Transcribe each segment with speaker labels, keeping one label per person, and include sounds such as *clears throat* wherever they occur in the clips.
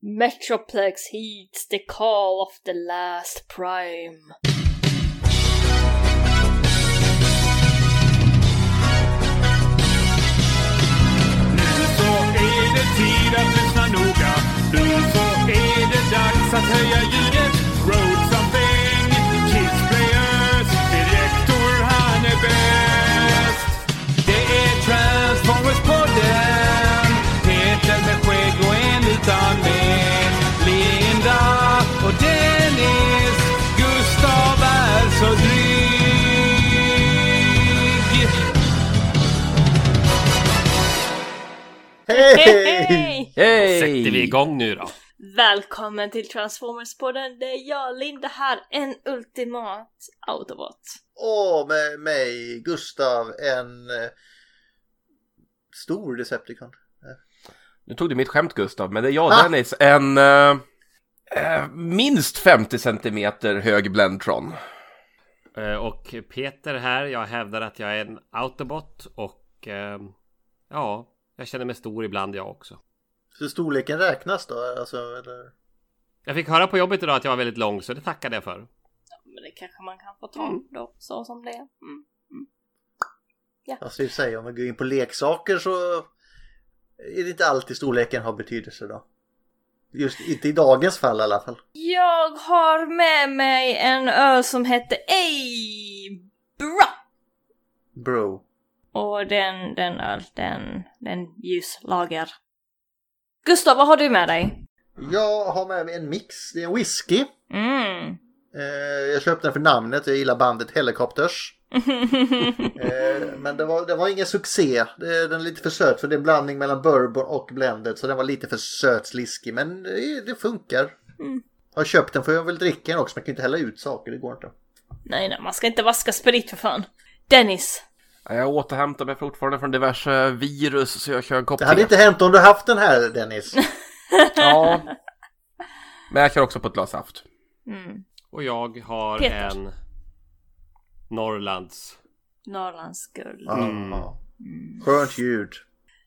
Speaker 1: Metroplex heeds the call of the last prime.
Speaker 2: Nu så är det tid att. Nu så är det dags att. Road something, Kids Players, direktor han är bäst. Det är Transformers-podden. Peter med skägg och en utan ben. Och Dennis. Gustav är så dryg.
Speaker 3: Hej!
Speaker 1: Hej!
Speaker 4: Sätter vi igång nu då?
Speaker 1: Välkommen till Transformers-podden, det är jag, Linda här, en ultimat autobot.
Speaker 3: Och med mig, Gustav, en eh, stor Decepticon.
Speaker 5: Nu tog du mitt skämt Gustav, men det är jag Dennis, en eh, minst 50 centimeter hög Blendtron.
Speaker 4: Eh, Och Peter här, jag hävdar att jag är en autobot och eh, ja, jag känner mig stor ibland jag också.
Speaker 3: Så storleken räknas då? Alltså, eller?
Speaker 4: Jag fick höra på jobbet idag att jag var väldigt lång så det tackade jag för.
Speaker 1: Men det kanske man kan få ta då, så som det är. Mm.
Speaker 3: Alltså i och för sig, om vi går in på leksaker så är det inte alltid storleken har betydelse då. Just inte i dagens fall i alla fall.
Speaker 1: Jag har med mig en öl som heter Ej Bra!
Speaker 3: Bro.
Speaker 1: Och den, den öl, den, den ljuslager. Gustav, vad har du med dig?
Speaker 3: Jag har med mig en mix. Det är en whisky.
Speaker 1: Mm.
Speaker 3: Eh, jag köpte den för namnet. Jag gillar bandet Helicopters. *laughs* Eh, men det var, det var ingen succé. Det, den är lite för söt för det är en blandning mellan bourbon och blended. Så den var lite för söt sliskig. Men det, det funkar.
Speaker 1: Mm.
Speaker 3: Har köpt den för jag vill dricka den också. Jag kan inte hälla ut saker. Det går inte.
Speaker 1: nej, nej, man ska inte vaska sprit för fan. Dennis.
Speaker 5: Jag återhämtar mig fortfarande från diverse virus så jag kör en kopp
Speaker 3: Det hade
Speaker 5: te.
Speaker 3: inte hänt om du haft den här Dennis. *laughs*
Speaker 5: Ja. Men jag kör också på ett glas saft.
Speaker 1: Mm.
Speaker 4: Och jag har
Speaker 1: Peter.
Speaker 4: en Norrlands.
Speaker 1: Norrlands guld.
Speaker 3: Ja. Skönt ljud.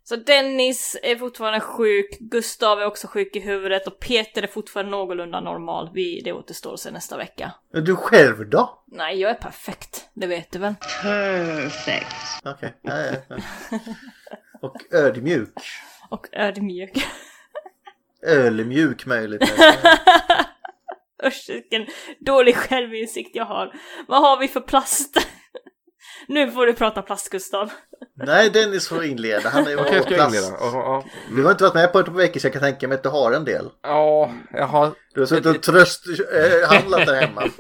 Speaker 1: Så Dennis är fortfarande sjuk, Gustav är också sjuk i huvudet och Peter är fortfarande någorlunda normal. Vi, det återstår sig nästa vecka.
Speaker 3: Men du själv då?
Speaker 1: Nej, jag är perfekt. Det vet du väl?
Speaker 3: Okej. Ja, ja, ja. Och ödmjuk.
Speaker 1: Och ödmjuk.
Speaker 3: Ölmjuk möjligt. *laughs*
Speaker 1: Usch, vilken dålig självinsikt jag har. Vad har vi för plast? *laughs* nu får du prata plast, Gustav.
Speaker 3: Nej, Dennis får inleda. Han är *laughs*
Speaker 5: Okej, ska
Speaker 3: plast.
Speaker 5: inleda? Ja, ja.
Speaker 3: Du har inte varit med på ett par veckor så jag kan tänka mig att du har en del.
Speaker 5: Ja, jag har...
Speaker 3: Du har suttit och tröst äh, handlat där hemma. *laughs*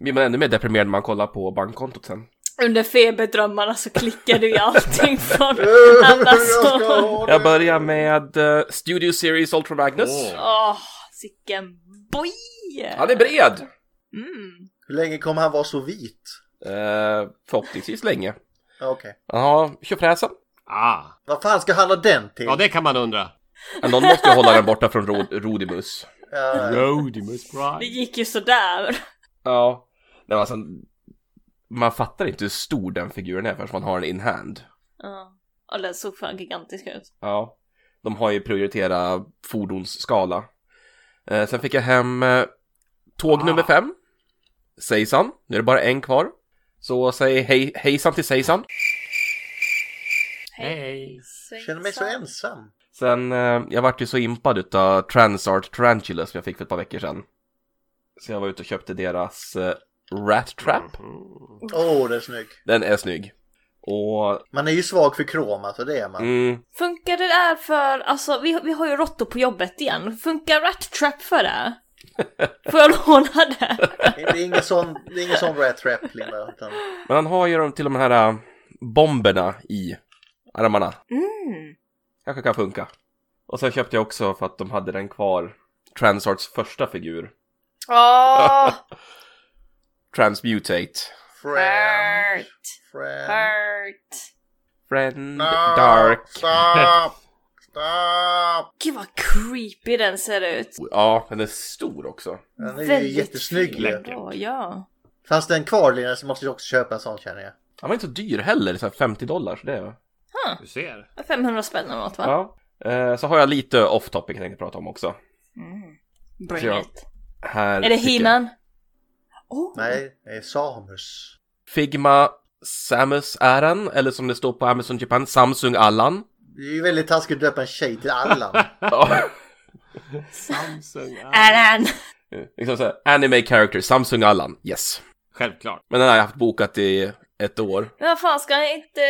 Speaker 5: Blir man ännu mer deprimerad när man kollar på bankkontot sen.
Speaker 1: under feberdrömmarna så klickar du i allting *laughs* från
Speaker 3: Jag
Speaker 1: alla så...
Speaker 3: det.
Speaker 5: Jag börjar med eh, Studio Series Ultra Magnus.
Speaker 1: Åh, sicken boy!
Speaker 5: Han är bred!
Speaker 1: Mm.
Speaker 3: Hur länge kommer han vara så vit?
Speaker 5: Eh, förhoppningsvis länge.
Speaker 3: Ja, Okej.
Speaker 5: Han har tjofräsen.
Speaker 4: Ah,
Speaker 3: Vad fan ska han ha den till?
Speaker 4: ja det kan man undra.
Speaker 5: Någon måste hålla den borta från Rod Rodimus.
Speaker 3: Ja,
Speaker 4: Rodimus
Speaker 1: Det
Speaker 4: Prime.
Speaker 1: gick ju sådär.
Speaker 5: Ja. Nej, alltså, man fattar inte hur stor den figuren är förrän man har den in hand.
Speaker 1: Ja. Och den såg fan gigantisk ut.
Speaker 5: Ja. De har ju prioriterat fordonsskala. Eh, sen fick jag hem eh, tåg
Speaker 4: Ah.
Speaker 5: nummer fem. Seisan. Nu är det bara en kvar. Så säg hej, hejsan till Seisan.
Speaker 4: Hej.
Speaker 3: känner mig så ensam.
Speaker 5: Sen, eh, jag vart ju så impad utav Transart Tarantula som jag fick för ett par veckor sedan. Så jag var ute och köpte deras eh, Rat Trap.
Speaker 3: Åh, det är snygg.
Speaker 5: Den är snygg. Och,
Speaker 3: Man är ju svag för krom, alltså det är man.
Speaker 5: mm,
Speaker 1: Funkar det där för, alltså vi, vi har ju råttor på jobbet igen. Funkar Rat Trap för det? *laughs* Får jag låna det?
Speaker 3: Det är ingen sån, det är ingen sån rat trap, Linda. Utan...
Speaker 5: men han har ju de, till de här äh, bomberna i armarna.
Speaker 1: Mm.
Speaker 5: Kanske kan funka. Och sen köpte jag också för att de hade den kvar. Transarts första figur.
Speaker 1: Åh! *laughs*
Speaker 5: Transmutate.
Speaker 3: Friend.
Speaker 1: Hurt.
Speaker 3: Friend.
Speaker 1: Hurt.
Speaker 5: Friend
Speaker 3: Stop,
Speaker 5: Dark.
Speaker 3: Stop! Stop!
Speaker 1: Gud vad creepy den ser ut.
Speaker 5: Ja, den är stor också.
Speaker 3: Den är ju
Speaker 1: Väldigt
Speaker 3: jättesnygg.
Speaker 1: fin.
Speaker 3: ju.
Speaker 1: Ja, ja.
Speaker 3: Fanns det en kvar Lina så måste jag också köpa en sån känner jag.
Speaker 5: Han var inte så dyr heller, så här 50 dollar. Så det är...
Speaker 4: Du ser.
Speaker 1: 500 spänn eller något va?
Speaker 5: Ja. Eh, så har jag lite off topic jag tänkte prata om också.
Speaker 1: Bring
Speaker 5: Så jag-
Speaker 1: it.
Speaker 5: Här
Speaker 1: Är det
Speaker 5: tycker jag-
Speaker 1: He-Man? Oh.
Speaker 3: Nej, det är Samus.
Speaker 5: Figma Samus-äran, eller som det står på Amazon Japan, Samsung Allan.
Speaker 3: Det är ju väldigt taskigt att döpa en tjej till Allan. *laughs*
Speaker 4: Samsung. Ja.
Speaker 1: Alan!
Speaker 5: liksom så här, anime character, Samsung Allan, yes.
Speaker 4: Självklart.
Speaker 5: Men den har jag haft bokat i ett år.
Speaker 1: Men vad fan, ska inte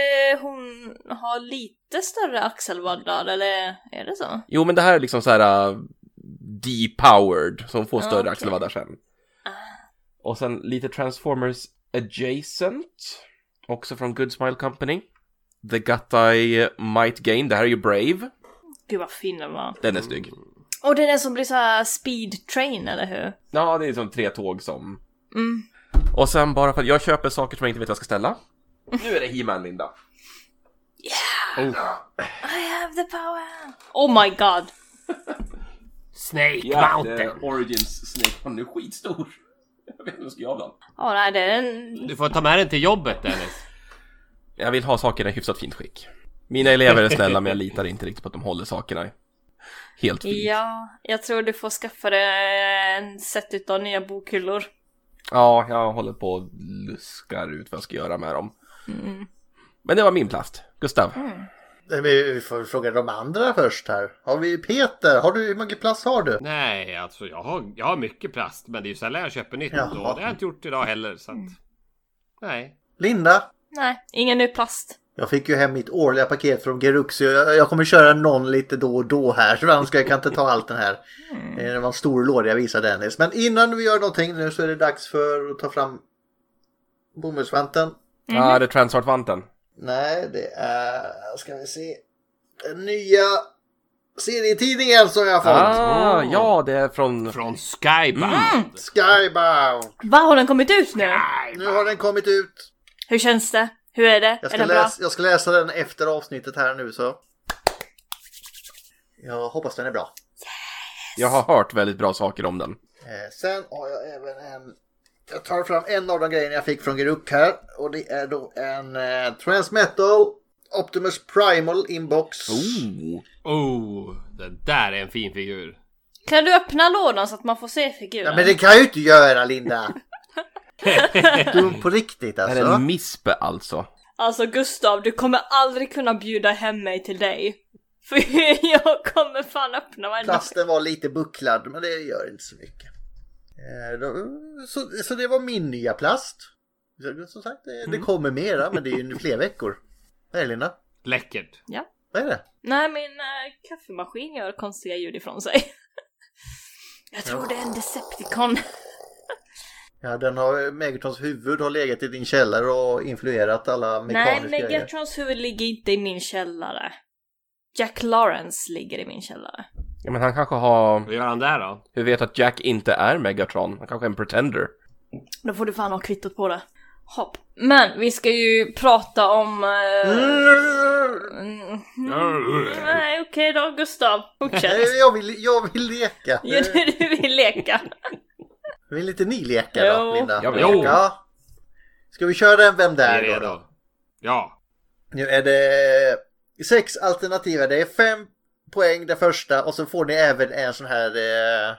Speaker 1: hon ha lite större axelvaddar eller är det så?
Speaker 5: Jo, men det här är liksom så här uh, depowered, som får
Speaker 1: Ah,
Speaker 5: större
Speaker 1: okej.
Speaker 5: axelvaddar sen. Och sen lite Transformers adjacent, också från Good Smile Company. The Gutai Might Gain, det här är ju Brave.
Speaker 1: Gud vad fin den var.
Speaker 5: Den är snygg.
Speaker 1: Och det är den som blir så här speed train, eller hur?
Speaker 5: Ja, det är som tre tåg som...
Speaker 1: Mm.
Speaker 5: Och sen bara för att jag köper saker som jag inte vet vad jag ska ställa. Nu är det He-Man, Linda.
Speaker 4: Oh.
Speaker 1: I have the power! Oh my god! *laughs*
Speaker 4: Snake Mountain.
Speaker 5: Origins Snake. Han är skitstor. *laughs* Jag vet inte vad jag ska göra av den.
Speaker 1: Ja, nej, det är en...
Speaker 4: Du får ta med den till jobbet Dennis.
Speaker 5: Jag vill ha sakerna i hyfsat fint skick. Mina elever är snälla men jag litar inte riktigt på att de håller sakerna helt fint.
Speaker 1: Ja, jag tror du får skaffa dig en set utav nya bokhyllor.
Speaker 5: Ja, jag håller på och luskar ut vad jag ska göra med dem. Men det var min plast. Gustav?
Speaker 3: Men Vi får fråga de andra först här. Har vi Peter? Har du, hur mycket plats har du?
Speaker 4: Nej, alltså jag har, jag har mycket plast. Men det är ju sällan jag köper nytt.
Speaker 3: Jaha.
Speaker 4: Och det har jag inte gjort idag heller. Så att, Nej.
Speaker 3: Linda?
Speaker 1: Nej, ingen ny plast.
Speaker 3: Jag fick ju hem mitt årliga paket från Geruxio. Jag, jag kommer köra någon lite då och då här. Så annars ska jag kan inte ta allt den här. Eh, Det var en stor låda jag visade Dennis. Men innan vi gör någonting nu så är det dags för att ta fram bomullsvanten.
Speaker 5: Ja, det är Transart-vanten.
Speaker 3: Nej, det är... Ska vi se. Den nya serietidningen som jag har fått.
Speaker 5: Ah, ja, det är från...
Speaker 4: Från Skybound.
Speaker 3: Skybound.
Speaker 1: Va, har den kommit ut nu?
Speaker 3: Nu har den kommit ut.
Speaker 1: Hur känns det? Hur är det?
Speaker 3: Jag
Speaker 1: är
Speaker 3: ska,
Speaker 1: den bra?
Speaker 3: läsa, jag ska läsa den efter avsnittet här nu så. Jag hoppas den är bra.
Speaker 5: Jag har hört väldigt bra saker om den.
Speaker 3: Eh, sen har jag även en... Jag tar fram en av de grejerna jag fick från Geruk här. Och det är då en eh, Transmetal Optimus Primal Inbox.
Speaker 5: Oh.
Speaker 4: Oh, det där är en fin figur.
Speaker 1: Kan du öppna lådan så att man får se figuren?
Speaker 3: Ja, men det kan jag ju inte göra Linda. *laughs* du på riktigt
Speaker 5: Det
Speaker 3: alltså.
Speaker 5: är en mispe alltså.
Speaker 1: Alltså Gustav, du kommer aldrig kunna bjuda hem mig till dig. *laughs* För jag kommer fan öppna varenda...
Speaker 3: Plasten var lite bucklad men det gör inte så mycket. Eh, så, så det var min nya plast. Så- Som sagt, det, det kommer mera men det är ju fler veckor. Vad är det Linda?
Speaker 4: Läckert.
Speaker 1: Ja.
Speaker 3: Vad är det?
Speaker 1: Nej, min äh, kaffemaskin gör konstiga ljud ifrån sig. *laughs* jag tror det är en Decepticon. *laughs*
Speaker 3: Ja, den har, Megatrons huvud har legat i din källare och influerat alla
Speaker 1: Nej,
Speaker 3: mekaniska grejer.
Speaker 1: Megatrons huvud ligger inte i min källare. Jack Lawrence ligger i min källare.
Speaker 5: Ja, men han kanske har...
Speaker 4: Vad gör han där då?
Speaker 5: Hur vet att Jack inte är Megatron? Han kanske är en pretender.
Speaker 1: Då får du fan ha kvittot på det. Hopp. Men vi ska ju prata om... eh, mm, nej, okej då, Gustav. Fortsätt.
Speaker 3: Nej, jag vill, jag vill leka. *laughs*
Speaker 1: Ja, du, du vill leka.
Speaker 3: Vill inte ni leka då,
Speaker 1: Jo.
Speaker 3: Linda?
Speaker 5: Jag vill
Speaker 4: Jo.
Speaker 5: leka.
Speaker 3: Ska vi köra en Vem
Speaker 4: Vi är
Speaker 3: där då, då?
Speaker 4: Ja.
Speaker 3: Nu är det sex alternativa. Det är fem poäng det första och så får ni även en sån här eh,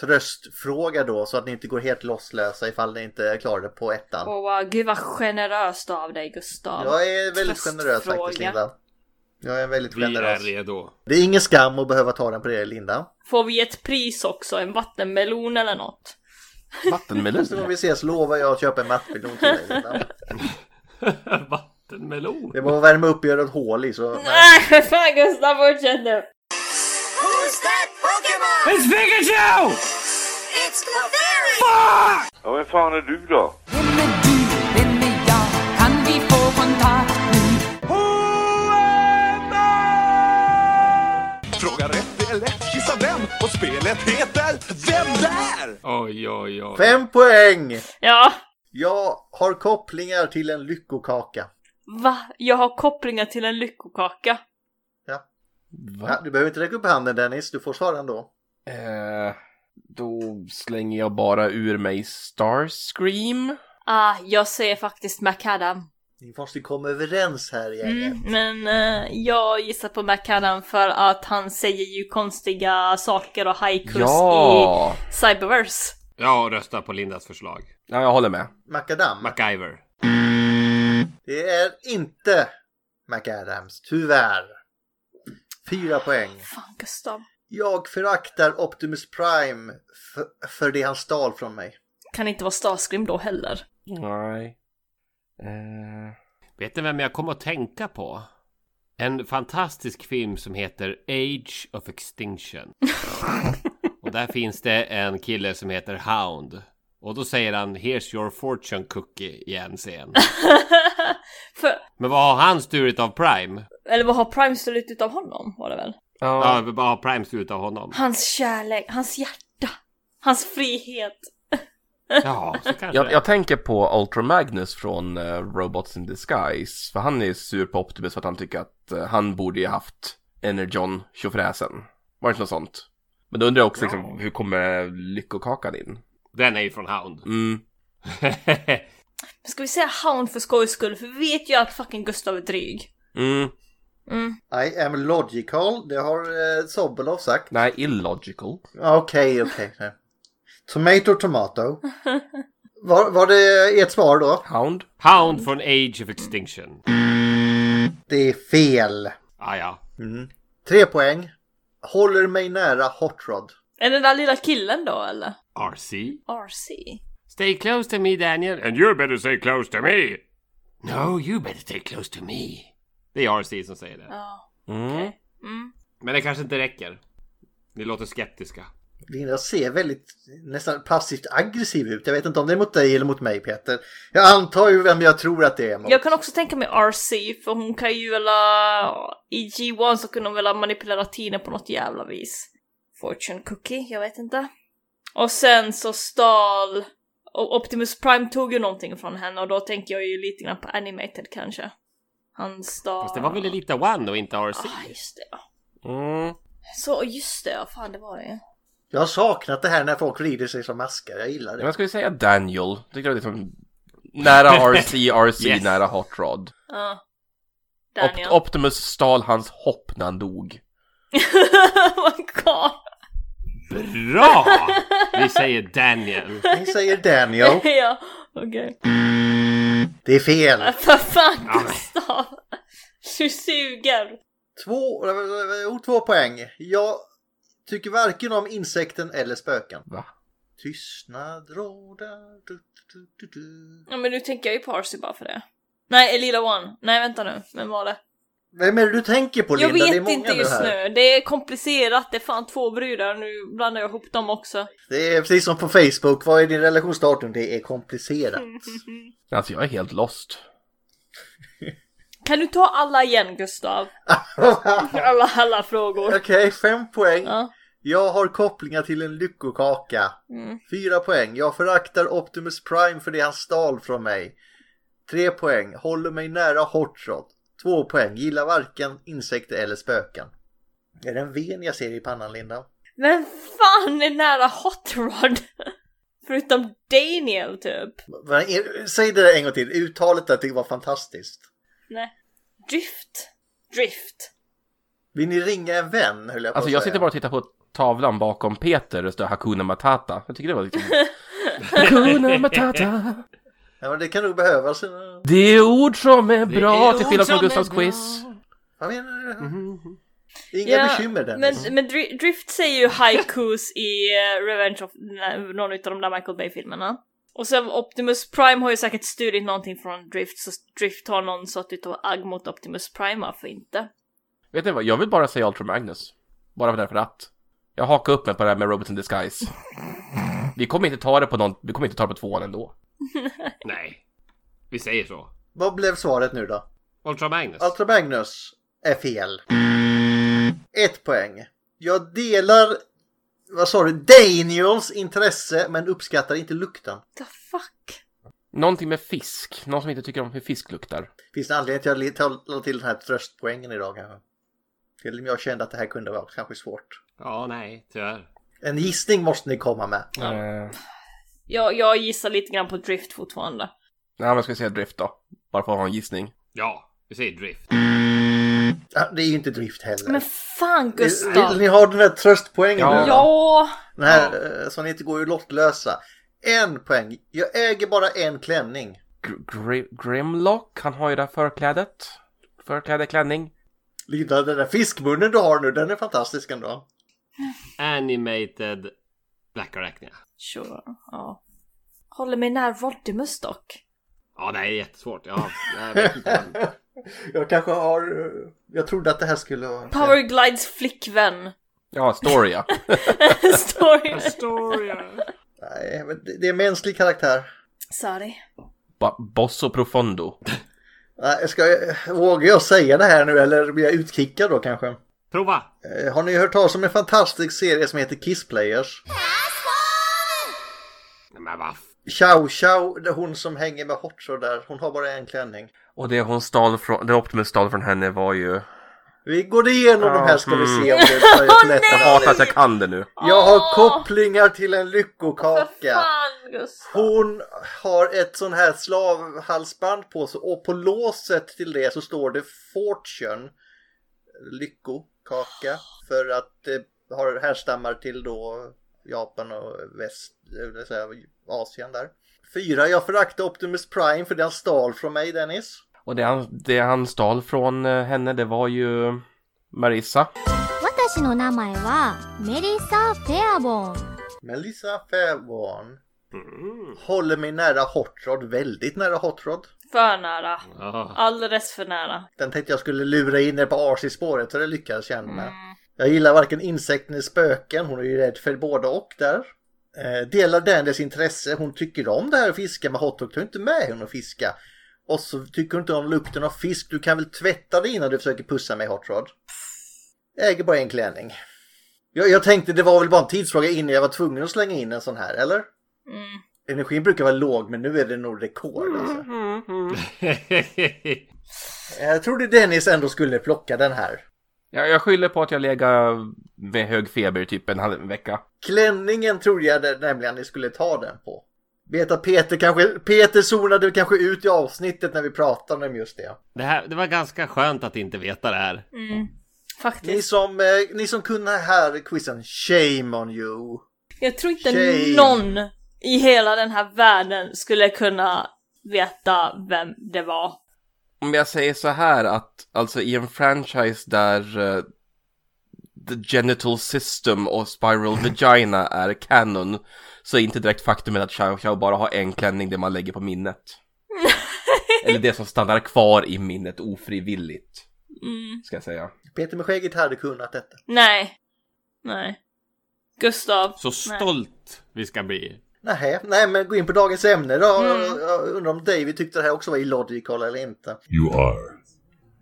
Speaker 3: tröstfråga då så att ni inte går helt losslösa ifall ni inte klarar det på ettan.
Speaker 1: Åh, wow, gud vad generöst av dig, Gustav.
Speaker 3: Jag är väldigt generös faktiskt
Speaker 1: Tröstfråga.
Speaker 3: Linda. Jag är väldigt
Speaker 4: Vi är
Speaker 3: generös.
Speaker 4: redo.
Speaker 3: Det är ingen skam att behöva ta den på det Linda.
Speaker 1: Får vi ett pris också? En vattenmelon eller något?
Speaker 5: Vattenmelon.
Speaker 3: Nästa gång vi ses lovar jag att köpa en mattmelon till dig Linda. *laughs* *laughs*
Speaker 4: Vattenmelon.
Speaker 3: Det var att värma upp och göra ett hål i så...
Speaker 1: Nej, fan Gustav, fortsätt nu!
Speaker 6: Who's that Pokemon?
Speaker 2: It's Pikachu!
Speaker 6: It's Clefairy!
Speaker 7: Ja, vem fan är du då?
Speaker 8: Vem är du? Vem är jag? Kan vi få kontakt nu?
Speaker 9: Fråga rätt, är lätt. Gissa vem? Och spelet heter Vem där?
Speaker 4: Oj, oj, oj.
Speaker 3: Fem poäng!
Speaker 1: Ja,
Speaker 3: Jag har kopplingar till en lyckokaka.
Speaker 1: Va? Jag har kopplingar till en lyckokaka.
Speaker 3: Ja.
Speaker 5: Va?
Speaker 3: Ja, du behöver inte räcka upp handen Dennis, du får svara ändå.
Speaker 5: Eh, då slänger jag bara ur mig Starscream.
Speaker 1: Ah, jag säger faktiskt Macadam.
Speaker 3: Ni måste komma överens här gänget.
Speaker 1: Mm, men eh, jag gissar på McAdam för att han säger ju konstiga saker och haikus
Speaker 5: Ja!
Speaker 1: i Cyberverse.
Speaker 4: Jag röstar på Lindas förslag.
Speaker 5: Ja, jag håller med.
Speaker 3: Macadam.
Speaker 4: MacGyver.
Speaker 3: Det är inte McAdams, tyvärr. Fyra poäng.
Speaker 1: Fan Gustav.
Speaker 3: Jag föraktar Optimus Prime för, för det han stal från mig.
Speaker 1: Kan inte vara Starscream då heller.
Speaker 5: Nej. Eh,
Speaker 4: Vet ni vem jag kommer att tänka på? En fantastisk film som heter Age of Extinction. *laughs* Och där finns det en kille som heter Hound. Och då säger han Here's your fortune cookie i en scen. *laughs* *laughs*
Speaker 1: för,
Speaker 4: Men vad har han stulit av Prime?
Speaker 1: eller vad har Prime stulit utav honom var det väl?
Speaker 4: Ja,
Speaker 5: ja,
Speaker 4: vad har Prime stulit av honom?
Speaker 1: Hans kärlek, hans hjärta, hans frihet. *laughs*
Speaker 4: Ja, så kanske
Speaker 5: jag, jag tänker på Ultra Magnus från eh, Robots in Disguise. För han är sur på Optimus för att han tycker att eh, han borde ju haft Energon tjofräsen. Var det inte något sånt? Men då undrar jag också liksom, hur kommer lyckokakan in?
Speaker 4: Den är ju från Hound.
Speaker 5: Mm. *laughs*
Speaker 1: Ska vi säga Hound för skojs skull? För vi vet ju att fucking Gustav är dryg.
Speaker 5: Mm.
Speaker 1: Mm.
Speaker 3: I am logical, det har eh, Sobolov sagt.
Speaker 5: Nej, illogical.
Speaker 3: Okej, okej. *laughs* Tomato, tomato. *laughs* Var, var det ert svar då?
Speaker 5: Hound.
Speaker 4: Hound från Age of Extinction.
Speaker 3: Det är fel.
Speaker 4: Ah, ja.
Speaker 3: Tre poäng. Håller mig nära Hot Rod.
Speaker 1: Är det den där lilla killen då eller?
Speaker 4: RC.
Speaker 1: RC?
Speaker 4: Stay close to me Daniel. And you better stay close to me. No, you better stay close to me. Det är RC som säger det.
Speaker 1: Ja.
Speaker 5: Mm.
Speaker 1: Mm.
Speaker 4: Men det kanske inte räcker. Ni låter skeptiska.
Speaker 3: Linda ser väldigt nästan passivt aggressiv ut. Jag vet inte om det är mot dig eller mot mig Peter. Jag antar ju vem jag tror att det är mot.
Speaker 1: Jag kan också tänka mig RC, för hon kan ju väl... ha- I G1 så kunde hon väl ha manipulerat tiden på något jävla vis. Fortune cookie, jag vet inte. Och sen så stal... Och Optimus Prime tog ju någonting från henne och då tänker jag ju lite grann på Animated kanske. Han stal...
Speaker 4: Fast det var väl Elita One och inte RC?
Speaker 1: Ah, just det ja.
Speaker 5: Mm.
Speaker 1: Så, just det ja, fan det var det.
Speaker 3: Jag har saknat det här när folk vrider sig som maskar. Jag gillar det.
Speaker 5: Jag skulle säga Daniel. Tycker det är liksom nära *laughs* RC, RC,
Speaker 4: Yes.
Speaker 5: nära Hot Rod.
Speaker 1: Ja.
Speaker 5: Op-
Speaker 1: Daniel.
Speaker 5: Optimus stal hans hopp när han dog.
Speaker 1: oh *laughs* my god.
Speaker 4: Bra! Vi säger Daniel.
Speaker 3: Ni säger Daniel. *laughs*
Speaker 1: ja, okej.
Speaker 3: Det är fel.
Speaker 1: För fan Gustav! Du suger!
Speaker 3: Två, oh, två poäng. Jag tycker varken om insekten eller spöken.
Speaker 5: Va?
Speaker 3: Tystnad råder.
Speaker 1: Ja men nu tänker jag ju på Arcy bara för det. Nej, Elila One. Nej vänta nu, vem var det?
Speaker 3: Vem är det du tänker på
Speaker 1: Jag
Speaker 3: Linda? det är
Speaker 1: vet
Speaker 3: många
Speaker 1: inte just
Speaker 3: här.
Speaker 1: nu. Det är komplicerat, det är fan två brudar. Nu blandar jag ihop dem också.
Speaker 3: Det är precis som på Facebook. Vad är din relationsdatum? Det är komplicerat. *laughs*
Speaker 5: Alltså jag är helt lost.
Speaker 1: Kan du ta alla igen Gustav? *laughs* Alla, alla frågor.
Speaker 3: Okej, fem poäng.
Speaker 1: Ja.
Speaker 3: Jag har kopplingar till en lyckokaka.
Speaker 1: Mm.
Speaker 3: Fyra poäng. Jag föraktar Optimus Prime för det han stal från mig. Tre poäng. Håller mig nära Hot Rod. Två poäng. Gillar varken insekter eller spöken. Är det en ven jag ser i pannan, Linda?
Speaker 1: Vem fan är nära Hot Rod? *laughs* Förutom Daniel typ.
Speaker 3: Säg det där en gång till. Uttalet att det var fantastiskt.
Speaker 1: Nej. Drift. Drift.
Speaker 3: Vill ni ringa en vän, höll jag på
Speaker 5: Alltså
Speaker 3: att
Speaker 5: jag
Speaker 3: säga.
Speaker 5: sitter bara och tittar på tavlan bakom Peter och det står Hakuna Matata. Jag tycker det var liksom... *laughs* Hakuna Matata.
Speaker 3: Ja, men det kan nog behövas.
Speaker 5: Det är ord som är bra
Speaker 4: är
Speaker 5: till skillnad från Gustavs quiz.
Speaker 3: Vad menar du?
Speaker 5: Mhm.
Speaker 3: Inga bekymmer Dennis.
Speaker 1: men, men Dri- Drift säger ju haikus i eh, Revenge of någon av de där Michael Bay-filmerna. Och sen Optimus Prime har ju säkert stulit någonting från Drift, så Drift har någon sorts utav agg mot Optimus Prime, varför inte?
Speaker 5: Vet ni vad, jag vill bara säga Ultra Magnus. Bara därför att. Jag hakar upp mig på det här med Robots in Disguise. *laughs* Vi kommer inte ta det på någon, vi kommer inte ta det på tvåan ändå. *laughs*
Speaker 4: Nej. Vi säger så.
Speaker 3: Vad blev svaret nu då?
Speaker 4: Ultra Magnus.
Speaker 3: Ultra Magnus är fel. Ett poäng. Jag delar, vad sa du, Daniels intresse men uppskattar inte lukten.
Speaker 1: The fuck?
Speaker 5: Någonting med fisk. Någon som inte tycker om hur fisk luktar.
Speaker 3: Finns det anledning till att ta ta till den här tröstpoängen idag kanske? Till om jag kände att det här kunde vara kanske svårt.
Speaker 4: Ja, nej, tyvärr.
Speaker 3: En gissning måste ni komma med.
Speaker 5: Eh,
Speaker 1: Jag, jag gissar lite grann på Drift fortfarande.
Speaker 5: nej, men jag ska säga Drift då. Bara för att ha en gissning.
Speaker 4: Ja, vi säger drift.
Speaker 3: Ja, det är ju inte drift heller.
Speaker 1: Men fan
Speaker 3: Vill
Speaker 1: Gustav!
Speaker 3: ni ha den här tröstpoängen
Speaker 5: Ja.
Speaker 3: nu då?
Speaker 1: Ja!
Speaker 3: Den här, eh, så ni inte går ju lottlösa. En poäng. Jag äger bara en klänning.
Speaker 5: Gr- Gri- Grimlock, han har ju det här förklädet. Förkläde, klänning.
Speaker 3: Linda, den där fiskmunnen du har nu, den är fantastisk ändå.
Speaker 4: Animated Black Arachnia.
Speaker 1: Sure, ja. Håller mig nära Rodimus dock.
Speaker 4: Ja, det är jättesvårt. Ja, jag vet inte. *laughs*
Speaker 3: Jag kanske har... Jag trodde att det här skulle vara...
Speaker 1: Powerglides flickvän.
Speaker 5: Ja, Storia. *laughs*
Speaker 1: Story.
Speaker 3: Nej, men det är mänsklig karaktär.
Speaker 1: Sorry.
Speaker 5: Ba- Bosso Profondo.
Speaker 3: Nej, ska jag, vågar jag säga det här nu eller blir jag utkickad då kanske?
Speaker 4: Prova!
Speaker 3: Eh, Har ni hört talas om en fantastisk serie som heter Kiss Players?
Speaker 4: Men vad
Speaker 3: Chow Chow, det är hon som hänger med Hot Rod där, hon har bara en klänning.
Speaker 5: Och det hon stal från, det Optimus stal från henne var ju...
Speaker 3: Vi går igenom de här ska vi
Speaker 5: Mm.
Speaker 3: se om det är
Speaker 1: Åh,
Speaker 3: lätt
Speaker 5: Jag hatar att jag kan det nu.
Speaker 3: Jag har kopplingar till en lyckokaka.
Speaker 1: fan.
Speaker 3: Hon har ett sån här slavhalsband på sig och på låset till det så står det Fortune. Lyckokaka. För att det har härstammar till då Japan och väst, det vill säga Asien där. Fyra, jag föraktar Optimus Prime för det han stal från mig Dennis.
Speaker 5: Och det han, det han stal från eh, henne det var ju Marissa.
Speaker 7: Melissa Fairborn.
Speaker 3: Melissa Fairborn.
Speaker 4: Mm.
Speaker 3: Håller mig nära Hotrod, väldigt nära Hotrod.
Speaker 1: För nära. Alldeles för nära.
Speaker 3: Den tänkte jag skulle lura in er på Arsi-spåret så det lyckades jag med. Mm. Jag gillar varken insekter eller spöken, hon är ju rädd för både och där. Eh, delar Dandys intresse, hon tycker om det här att fiska med hotdog, ta inte med henne och fiska. Och så tycker hon inte om lukten av fisk, du kan väl tvätta dig innan du försöker pussa mig Hot Rod. Jag äger bara en klänning. Jag, jag tänkte det var väl bara en tidsfråga innan jag var tvungen att slänga in en sån här, eller?
Speaker 1: Mm.
Speaker 3: Energin brukar vara låg men nu är det nog rekord alltså. *laughs* Jag trodde Dennis ändå skulle plocka den här.
Speaker 5: Jag, jag skyller på att jag legat med hög feber typ en halv vecka.
Speaker 3: Klänningen trodde jag det- nämligen ni skulle ta den på. Vet att Peter kanske, Peter zonade kanske ut i avsnittet när vi pratade om just det.
Speaker 4: Det, här, det var ganska skönt att inte veta det här.
Speaker 1: Mm.
Speaker 3: Ni
Speaker 1: Faktiskt.
Speaker 3: som, eh, ni som kunde här quizen, shame on you.
Speaker 1: Jag tror inte
Speaker 3: Shame.
Speaker 1: någon i hela den här världen skulle kunna veta vem det var.
Speaker 5: Om jag säger så här att alltså i en franchise där eh, The Genital System och Spiral Vagina är canon så är inte direkt faktumet att Xiao Xiao bara har en klänning det man lägger på minnet. *laughs* Eller det som stannar kvar i minnet ofrivilligt.
Speaker 1: Mm.
Speaker 5: Ska jag säga.
Speaker 3: Peter med skägget hade kunnat detta.
Speaker 1: Nej. Nej. Gustav.
Speaker 4: Så stolt vi ska bli.
Speaker 3: Nej, nej men gå in på dagens ämne då.
Speaker 1: Mm.
Speaker 3: Jag undrar om David tyckte det här också var illogical eller inte.
Speaker 10: You are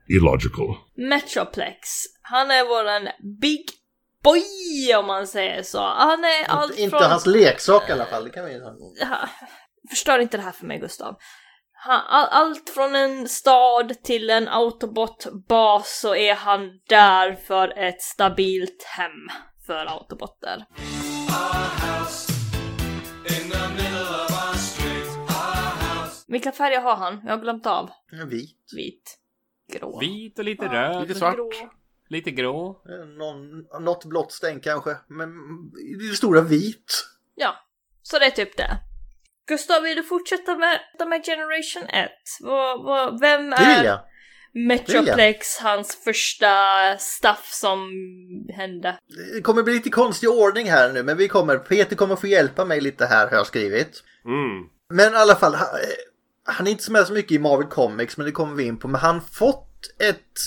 Speaker 10: illogical.
Speaker 1: Metroplex. Han är våran big boy om man säger så. Han är allt
Speaker 3: Inte, inte
Speaker 1: från...
Speaker 3: hans leksak i alla fall, det kan vi ju
Speaker 1: Förstör inte det här för mig Gustav. Han, all, allt från en stad till en autobotbas så är han där för ett stabilt hem för autobotter. Vilka färger har han? Jag har glömt av.
Speaker 3: Vit.
Speaker 1: Vit. Grå.
Speaker 4: Vit och lite röd.
Speaker 5: Lite svart.
Speaker 1: Grå.
Speaker 4: Lite grå.
Speaker 3: Eh, Någon, något blått stänk kanske, men i det stora vit.
Speaker 1: Ja, så det är typ det. Gustav, vill du fortsätta med, med Generation 1? Vad, vad, vem är. Metroplex hans första stuff som hände?
Speaker 3: Det kommer bli lite konstig ordning här nu, men vi kommer, Peter kommer få hjälpa mig lite här har jag skrivit.
Speaker 4: Mm.
Speaker 3: Men i alla fall, han, är inte så med så mycket i Marvel Comics, men det kommer vi in på. Men han fått ett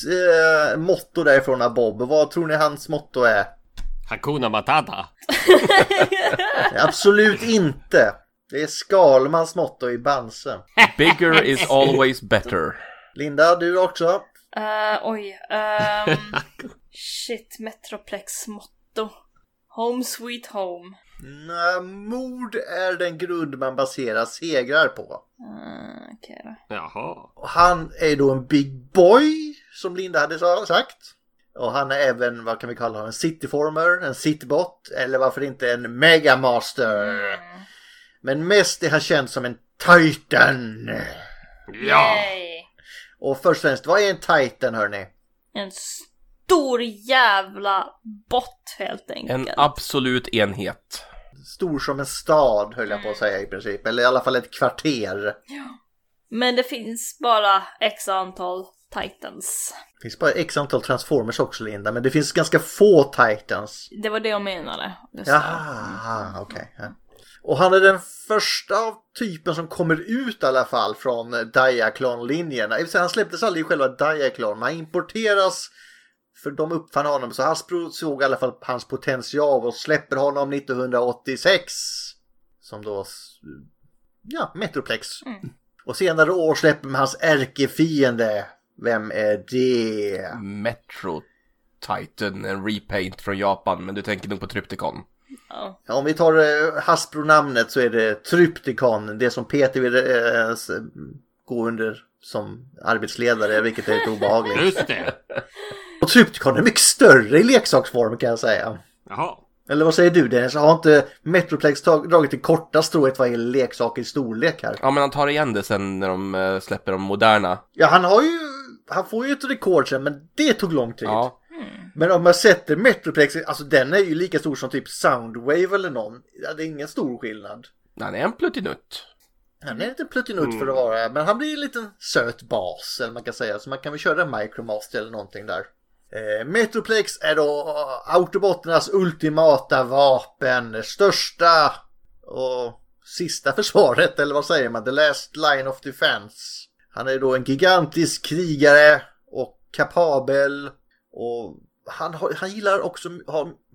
Speaker 3: eh, motto därifrån av Bob. Vad tror ni hans motto är?
Speaker 4: Hakuna Matata. *laughs*
Speaker 3: Absolut inte. Det är Skalmans motto i Bamse.
Speaker 5: Bigger is *laughs* always better.
Speaker 3: Linda, du också?
Speaker 1: Eh, oj. ehm, *laughs* shit, Metroplex motto. Home sweet home.
Speaker 3: Nej, mord är den grund man baserar segrar på.
Speaker 1: Uh, Okej då.
Speaker 4: Jaha.
Speaker 3: Och han är då en big boy, som Linda hade sa- sagt. Och han är även, vad kan vi kalla honom, en cityformer, en citybot, eller varför inte en megamaster. Men mest är han känd som en titan.
Speaker 4: Ja!
Speaker 1: Yay.
Speaker 3: Och först och främst, vad är en Titan hörni?
Speaker 1: En stor jävla bott helt
Speaker 5: En
Speaker 1: enkelt.
Speaker 5: absolut enhet.
Speaker 3: Stor som en stad höll jag på att säga i princip. Eller i alla fall ett kvarter.
Speaker 1: Men det finns bara x antal titans.
Speaker 3: Det finns bara x antal Transformers också Linda, men det finns ganska få Titans.
Speaker 1: Det var det jag menade.
Speaker 3: Jaha, okej. ja. Och han är den första av typen som kommer ut i alla fall från säga, Han släpptes aldrig i själva Diaclone, men han importeras för de uppfann honom. Så Hasbro såg i alla fall hans potential och släpper honom 1986. Som då, ja, Metroplex. Och senare år släpper man hans ärkefiende. Vem är det?
Speaker 5: Metro Titan, en repaint från Japan, men du tänker nog på Trypticon.
Speaker 1: Ja.
Speaker 3: Om vi tar eh, Hasbro-namnet så är det Trypticon, det som Peter vill eh, gå under som arbetsledare, vilket är lite obehagligt.
Speaker 4: Just det.
Speaker 3: Och Trypticon är mycket större i leksaksform kan jag säga.
Speaker 4: Jaha.
Speaker 3: Eller vad säger du Dennis? Har inte Metroplex tag- dragit det korta strået vad gäller leksaker i storlek här?
Speaker 5: Ja, men han tar igen det sen när de eh, släpper de moderna.
Speaker 3: Ja, han har ju... Han får ju ett rekord sen, men det tog lång tid.
Speaker 5: Ja,
Speaker 3: Men om man sätter Metroplex, alltså den är ju lika stor som typ Soundwave eller någon. Ja, det är ingen stor skillnad.
Speaker 5: han är en pluttinutt.
Speaker 3: Han är lite pluttinutt för att vara, men han blir en liten söt bas, eller man kan säga. Så man kan väl köra Micromaster eller någonting där. Eh, Metroplex är då eh, Autobotternas ultimata vapen, största och sista försvaret, eller vad säger man? The last line of defense. Han är då en gigantisk krigare och kapabel och han, har, han gillar också,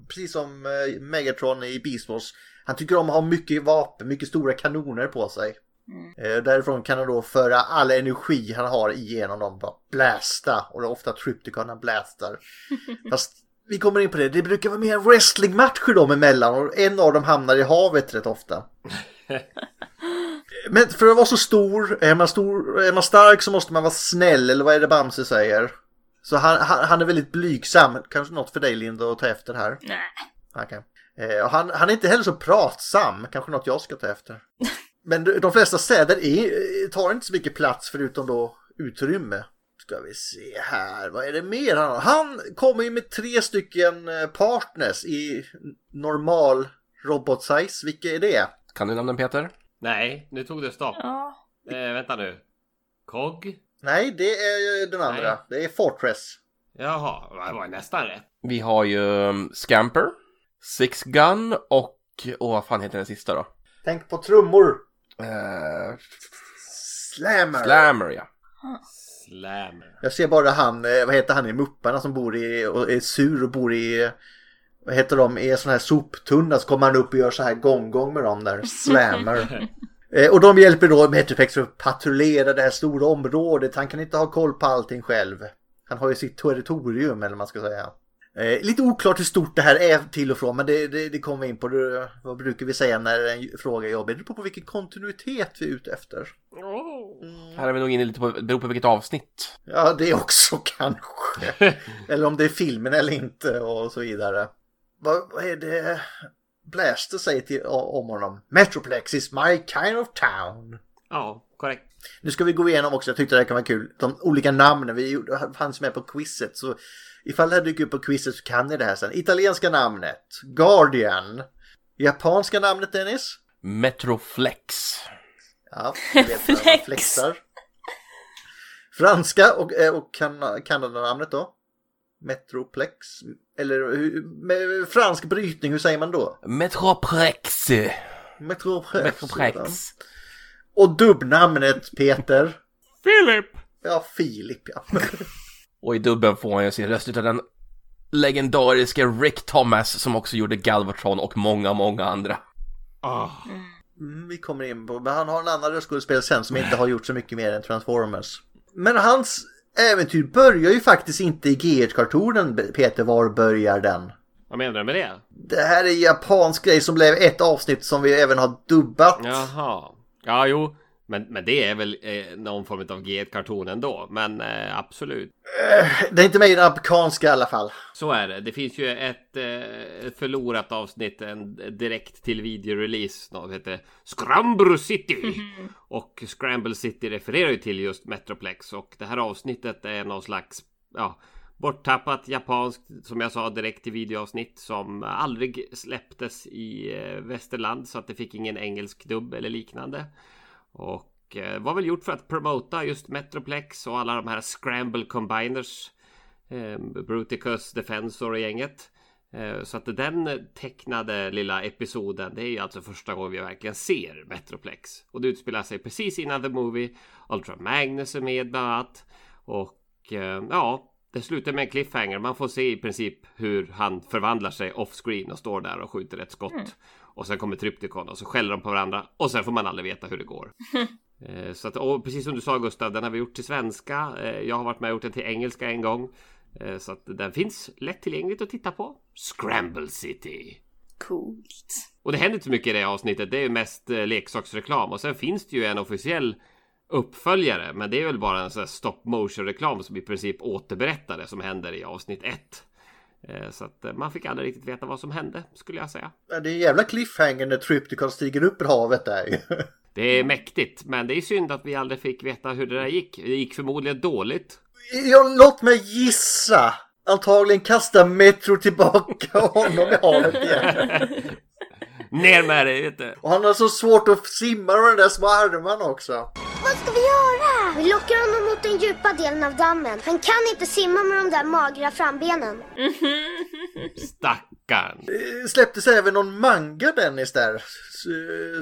Speaker 3: precis som eh, Megatron i Beast Wars, han tycker om att ha mycket vapen, mycket stora kanoner på sig. Eh, därifrån kan han då föra all energi han har igenom dem, bara blasta. Och det är ofta Trypticon han blastar. *laughs* Fast vi kommer in på det, det brukar vara mer wrestlingmatcher dem emellan och en av dem hamnar i havet rätt ofta. *laughs* Men för att vara så stor, är man, stor, är man stark så måste man vara snäll, eller vad är det Bamse säger? Så han, han, han är väldigt blygsam, kanske något för dig Linda att ta efter här.
Speaker 1: Nej.
Speaker 3: Okej. Eh, och han, han är inte heller så pratsam, kanske något jag ska ta efter. *laughs* Men de, flesta städer är, tar inte så mycket plats förutom då utrymme. Ska vi se här, vad är det mer han har? Han kommer ju med tre stycken eh, partners i normal robot size. Vilka är det?
Speaker 5: Kan du namnen Peter?
Speaker 4: Nej, nu tog det stopp.
Speaker 1: Ja.
Speaker 4: Eh, vänta nu. Kog?
Speaker 3: Nej, det är den andra.
Speaker 4: Nej.
Speaker 3: Det är Fortress.
Speaker 4: Jaha, det var nästan rätt.
Speaker 5: Vi har ju um, Scamper, Six Gun och, åh vad fan heter den sista då?
Speaker 3: Tänk på trummor.
Speaker 5: Eh,
Speaker 3: Slammer.
Speaker 5: Slammer ja.
Speaker 4: Slammer.
Speaker 3: Jag ser bara han, eh, vad heter han i Mupparna som bor i, och är sur och bor i, vad heter de, i en sån här soptunna så kommer han upp och gör så här gång-gång med dem där, slammer. *laughs* Eh, och de hjälper då Metropex att patrullera det här stora området, han kan inte ha koll på allting själv. Han har ju sitt territorium eller vad man ska säga. Eh, lite oklart hur stort det här är till och från men det, det, det kommer vi in på. Det, vad brukar vi säga när en fråga är jobbig? Det beror på vilken kontinuitet vi är ute efter.
Speaker 5: Här är vi nog inne lite på, beror på vilket avsnitt.
Speaker 3: Ja, det också *laughs* kanske. *laughs* eller om det är filmen eller inte och så vidare. Vad, vad är det Blaster säger till, om honom? Metroplex is my kind of town.
Speaker 4: Ja, korrekt.
Speaker 3: Nu ska vi gå igenom också, jag tyckte det här kan vara kul, de olika namnen. Vi fanns med på quizet. Så ifall det här dyker upp på quizet så kan ni det här sen. Italienska namnet, Guardian. Japanska namnet Dennis?
Speaker 5: Metroflex.
Speaker 3: Ja,
Speaker 1: Flex.
Speaker 3: flexar. Franska och, eh, och kan, Kanada-namnet då? Metroplex? Eller hur- med fransk brytning, hur säger man då?
Speaker 5: Metroprex.
Speaker 3: Metroplex.
Speaker 5: Metroprex.
Speaker 3: Och dubbnamnet Peter?
Speaker 4: Philip!
Speaker 3: Ja, Filip ja. *laughs*
Speaker 5: Och i dubben får han ju sin röst utav den legendariska Rick Thomas som också gjorde Galvatron och många, många andra.
Speaker 4: Ah,
Speaker 3: Mm, vi kommer in på, men han har en annan röstskådespelare sen som inte har gjort så mycket mer än Transformers. Men hans äventyr börjar ju faktiskt inte i GH-kartonen, Peter. Var börjar den?
Speaker 4: vad menar du med det?
Speaker 3: Det här är japansk grej som blev ett avsnitt som vi även har dubbat.
Speaker 4: Jaha. Ja, jo. Men, men det är väl eh, någon form av G1-karton ändå. Men eh, absolut.
Speaker 3: Det är inte med i den amerikanska i alla fall.
Speaker 4: Så är det. Det finns ju ett eh, förlorat avsnitt, en direkt till videorelease. Något heter Scramble City. Och Scramble City refererar ju till just Metroplex. Och det här avsnittet är någon slags ja, borttappat japanskt, som jag sa, direkt till videoavsnitt som aldrig släpptes i eh, västerland. Så att det fick ingen engelsk dubb eller liknande. Och eh, var väl gjort för att promota just Metroplex och alla de här Scramble Combiners. Eh, Bruticus, Defensor och gänget. Eh, så att den tecknade lilla episoden, det är ju alltså första gången vi verkligen ser Metroplex. Och det utspelar sig precis innan The Movie. Ultra Magnus är med bland annat. Och eh, ja, det slutar med en cliffhanger. Man får se i princip hur han förvandlar sig offscreen och står där och skjuter ett skott. Mm. Och sen kommer Trypticon och så skäller de på varandra. Och sen får man aldrig veta hur det går. *laughs* Eh, Så att, precis som du sa Gustav, den har vi gjort till svenska. Eh, Jag har varit med och gjort den till engelska en gång. Eh, Så att den finns lättillgängligt att titta på. Scramble City.
Speaker 1: Coolt.
Speaker 4: Och det händer inte så mycket i det avsnittet. Det är mest leksaksreklam. Och sen finns det ju en officiell uppföljare. Men det är väl bara en sån här stop motion reklam som i princip återberättar det som händer i avsnitt 1. Så att eh, man fick aldrig riktigt veta vad som hände skulle jag säga.
Speaker 3: Det är en jävla cliffhanger när Trypticon stiger upp ur havet där. *laughs*
Speaker 4: Det är mäktigt, men det är synd att vi aldrig fick veta hur det där gick. Det gick förmodligen dåligt.
Speaker 3: Ja, låt mig gissa. Antagligen kastar Metro tillbaka *laughs* honom i havet igen. *laughs*
Speaker 4: Ner med dig, vet du.
Speaker 3: Och han har så svårt att simma med de där små armarna också.
Speaker 11: Vad ska vi göra? Vi lockar honom mot den djupa delen av dammen. Han kan inte simma med de där magra frambenen. *laughs*
Speaker 4: Stackarn.
Speaker 3: Släpptes även någon manga Dennis där.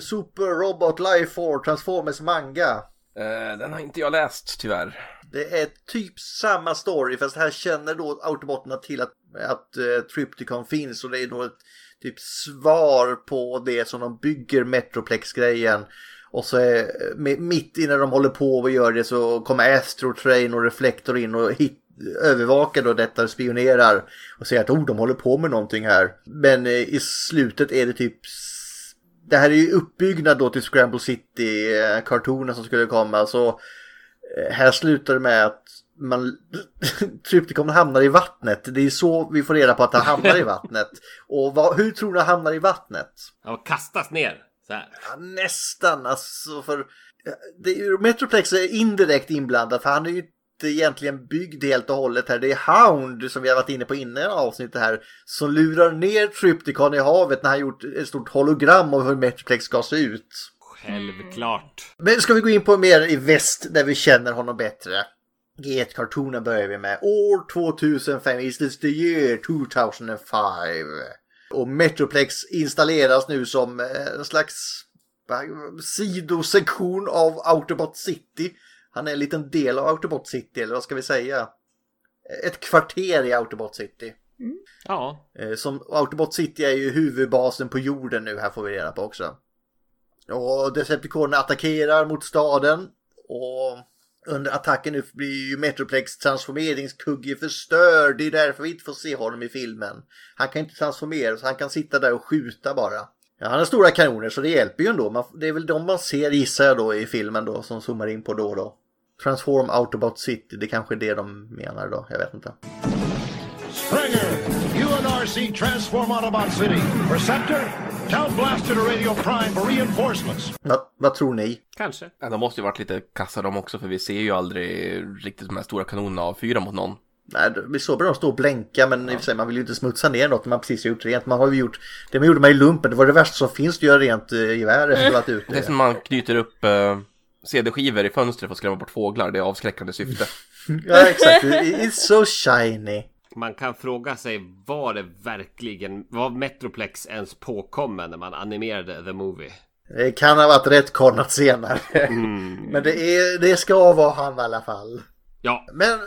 Speaker 3: Super Robot Life 4 Transformers manga.
Speaker 5: Eh, den har inte jag läst tyvärr.
Speaker 3: Det är typ samma story fast här känner då automaterna till att, att uh, Trypticon finns och det är då ett typ svar på det som de bygger Metroplex-grejen. Och så är, mi- mitt innan de håller på och gör det så kommer Astro Train och Reflector in och hit, övervakar då detta och spionerar. Och säger att oh, de håller på med någonting här. Men eh, i slutet är det typ det här är ju uppbyggnad då till Scramble City-kartonen som skulle komma. Så eh, här slutar det med att man *laughs* Trypticon hamnar i vattnet. Det är så vi får reda på att han hamnar i *laughs* vattnet. Och vad, hur tror du han hamnar i vattnet?
Speaker 4: Ja, kastas ner. Så här.
Speaker 3: Ja, nästan alltså för det är, ju- Metroplex är indirekt inblandad för han är ju inte egentligen byggd helt och hållet här. Det är Hound som vi har varit inne på innan avsnittet här som lurar ner Trypticon i havet när han gjort ett stort hologram av hur Metroplex ska se ut.
Speaker 4: Självklart.
Speaker 3: Men ska vi gå in på mer i väst där vi känner honom bättre? G1-kartonen börjar vi med. År 2005, is this the year 2005? Och Metroplex installeras nu som eh, en slags sidosektion av Autobot City. Han är en liten del av Autobot City, eller vad ska vi säga? Ett kvarter i Autobot City.
Speaker 4: Ja.
Speaker 3: Eh, Som Autobot City är ju huvudbasen på jorden nu, här får vi reda på också. Och Decepticonerna attackerar mot staden. Och under attacken nu blir ju Metroplex transformeringskugge förstörd. Det är därför vi inte får se honom i filmen. Han kan inte transformera så han kan sitta där och skjuta bara. Ja, han har stora kanoner så det hjälper ju ändå. Man, det är väl de man ser gissar jag då i filmen då som zoomar in på då och då. Transform Autobot City, det kanske är det de menar då. Jag vet inte.
Speaker 12: RC transform Autobot City. Perceptor, tell Blaster to Radio Prime for reinforcements.
Speaker 3: Vad, vad tror ni?
Speaker 4: Kanske.
Speaker 5: Ja, de måste ju varit lite kassa de också för vi ser ju aldrig riktigt de här stora kanonerna avfyra mot någon.
Speaker 3: Nej, vi såg bara de stå och blänka men i och för sig man vill ju inte smutsa ner något när man precis har gjort rent. Man har ju gjort, det man gjorde med i lumpen, det var det värsta som finns att göra rent eh, gevär efter att varit ute.
Speaker 5: Det är som man knyter upp eh, CD-skivor i fönstret för att skrämma bort fåglar. Det är avskräckande syfte. *laughs*
Speaker 3: Ja exakt, it's so shiny.
Speaker 4: Man kan fråga sig var det verkligen, var Metroplex ens påkommen när man animerade The Movie?
Speaker 3: Det kan ha varit rätt kornat senare. *laughs* Men det, är, det ska vara han i alla fall.
Speaker 4: Ja.
Speaker 3: Men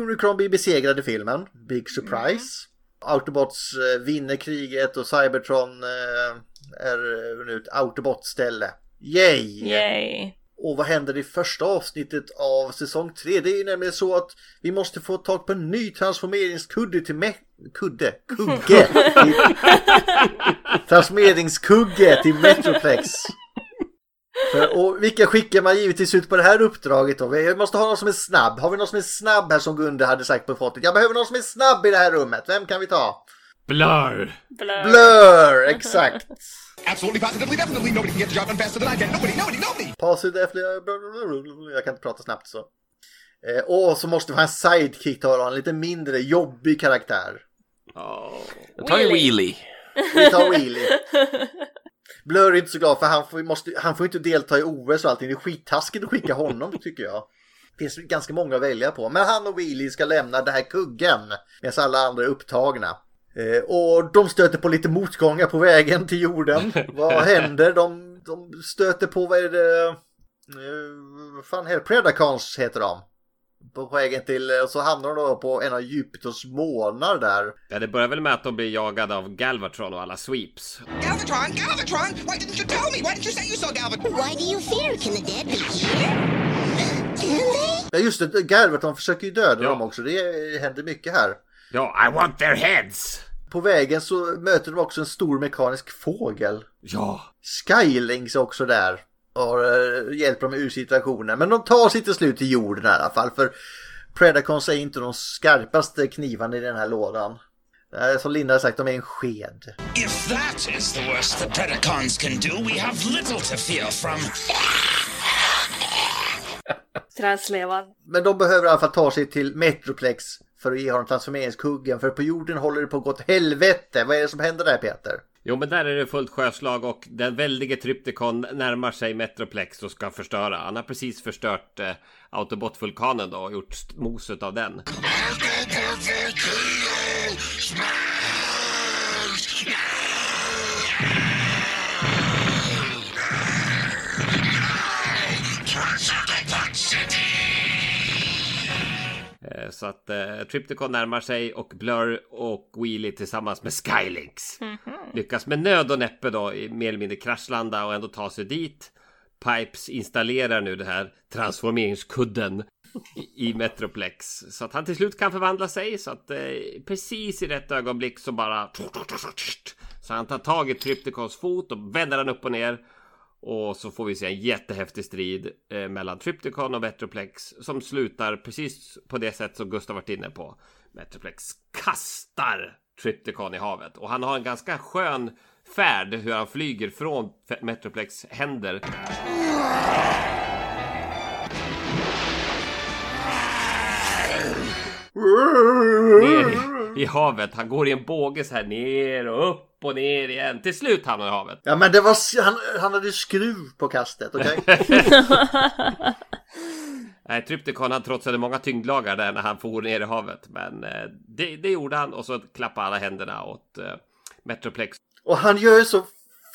Speaker 3: Unicron blir besegrade i filmen. Big surprise. Autobots eh, vinner kriget och Cybertron eh, är nu ett Autobot-ställe. Yay!
Speaker 1: Yay.
Speaker 3: Och vad händer i första avsnittet av säsong 3? Det är ju nämligen så att vi måste få tag på en ny transformeringskudde till me- Kudde? Kugge! Till- *laughs* transformeringskugge till Metroplex. För, och vilka skickar man givetvis ut på det här uppdraget då? Vi måste ha någon som är snabb. Har vi någon som är snabb här som Gunde hade sagt på fortet? Jag behöver någon som är snabb i det här rummet. Vem kan vi ta?
Speaker 4: Blur!
Speaker 1: Blur.
Speaker 3: Blur, *laughs* exakt.
Speaker 9: Absolutely, positively, definitely, nobody can get the job done faster than I can. Nobody, nobody, nobody!
Speaker 3: Positive, jag kan inte prata snabbt så. Eh, och så måste vi ha en sidekick då, en lite mindre jobbig karaktär.
Speaker 5: Jag tar Wheelie.
Speaker 3: Vi tar Wheelie. Blur är inte så glad för han får, måste, han får inte delta i OS och allting. Det är skittaskigt att skicka honom tycker jag. Det finns ganska många att välja på. Men han och Wheelie ska lämna den här kuggen medan alla andra är upptagna. Eh, och de stöter på lite motgångar på vägen till jorden. *laughs* vad händer? De, de stöter på, vad är det? Eh, vad fan heter? Predacons heter de. På vägen till, och så hamnar de då på en av Jupiters månar där.
Speaker 4: Ja, det börjar väl med att de blir jagade av Galvatron och alla sweeps.
Speaker 6: Galvatron, Galvatron! Why didn't you tell me? Why didn't you say you saw Galvatron? Why do you fear? Can the dead be here?
Speaker 3: Ja just det, Galvatron försöker ju döda dem också. Det händer mycket här.
Speaker 4: Ja, I want their heads!
Speaker 3: På vägen så möter de också en stor mekanisk fågel.
Speaker 4: Ja.
Speaker 3: Skylings är också där. Och uh, hjälper dem ur situationen. Men de tar sig till slut till jorden i alla fall. För Predacons är inte de skarpaste knivarna i den här lådan. Eh, Som Linda har sagt, de är en sked.
Speaker 13: If that is the worst the Predacons can do, we have little to fear from.
Speaker 1: Trädslevan.
Speaker 3: Men de behöver i alla fall ta sig till Metroplex för att ge honom transformeringskuggen. För på jorden håller det på att gå åt helvete. Vad är det som händer där Peter?
Speaker 4: Jo, men där är det fullt sjöslag och den väldige Trypticon närmar sig Metroplex och ska förstöra. Han har precis förstört eh, Autobot-vulkanen då och gjort moset av den. Så att eh, Trypticon närmar sig och Blur och Wheelie tillsammans med Skylinks. Lyckas med nöd och näppe då mer eller mindre kraschlanda och ändå ta sig dit. Pipes installerar nu den här transformeringskudden i, Metroplex. Så att han till slut kan förvandla sig så att eh, precis i rätt ögonblick så bara så han tar tag i Trypticons fot och vänder den upp och ner och så får vi se en jättehäftig strid eh, mellan Trypticon och Metroplex som slutar precis på det sätt som Gustav varit inne på. Metroplex kastar Trypticon i havet och han har en ganska skön färd hur han flyger från Metroplex händer. Ner i, *laughs* havet. Han går i en båge så här ner och upp och ner igen. Till slut hamnar han i havet.
Speaker 3: Ja men det var, han, han hade skruv på kastet, okej? *laughs* *laughs*
Speaker 4: Nej, Trypticon han trotsade många tyngdlagar där när han for ner i havet. Men eh, det, det gjorde han och så klappade alla händerna åt eh, Metroplex.
Speaker 3: Och han gör ju så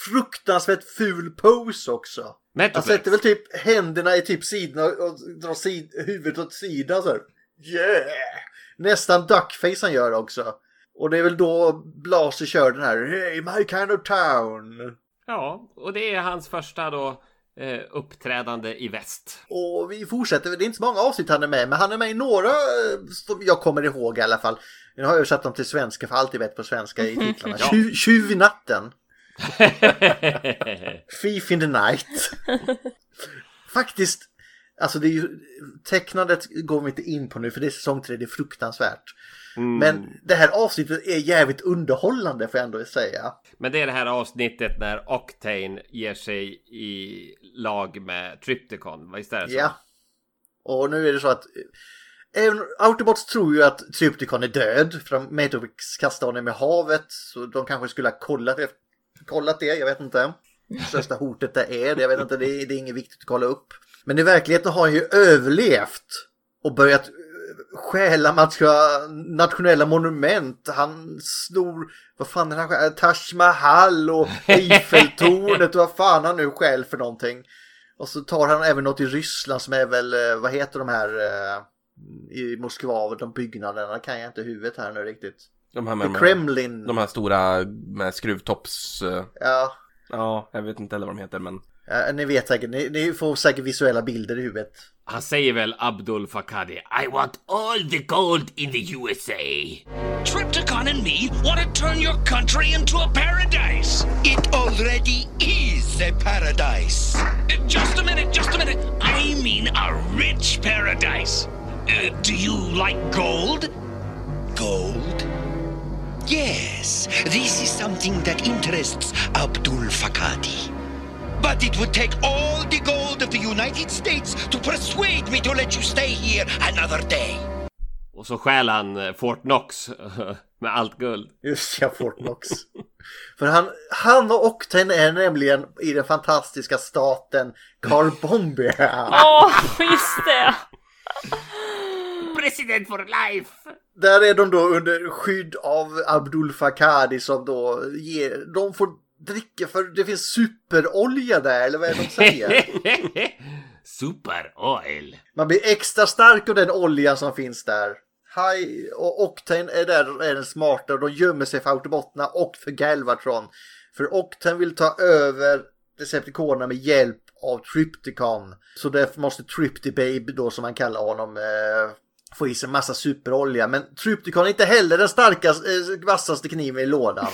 Speaker 3: fruktansvärt ful pose också. Han
Speaker 4: Metroplex.
Speaker 3: sätter väl typ händerna i typ sidorna och drar sid huvudet åt sidan så här. Yeah! Nästan duckface han gör också. Och det är väl då Blaser kör den här Hey my kind of town.
Speaker 4: Ja, och det är hans första då eh, uppträdande i väst.
Speaker 3: Och vi fortsätter, det är inte så många avsnitt han är med, men han är med i några eh, som jag kommer ihåg i alla fall. Nu har jag översatt dem till svenska för alltid vet på svenska i *laughs* titlarna.
Speaker 4: Ja.
Speaker 3: Tjuv, tjuv i natten. *laughs* Thief in the night. *laughs* Faktiskt, alltså det är ju, tecknandet går vi inte in på nu för det är säsong 3, det är fruktansvärt.
Speaker 4: Mm.
Speaker 3: Men det här avsnittet är jävligt underhållande får jag ändå säga.
Speaker 4: Men det är det här avsnittet när Octane ger sig i lag med Trypticon. Visst är det så?
Speaker 3: Ja. Och nu är det så att Även Autobots tror ju att Trypticon är död för Matrix kastar honom i havet. Så de kanske skulle ha kollat det, kollat det jag vet inte. Största hotet det är det, jag vet inte, det är, det är inget viktigt att kolla upp. Men i verkligheten har han ju överlevt och börjat eh, stjäla nationella monument. Han snor, vad fan är han stjäl? Taj Mahal och *laughs* Eiffeltornet och vad fan han nu stjäl för någonting. Och så tar han även något i Ryssland som är väl, eh, vad heter de här eh, i Moskva, de byggnaderna kan jag inte huvudet här nu riktigt.
Speaker 5: De här
Speaker 3: The
Speaker 5: med,
Speaker 3: Kremlin.
Speaker 5: De här stora med skruvtopps... eh,
Speaker 3: Ja.
Speaker 5: Ja, jag vet inte heller vad de heter men...
Speaker 3: Ja, ni vet säkert, ni, ni får säkert visuella bilder i huvudet.
Speaker 4: Han säger väl Abdul Fakadi.
Speaker 13: I want all the gold in the USA. Tripticon and me want to turn your country into a paradise.
Speaker 9: It already is a paradise.
Speaker 13: Uh, Just a minute, just a minute. I mean a rich paradise. Uh, do you like gold?
Speaker 9: Gold? Yes, this is something that interests Abdul Fakadi. But it would take all the gold of the United States to persuade me to let you stay here another day.
Speaker 4: Och så stjäl han eh, Fort Knox *laughs* med allt guld.
Speaker 3: Just ja, Fort Knox. För han, han och Octane är nämligen i den fantastiska staten Carbombia. *laughs*
Speaker 1: Åh, just det!
Speaker 4: President for life!
Speaker 3: Där är de då under skydd av Abdul Fakadi som då ger, de får dricka för det finns superolja där eller vad är det de säger? *laughs*
Speaker 4: Super oil.
Speaker 3: Man blir extra stark av den olja som finns där. Hi och Octane är där är den smarta och de gömmer sig för Autobotterna och för Galvatron. För Octane vill ta över Decepticonerna med hjälp av Trypticon. Så därför måste Tryptibabe då som man kallar honom eh, få i sig massa superolja. Men Trypticon är inte heller den starkaste, eh, vassaste kniven i lådan.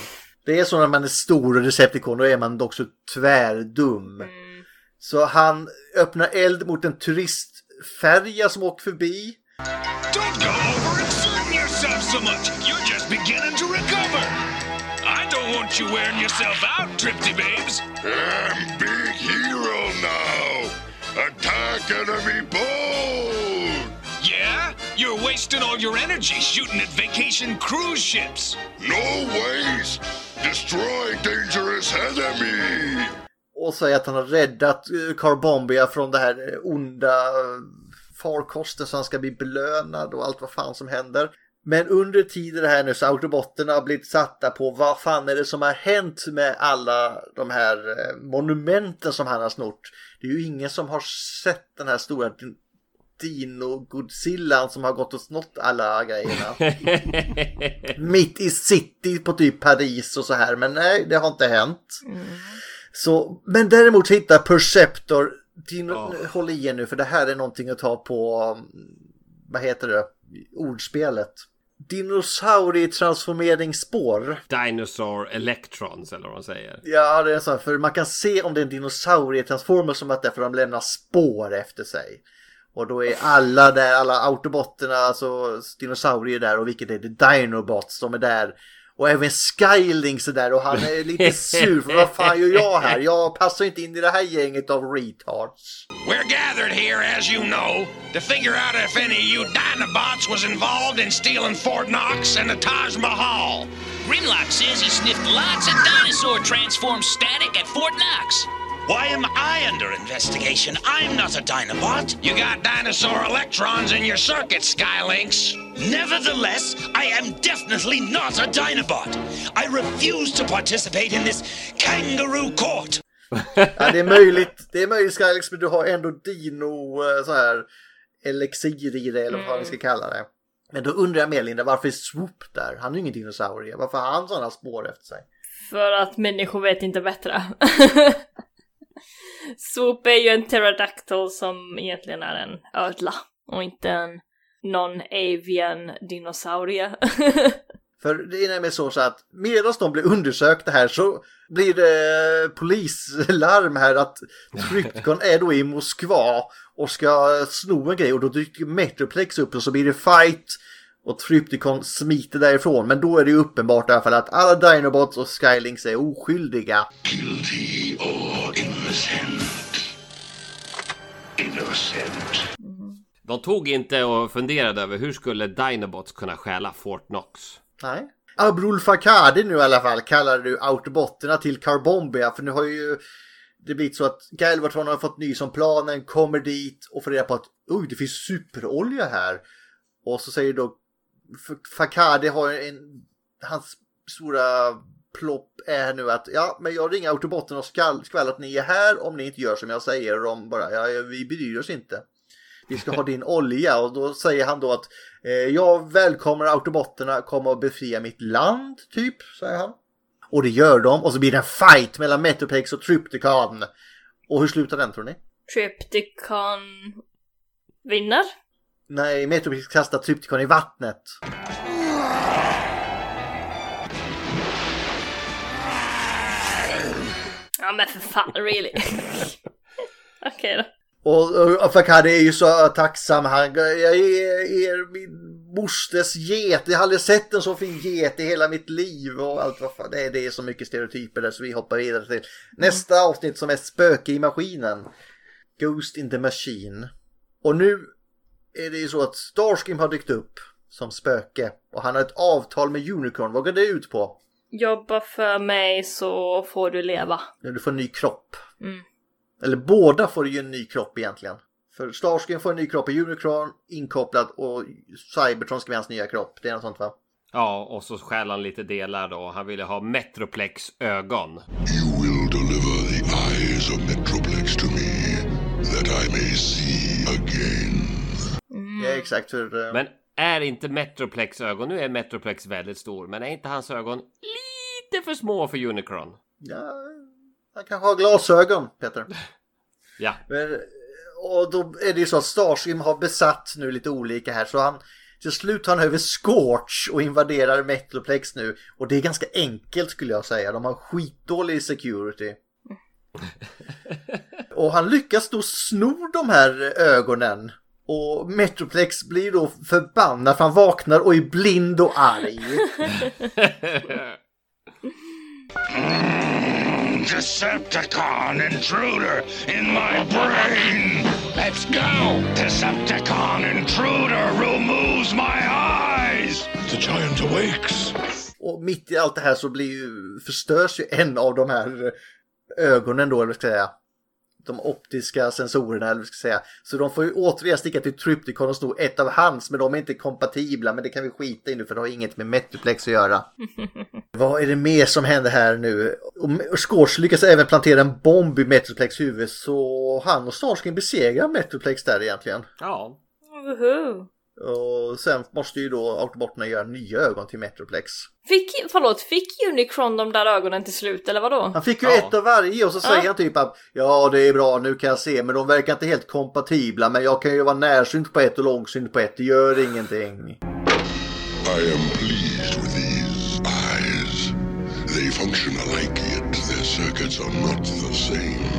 Speaker 3: Det är så när man är stor och Decepticon, då är man också tvärdum. Så han öppnar eld mot en turistfärja som åker förbi.
Speaker 13: Don't go over and sun yourself so much. You're just beginning to recover. I don't want you wearing yourself out, Tripty Babes.
Speaker 10: I'm big hero now. Attack enemy boat.
Speaker 13: Yeah? You're wasting all your energy shooting at vacation cruise ships.
Speaker 10: No waste. Destroy dangerous enemy.
Speaker 3: Och säger att han har räddat eh, Carbombia från det här eh, onda eh, farkosten så han ska bli belönad och allt vad fan som händer. Men under tiden här nu så har autobotterna har blivit satta på vad fan är det som har hänt med alla de här monumenten som han har snort. Det är ju ingen som har sett den här stora Dino-Godzillan som har gått och snott alla grejerna. *laughs* Mitt i city på typ Paris och så här. Men nej, det har inte hänt. Så, men däremot hittar Perceptor, din, håll i er nu för det här är någonting att ta på, um, vad heter det, ordspelet. Dinosaurietransformeringsspår.
Speaker 4: Dinosaur Electrons eller vad de säger.
Speaker 3: Ja, det är så, för man kan se om det är en dinosaurietransformer som att det är för de lämnar spår efter sig. Och då är alla där, alla autobotterna, alltså dinosaurier där och vilket är det? Dinobots, de är där. Och även Skylings är där och han är lite sur för vad fan gör jag här? Jag passar inte in i det här gänget av retards.
Speaker 13: We're gathered here, as you know, to figure out if any of you Dinobots was involved in stealing Fort Knox and the Taj Mahal.
Speaker 14: Grimlock says he sniffed lots of dinosaur transformed static at Fort Knox.
Speaker 13: Why am I under investigation? I'm not a Dinobot. You got dinosaur electrons in your circuit, Skylinks. Nevertheless, I am definitely not a Dinobot. I refuse to participate in this kangaroo court.
Speaker 3: Ja, det är möjligt, det är möjligt Skylings men du har ändå dino eh, så här elixir i det eller vad vi ska kalla det. Men då undrar jag mer Linda, varför är Swoop där? Han är ju ingen dinosaurie. Varför har han sådana spår efter sig?
Speaker 1: För att människor vet inte bättre. *laughs* Swoop är ju en pterodactyl som egentligen är en ödla och inte en non-avian dinosaurie. *laughs*
Speaker 3: För det är nämligen så, så att medan de blir undersökta här så blir det polislarm här att Trypticon är då i Moskva och ska sno en grej och då dyker Metroplex upp och så blir det fight och Trypticon smiter därifrån. Men då är det ju uppenbart i alla fall att alla Dinobots och Skylings är oskyldiga.
Speaker 10: Guilty or Innocent.
Speaker 4: De tog inte och funderade över hur skulle Dinobots kunna stjäla Fort Knox.
Speaker 3: Nej. Abrul Fakadi nu i alla fall kallar du autobotterna till Carbombia för nu har ju det blivit så att Galvatron har fått ny som planen, kommer dit och får reda på att oj det finns superolja här. Och så säger då Fakadi har en, hans stora plopp är nu att ja men jag ringer autobotterna och skvallrar att ni är här om ni inte gör som jag säger och de bara ja vi bryr oss inte. Vi ska ha din olja och då säger han då att eh, jag välkomnar autobotterna komma och befria mitt land, typ, säger han. Och det gör de och så blir det en fight mellan Metroplex och Trypticon. Och hur slutar den tror ni?
Speaker 1: Tripticon vinner.
Speaker 3: Nej, Metroplix kastar Trypticon i vattnet.
Speaker 1: Ja men för fan, really. *laughs* Okej då.
Speaker 3: Och, och Fakadi är ju så tacksam. Han, jag är, är min mosters get. Jag har aldrig sett en så fin get i hela mitt liv. Och allt vad fan. Det, är, det är så mycket stereotyper där så vi hoppar vidare till nästa avsnitt som är Spöke i maskinen. Ghost in the Machine. Och nu är det ju så att Starscream har dykt upp som spöke. Och han har ett avtal med Unicorn. Vad går det ut på?
Speaker 1: Jobba för mig så får du leva.
Speaker 3: När du får en ny kropp.
Speaker 1: Mm.
Speaker 3: Eller båda får ju en ny kropp egentligen. För Starscream får en ny kropp i Unicron inkopplad och Cybertron ska bli hans nya kropp. Det är något sånt va?
Speaker 4: Ja, och så stjäl han lite delar då. Han ville ha Metroplex ögon.
Speaker 10: You will deliver the eyes of Metroplex to me, that I may see again.
Speaker 3: Ja, exakt. För, eh,
Speaker 4: Men är inte Metroplex ögon, nu är Metroplex väldigt stor, men är inte hans ögon lite för små för Unicron?
Speaker 3: ja, han kanske har glasögon, Peter. *laughs*
Speaker 4: Ja.
Speaker 3: Men, och då är det ju så att Starscream har besatt nu lite olika här så han till slut tar han över Scorch och invaderar Metroplex nu. Och det är ganska enkelt skulle jag säga. De har skitdålig security. *laughs* Och han lyckas då sno de här ögonen. Och Metroplex blir då förbannad för han vaknar och är blind och arg.
Speaker 10: Decepticon intruder in my brain. Let's go. Decepticon intruder removes my eyes. The giant awakes.
Speaker 3: Och mitt i allt det här så blir ju, förstörs ju en av de här ögonen då, eller vad ska jag säga. De optiska sensorerna, eller vad ska jag säga. Så de får ju återigen sticka till Trypticon och sno ett av hans, men de är inte kompatibla. Men det kan vi skita i nu för det har inget med Metroplex att göra. *laughs* Vad är det mer som händer här nu? Och Scorch lyckas även plantera en bomb i Metroplex huvud så han och Starscream besegrar Metroplex där egentligen.
Speaker 4: Ja.
Speaker 1: Woho.
Speaker 3: Och sen måste ju då Autobotterna göra nya ögon till Metroplex.
Speaker 1: Fick, förlåt, fick Unicron de där ögonen till slut eller vadå?
Speaker 3: Han fick ju ett av varje och så säger
Speaker 1: Ja.
Speaker 3: han typ att ja det är bra nu kan jag se men de verkar inte helt kompatibla men jag kan ju vara närsynt på ett och långsynt på ett det gör ingenting.
Speaker 10: I am pleased with these eyes. They function alike, yet their circuits are not the same.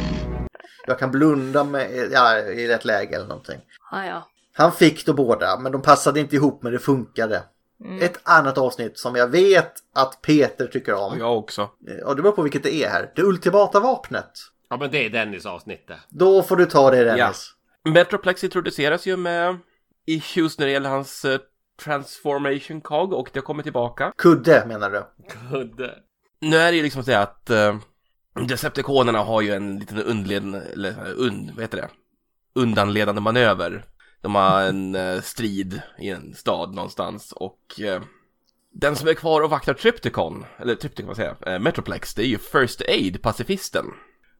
Speaker 3: Jag kan blunda med, ja, i rätt läge eller någonting.
Speaker 1: Ah, ja.
Speaker 3: Han fick då båda men de passade inte ihop men det funkade.
Speaker 1: Mm.
Speaker 3: Ett annat avsnitt som jag vet att Peter tycker om.
Speaker 5: Jag också.
Speaker 3: Och det beror på vilket det är här. Det ultimata vapnet.
Speaker 4: Ja, men det är Dennis avsnittet.
Speaker 3: Då får du ta det Dennis.
Speaker 5: Metroplex introduceras ju med issues när det gäller hans eh, transformation cog och det kommer tillbaka.
Speaker 3: Kudde menar du?
Speaker 4: Kudde.
Speaker 5: Nu är det ju liksom så att uh, Decepticonerna har ju en liten undled, eller eh, und, vad heter det? Undanledande manöver. De har en eh, strid i en stad någonstans och eh, den som är kvar och vaktar Trypticon, eller Trypticon vad säger eh, Metroplex, det är ju First Aid, pacifisten.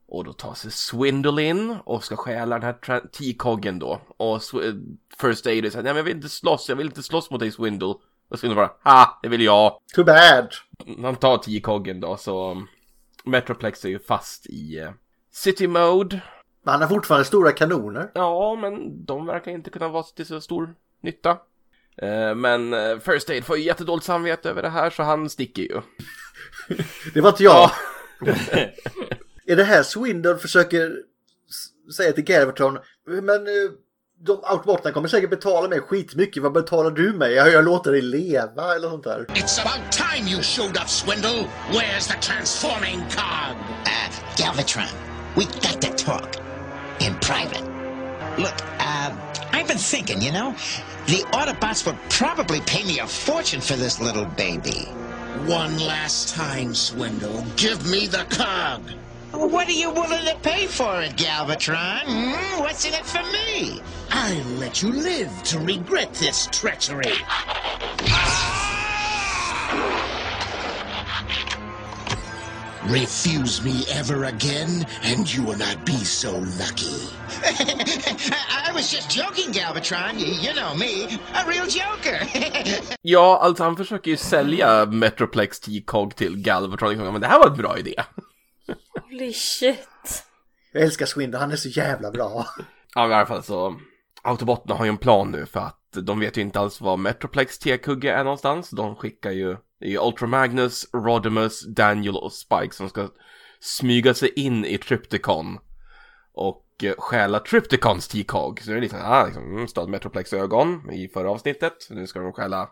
Speaker 5: Och då tar sig Swindle in och ska stjäla den här T-coggen då. Och eh, First Aid säger, nej men jag vill inte slåss, jag vill inte slåss mot dig Swindle. Och Swindle bara, ha, det vill jag.
Speaker 3: Too bad.
Speaker 5: Han tar T-coggen då, så um, Metroplex är ju fast i eh, City Mode.
Speaker 3: Men han har fortfarande stora kanoner.
Speaker 5: Ja, men de verkar inte kunna vara till så stor nytta. Eh, Men eh, First Aid får ju jättedåligt samvete över det här så han sticker ju. *laughs*
Speaker 3: Det var inte jag. *laughs* är det här Swindle försöker säga till Galvatron, men eh, de automaterna kommer säkert betala mig skitmycket. Vad betalar du mig? Jag, jag låter dig leva eller sånt där.
Speaker 13: It's about time you showed up, Swindle. Where's the transforming cog?
Speaker 6: Uh, Galvatron, we got to talk in private. Look, uh, I've been thinking, you know, the Autobots would probably pay me a fortune for this little baby.
Speaker 13: One last time, Swindle. Give me the cog.
Speaker 6: What are you willing to pay for it, Galvatron? Hmm? What's in it for me?
Speaker 13: I'll let you live to regret this treachery. Refuse me ever again, and you will not be so lucky. *laughs*
Speaker 6: I was just joking, Galvatron. You, know me, a real joker. *laughs*
Speaker 5: Ja, alltså han försöker ju sälja Metroplex T-cog till Galvatron. liksom, Men det här var en bra idé.
Speaker 1: Holy shit.
Speaker 3: Jag älskar Swindon, han är så jävla bra.
Speaker 5: Ja, i alla fall så. Autobotterna har ju en plan nu för att de vet ju inte alls var Metroplex T-kugge är någonstans. De skickar ju, det är ju Ultra Magnus, Rodimus, Daniel och Spike som ska smyga sig in i Trypticon. Och eh, stjäla Trypticons T-cog. Så det är liksom, ah, liksom mm, stöd Metroplex ögon i förra avsnittet. Nu ska de stjäla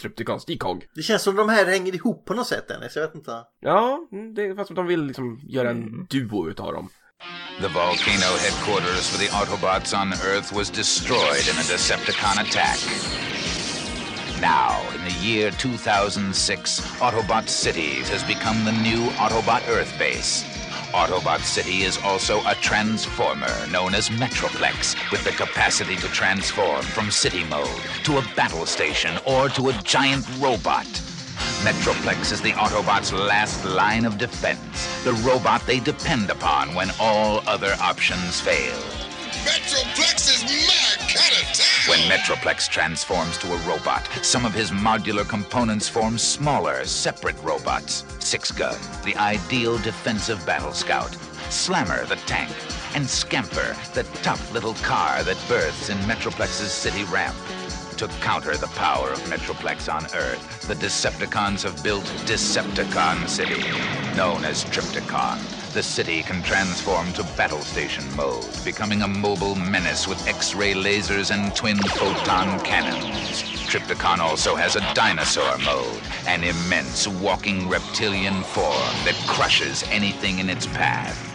Speaker 5: Trypticons T-cog.
Speaker 3: Det känns som de här hänger ihop på något sätt Dennis, jag vet inte.
Speaker 5: Ja, mm, det är fast att de vill liksom göra en duo utav dem.
Speaker 15: The volcano headquarters for the Autobots on Earth was destroyed in a Decepticon attack. Now, in the year 2006, Autobot City has become the new Autobot Earth base. Autobot City is also a transformer known as Metroplex, with the capacity to transform from city mode to a battle station or to a giant robot. Metroplex is the Autobots' last line of defense, the robot they depend upon when all other options fail.
Speaker 10: Metroplex is town!
Speaker 15: When Metroplex transforms to a robot, some of his modular components form smaller, separate robots. Six Gun, the ideal defensive battle scout, Slammer, the tank, and Scamper, the tough little car that berths in Metroplex's city ramp. To counter the power of Metroplex on Earth, the Decepticons have built Decepticon City, known as Tripticon. The city can transform to battle station mode, becoming a mobile menace with X-ray lasers and twin photon cannons. Tripticon also has a dinosaur mode, an immense walking reptilian form that crushes anything in its path.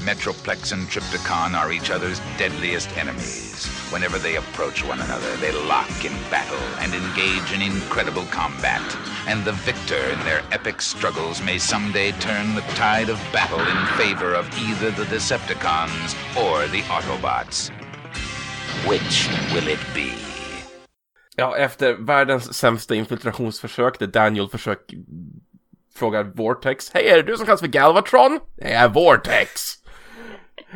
Speaker 15: Metroplex and Tripticon are each other's deadliest enemies. Whenever they approach one another, they lock in battle and engage in incredible combat. And the victor in their epic struggles may someday turn the tide of battle in favor of either the Decepticons or the Autobots. Which will it be?
Speaker 5: Ja, efter världens sämsta infiltrationsförsök där Daniel försöker frågar Vortex Hej, är det du som kallas för Galvatron? Det är Vortex!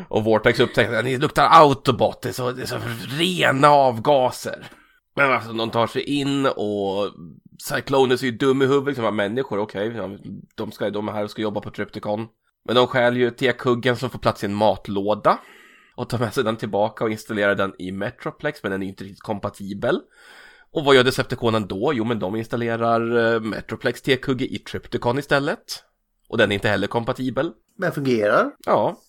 Speaker 5: Och Vortex upptäcker att ni luktar Autobot, det är så, det är så rena avgaser. Men alltså, de tar sig in och Cyclonus är ju dum i huvudet, liksom, människor, okej, okay, de, ska, de är här och ska jobba på Trypticon. Men de stjäl ju tekuggen som får plats i en matlåda. Och tar med sig den tillbaka och installerar den i Metroplex, men den är ju inte riktigt kompatibel. Och vad gör Decepticonen då? Jo, men de installerar eh, Metroplex T-kugge i Trypticon istället. Och den är inte heller kompatibel.
Speaker 3: Men fungerar.
Speaker 5: Ja.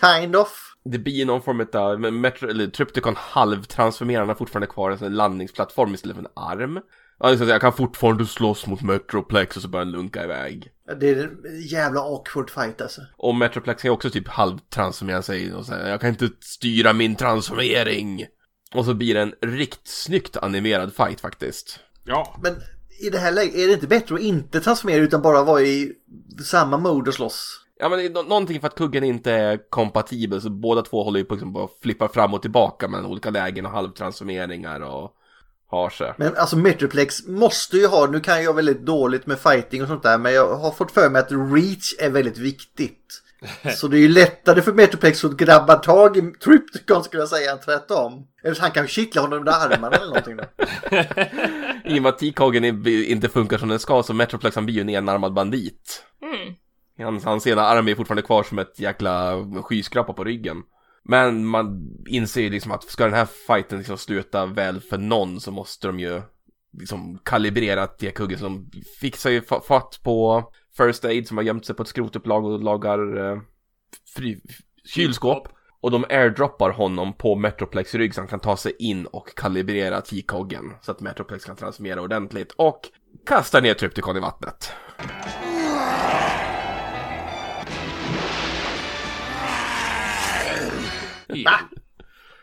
Speaker 3: Kind of.
Speaker 5: Det blir någon form av, Metro, eller Trypticon halvtransformerar, har fortfarande kvar en sån landningsplattform istället för en arm. Ja, det är så att jag kan fortfarande slåss mot Metroplex och så börjar den lunka iväg.
Speaker 3: Ja, Det är en jävla awkward fight alltså.
Speaker 5: Och Metroplex kan ju också typ halvtransformera sig och säga jag kan inte styra min transformering. Och så blir det en riktigt snyggt animerad fight faktiskt.
Speaker 4: Ja.
Speaker 3: Men i det här läget, är det inte bättre att inte transformera utan bara vara i samma mode och slåss?
Speaker 5: Ja men det är någonting för att kuggen inte är kompatibel så båda två håller ju på liksom att flippa fram och tillbaka mellan olika lägen och halvtransformeringar och har sig.
Speaker 3: Men alltså Metroplex måste ju ha, nu kan jag väldigt dåligt med fighting och sånt där, men jag har fått för mig att reach är väldigt viktigt. *laughs* Så det är ju lättare för Metroplex att grabba tag i Trypticon skulle jag säga än tvärtom. Eller så han kan kittla honom under armarna eller någonting då. *laughs*
Speaker 5: I och med att T-Coggen i- inte funkar som den ska så Metroplex han blir ju en enarmad bandit.
Speaker 1: Mm.
Speaker 5: Hans, hans ena arm är fortfarande kvar som ett jäkla skyskrapa på ryggen. Men man inser ju liksom att ska den här fighten liksom sluta väl för någon så måste de ju liksom kalibrera T-kuggen som fixar ju fatt på First Aid som har gömt sig på ett skrotupplag och lagar eh, fri, kylskåp. Och de airdroppar honom på Metroplex rygg så han kan ta sig in och kalibrera T-koggen så att Metroplex kan transformera ordentligt och kastar ner Trypticon i vattnet.
Speaker 4: Ja.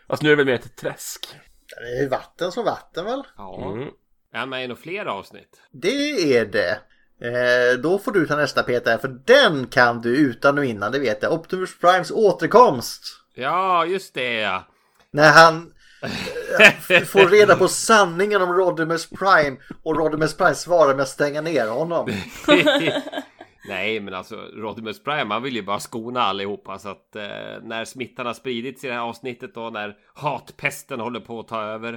Speaker 5: Alltså nu är det väl mer ett träsk.
Speaker 3: Det är vatten som vatten väl?
Speaker 4: Ja.
Speaker 5: Mm.
Speaker 4: Är han med i några fler avsnitt?
Speaker 3: Det är det. Eh, då får du ta nästa Peter, för den kan du utan och innan, det vet jag. Optimus Primes återkomst.
Speaker 4: Ja, just det ja.
Speaker 3: När han eh, *laughs* får reda på sanningen om Rodimus Prime och Rodimus Prime svarar med att stänga ner honom. *laughs*
Speaker 4: Nej, men alltså Rodimus Prime, han vill ju bara skona allihopa så att eh, när smittan har spridits i det här avsnittet då när hatpesten håller på att ta över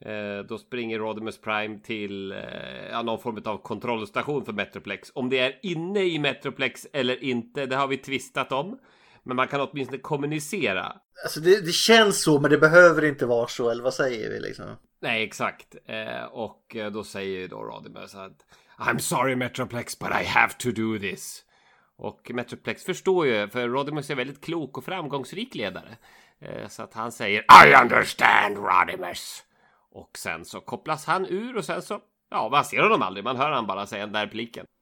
Speaker 4: eh, då springer Rodimus Prime till eh, någon form av kontrollstation för Metroplex. Om det är inne i Metroplex eller inte, det har vi tvistat om. Men man kan åtminstone kommunicera.
Speaker 3: Alltså det, det känns så men det behöver inte vara så eller vad säger vi liksom?
Speaker 4: Nej, exakt. Eh, och eh, då säger ju då Rodimus att I'm sorry Metroplex but I have to do this. Och Metroplex förstår ju, för Rodimus är väldigt klok och framgångsrik ledare. Eh, så att han säger I understand Rodimus. Och sen så kopplas han ur och sen så, ja man ser honom aldrig, man hör han bara säga den där repliken. *laughs*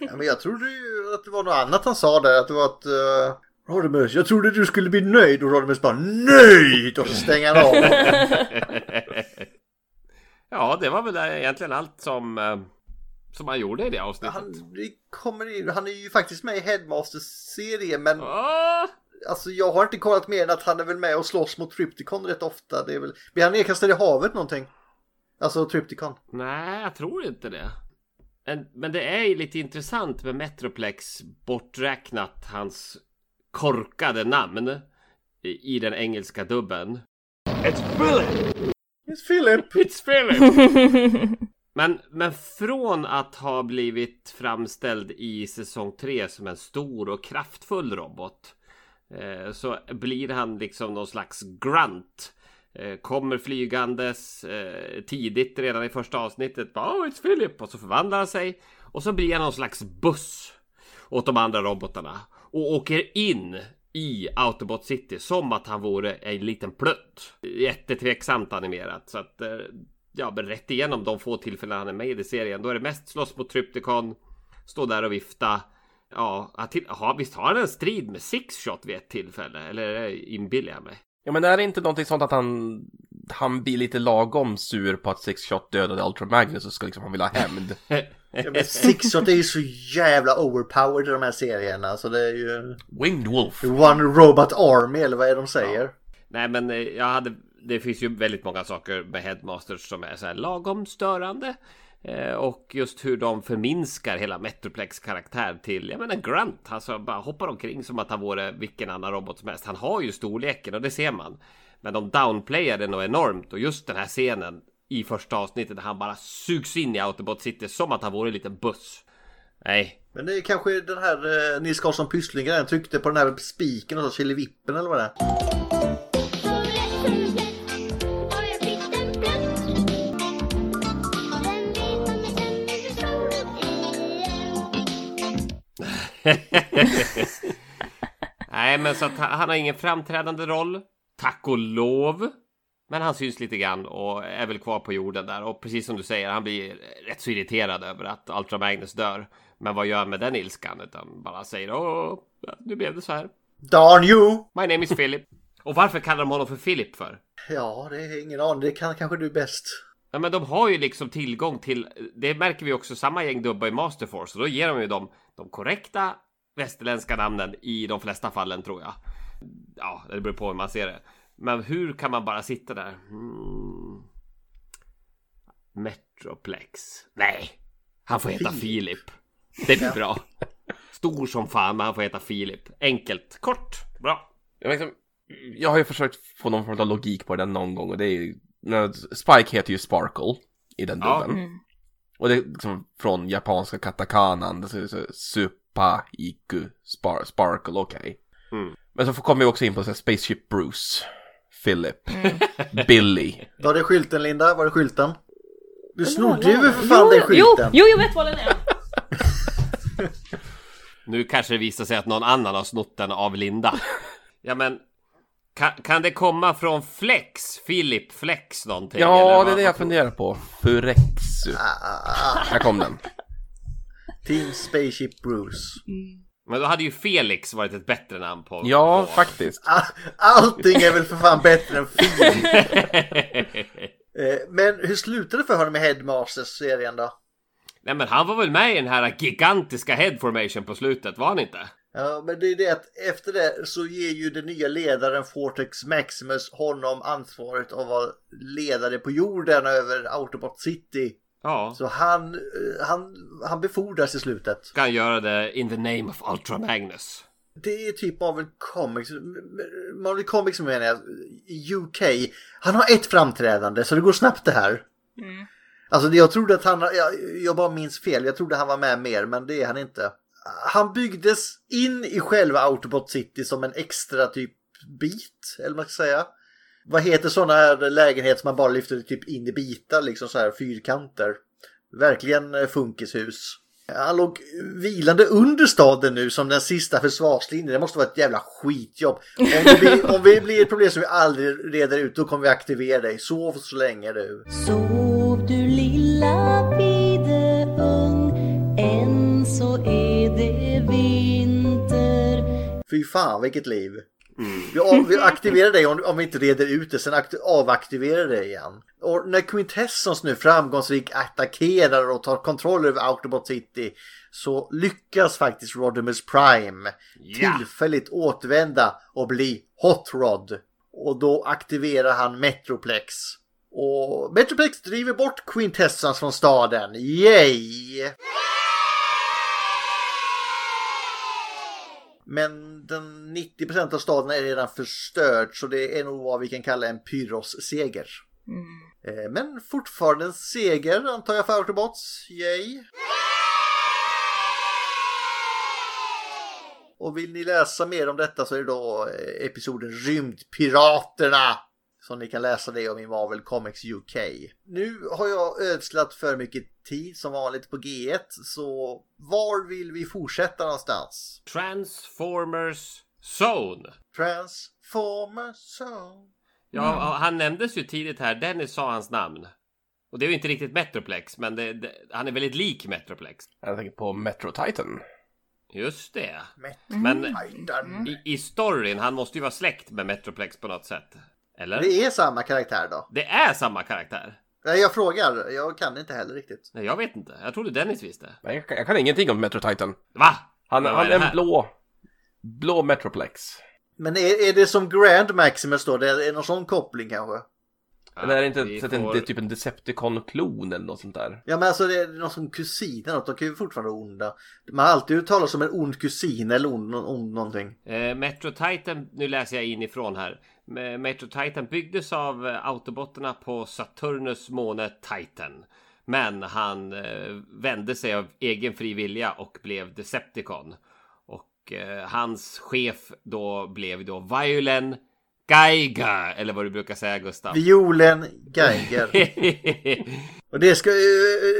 Speaker 3: Ja, men jag trodde ju att det var något annat han sa där, att det var att uh... Rodimus, jag trodde du skulle bli nöjd och Rodimus bara nöjd och så stänger han av. *laughs*
Speaker 4: ja, det var väl egentligen allt som, eh, som han gjorde i det avsnittet.
Speaker 3: Han, det kommer in, han är ju faktiskt med i Headmasters-serien men
Speaker 4: Ah!
Speaker 3: Alltså jag har inte kollat mer än att han är väl med och slåss mot Trypticon rätt ofta. Det är väl... Blir han nedkastad i havet någonting? Alltså Trypticon.
Speaker 4: Nej, jag tror inte det. Men, men det är ju lite intressant med Metroplex borträknat hans korkade namn i, i den engelska dubben.
Speaker 3: It's Philip! It's Philip!
Speaker 4: It's Philip! *laughs* Men, men från att ha blivit framställd i säsong 3 som en stor och kraftfull robot eh, så blir han liksom någon slags grunt. Eh, kommer flygandes eh, tidigt redan i första avsnittet. Bara, oh, it's Philip! Och så förvandlar han sig. Och så blir han någon slags buss åt de andra robotarna. Och åker in i Autobot City som att han vore en liten plutt. Jättetveksamt animerat. Så att eh, ja, men rätt igenom de få tillfällen han är med i serien. Då är det mest slåss mot Trypticon. Stå där och vifta. Ja, till, aha, visst har han en strid med Sixshot vid ett tillfälle? Eller inbillar jag mig?
Speaker 5: Ja men är det inte någonting sånt att han, han blir lite lagom sur på att Sixshot dödade Ultra Magnus och ska liksom han vill ha hämnd? *laughs*
Speaker 3: ja, Sixshot är ju så jävla overpowered i de här serierna så det är ju...
Speaker 5: Winged Wolf.
Speaker 3: One Robot Army eller vad är de säger? Ja.
Speaker 4: Nej men eh, jag hade det finns ju väldigt många saker med Headmasters som är så här lagom störande. Eh, och just hur de förminskar hela Metroplex karaktär till, jag menar Grunt, alltså bara hoppar omkring som att han vore vilken annan robot som helst. Han har ju storleken och det ser man. Men de downplayar det nog enormt och just den här scenen i första avsnittet där han bara sugs in i Autobot City som att han vore en liten buss. Nej.
Speaker 3: Men det är kanske den här eh, Nils Karlsson Pyssling-grejen, tryckte på den här spiken och så Killevippen eller vad det är.
Speaker 4: Nej, men så att han har ingen framträdande roll. Tack och lov. Men han syns lite grann och är väl kvar på jorden där. Och precis som du säger, han blir rätt så irriterad över att Ultra Magnus dör. Men vad gör han med den ilskan? Utan bara säger åh, nu blev det så här.
Speaker 3: Darn you!
Speaker 4: My name is Philip. Och varför kallar de honom för Philip för?
Speaker 3: Ja, det är ingen aning. Det kan kanske du bäst.
Speaker 4: Ja, men de har ju liksom tillgång till, det märker vi också, samma gäng dubbar i Masterforce. Och då ger de ju dem de korrekta västerländska namnen i de flesta fallen tror jag. Ja, det beror på hur man ser det. Men hur kan man bara sitta där? Hmm. Metroplex. Nej, han får heta Filip. Det blir bra. Stor som fan, men han får heta Filip. Enkelt, kort, bra.
Speaker 5: Jag, liksom, jag har ju försökt få någon form av logik på den någon gång och det är ju Spike heter ju Sparkle i den dubben. Ja. Mm. Och det är liksom från japanska katakanan, det är så, supa, iku, spar, sparkle, okej. Okay. Mm. Men så kommer vi också in på så här, Spaceship Bruce, Philip, mm. *laughs* Billy.
Speaker 3: Var det skylten Linda? Var det skylten? Du snodde ju för fan jo, den skylten.
Speaker 1: Jo, jo, jag vet vad den är. *laughs*
Speaker 4: nu kanske det visar sig att någon annan har snott den av Linda. Ja men kan, kan det komma från Flex? Philip Flex någonting?
Speaker 5: Ja, det är det jag funderar på. Furexu. Ah. Här kom den.
Speaker 3: Team Spaceship Bruce.
Speaker 4: Mm. Men då hade ju Felix varit ett bättre namn på...
Speaker 5: Ja,
Speaker 4: på...
Speaker 5: faktiskt.
Speaker 3: Allting är väl för fan bättre än Felix. *laughs* Eh, men hur slutade det för honom med Headmasters-serien då?
Speaker 4: Nej men han var väl med i den här gigantiska head formation på slutet, var han inte?
Speaker 3: Ja, men det är det att efter det så ger ju den nya ledaren Fortex Maximus honom ansvaret att vara ledare på jorden över Autobot City.
Speaker 4: Ja.
Speaker 3: Så han, han, han befordras i slutet.
Speaker 4: Ska han göra det in the name of Ultra Magnus?
Speaker 3: Det är typ Marvel Comics, Marvel Comics menar jag, i UK. Han har ett framträdande så det går snabbt det här. Mm. Alltså jag trodde att han, jag, jag bara minns fel, jag trodde han var med mer men det är han inte han byggdes in i själva Autobot City som en extra typ bit, eller vad man ska säga. Vad heter sådana här lägenheter som man bara lyfter typ in i bitar, liksom så här fyrkanter. Verkligen eh, funkishus. Han låg vilande under staden nu som den sista försvarslinjen. Det måste vara ett jävla skitjobb. Om det blir, om det blir ett problem som vi aldrig reder ut, då kommer vi aktivera dig. Sov så länge du.
Speaker 16: Sov du lilla
Speaker 3: Fy fan vilket liv. Vi, av, vi aktiverar dig om, om vi inte reder ut det, sen akt, avaktiverar det igen. Och när Quintessence nu framgångsrikt attackerar och tar kontroll över Autobot City så lyckas faktiskt Rodimus Prime
Speaker 4: Ja.
Speaker 3: tillfälligt återvända och bli Hot Rod. Och då aktiverar han Metroplex. Och Metroplex driver bort Quintessence från staden. Yay! Men den 90% av staden är redan förstörd så det är nog vad vi kan kalla en Pyros-seger. Eh, Men fortfarande en seger antar jag för Autobots. Yay! Och vill ni läsa mer om detta så är det då eh, episoden Rymdpiraterna. Som ni kan läsa det om i Marvel Comics UK. Nu har jag ödslat för mycket tid som vanligt på G1 så var vill vi fortsätta någonstans?
Speaker 4: Transformers Zone.
Speaker 3: Transformers Zone.
Speaker 4: Ja, han nämndes ju tidigt här. Dennis sa hans namn. Och det är ju inte riktigt Metroplex, men det, det, han är väldigt lik Metroplex.
Speaker 5: Jag tänker på Metro Titan.
Speaker 4: Just det.
Speaker 3: Metro
Speaker 4: Men
Speaker 3: Titan.
Speaker 4: i, i storyn, han måste ju vara släkt med Metroplex på något sätt. Eller?
Speaker 3: Det är samma karaktär då?
Speaker 4: Det är samma karaktär.
Speaker 3: Nej, jag frågar. Jag kan inte heller riktigt.
Speaker 4: Nej, jag vet inte. Jag trodde Dennis visste.
Speaker 5: Nej, jag, kan, jag kan ingenting om Metro Titan.
Speaker 4: Va?
Speaker 5: Han, han
Speaker 4: är
Speaker 5: är en blå, blå Metroplex.
Speaker 3: Men är, är det som Grand Maximus då? Det är någon sån koppling kanske?
Speaker 5: Eller är det inte så att det
Speaker 4: får-
Speaker 5: det är typ en Decepticon-klon eller något sånt där?
Speaker 3: Ja men alltså det är någon som kusin eller något. De kan ju fortfarande vara onda. Man har alltid hört talas om en ond kusin eller ond, ond någonting.
Speaker 4: Eh, Metro Titan, nu läser jag inifrån här. Metro Titan byggdes av eh, autobotterna på Saturnus måne Titan. Men han eh, vände sig av egen fri vilja och blev Decepticon. Och eh, hans chef då blev då Violen Geiger, eller vad du brukar säga Gustav.
Speaker 3: Violen Geiger. *laughs* Och det ska,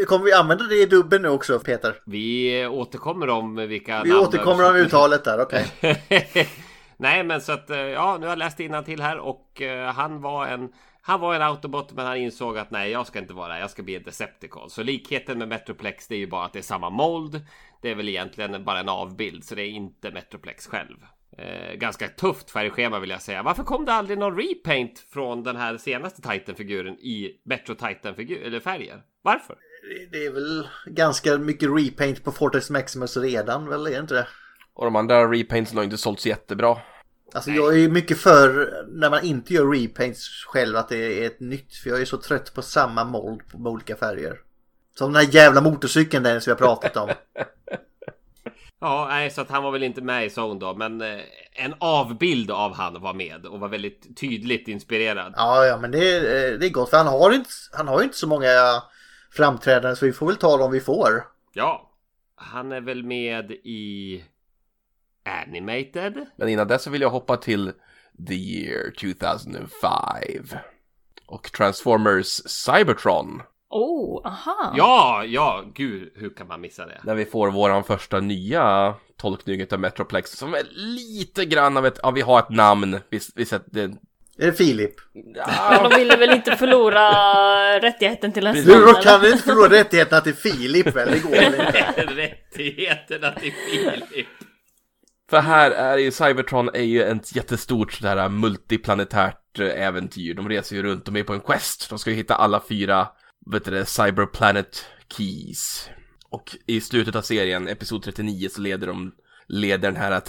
Speaker 3: kommer vi använda det i dubben nu också Peter?
Speaker 4: Vi återkommer om vilka
Speaker 3: Vi
Speaker 4: namn-
Speaker 3: återkommer om uttalet där, okej. *laughs*
Speaker 4: Nej men så att eh, ja, nu har jag läst till här och uh, han var en han var en autobot men han insåg att nej jag ska inte vara det, jag ska bli en Decepticon. Så likheten med Metroplex det är ju bara att det är samma mold. Det är väl egentligen bara en avbild så det är inte Metroplex själv. Eh, ganska tufft färgschema vill jag säga. Varför kom det aldrig någon repaint från den här senaste Titan-figuren i Metro Titan-figur eller färger? Varför?
Speaker 3: Det är väl ganska mycket repaint på Fortex Maximus redan väl, är det inte det?
Speaker 5: Och de andra repaintsen har inte sålt så jättebra.
Speaker 3: Alltså jag är mycket för när man inte gör repaints själv att det är ett nytt. För jag är så trött på samma mold på olika färger. Som den här jävla motorcykeln där som vi har pratat om. *laughs*
Speaker 4: Ja, nej, så att han var väl inte med i Zone då, men eh, en avbild av han var med och var väldigt tydligt inspirerad.
Speaker 3: Ja, ja, men det är, eh, det är gott. För han har, inte, han har ju inte så många framträdanden så vi får väl ta dem vi får.
Speaker 4: Ja, han är väl med i Animated.
Speaker 5: Men innan dess så vill jag hoppa till the year 2005. Och Transformers Cybertron.
Speaker 1: Oh, aha.
Speaker 4: Ja, ja, gud, hur kan man missa det?
Speaker 5: När vi får våran första nya tolkning av Metroplex som är lite grann av ett, ja vi har ett namn, vi, vi sätter det,
Speaker 3: Är det Filip? *laughs*
Speaker 1: Men de ville väl inte förlora rättigheten till en
Speaker 3: då kan
Speaker 1: eller?
Speaker 3: inte förlora rättigheterna till Filip väl? Det går väl inte? *laughs*
Speaker 4: Rättigheterna till Filip.
Speaker 5: För här är ju Cybertron är ju ett jättestort sådär multiplanetärt eh, äventyr. De reser ju runt, de är på en quest. De ska ju hitta alla fyra, vet du det, Cyberplanet Keys. Och i slutet av serien, episod 39, så leder de, leder den här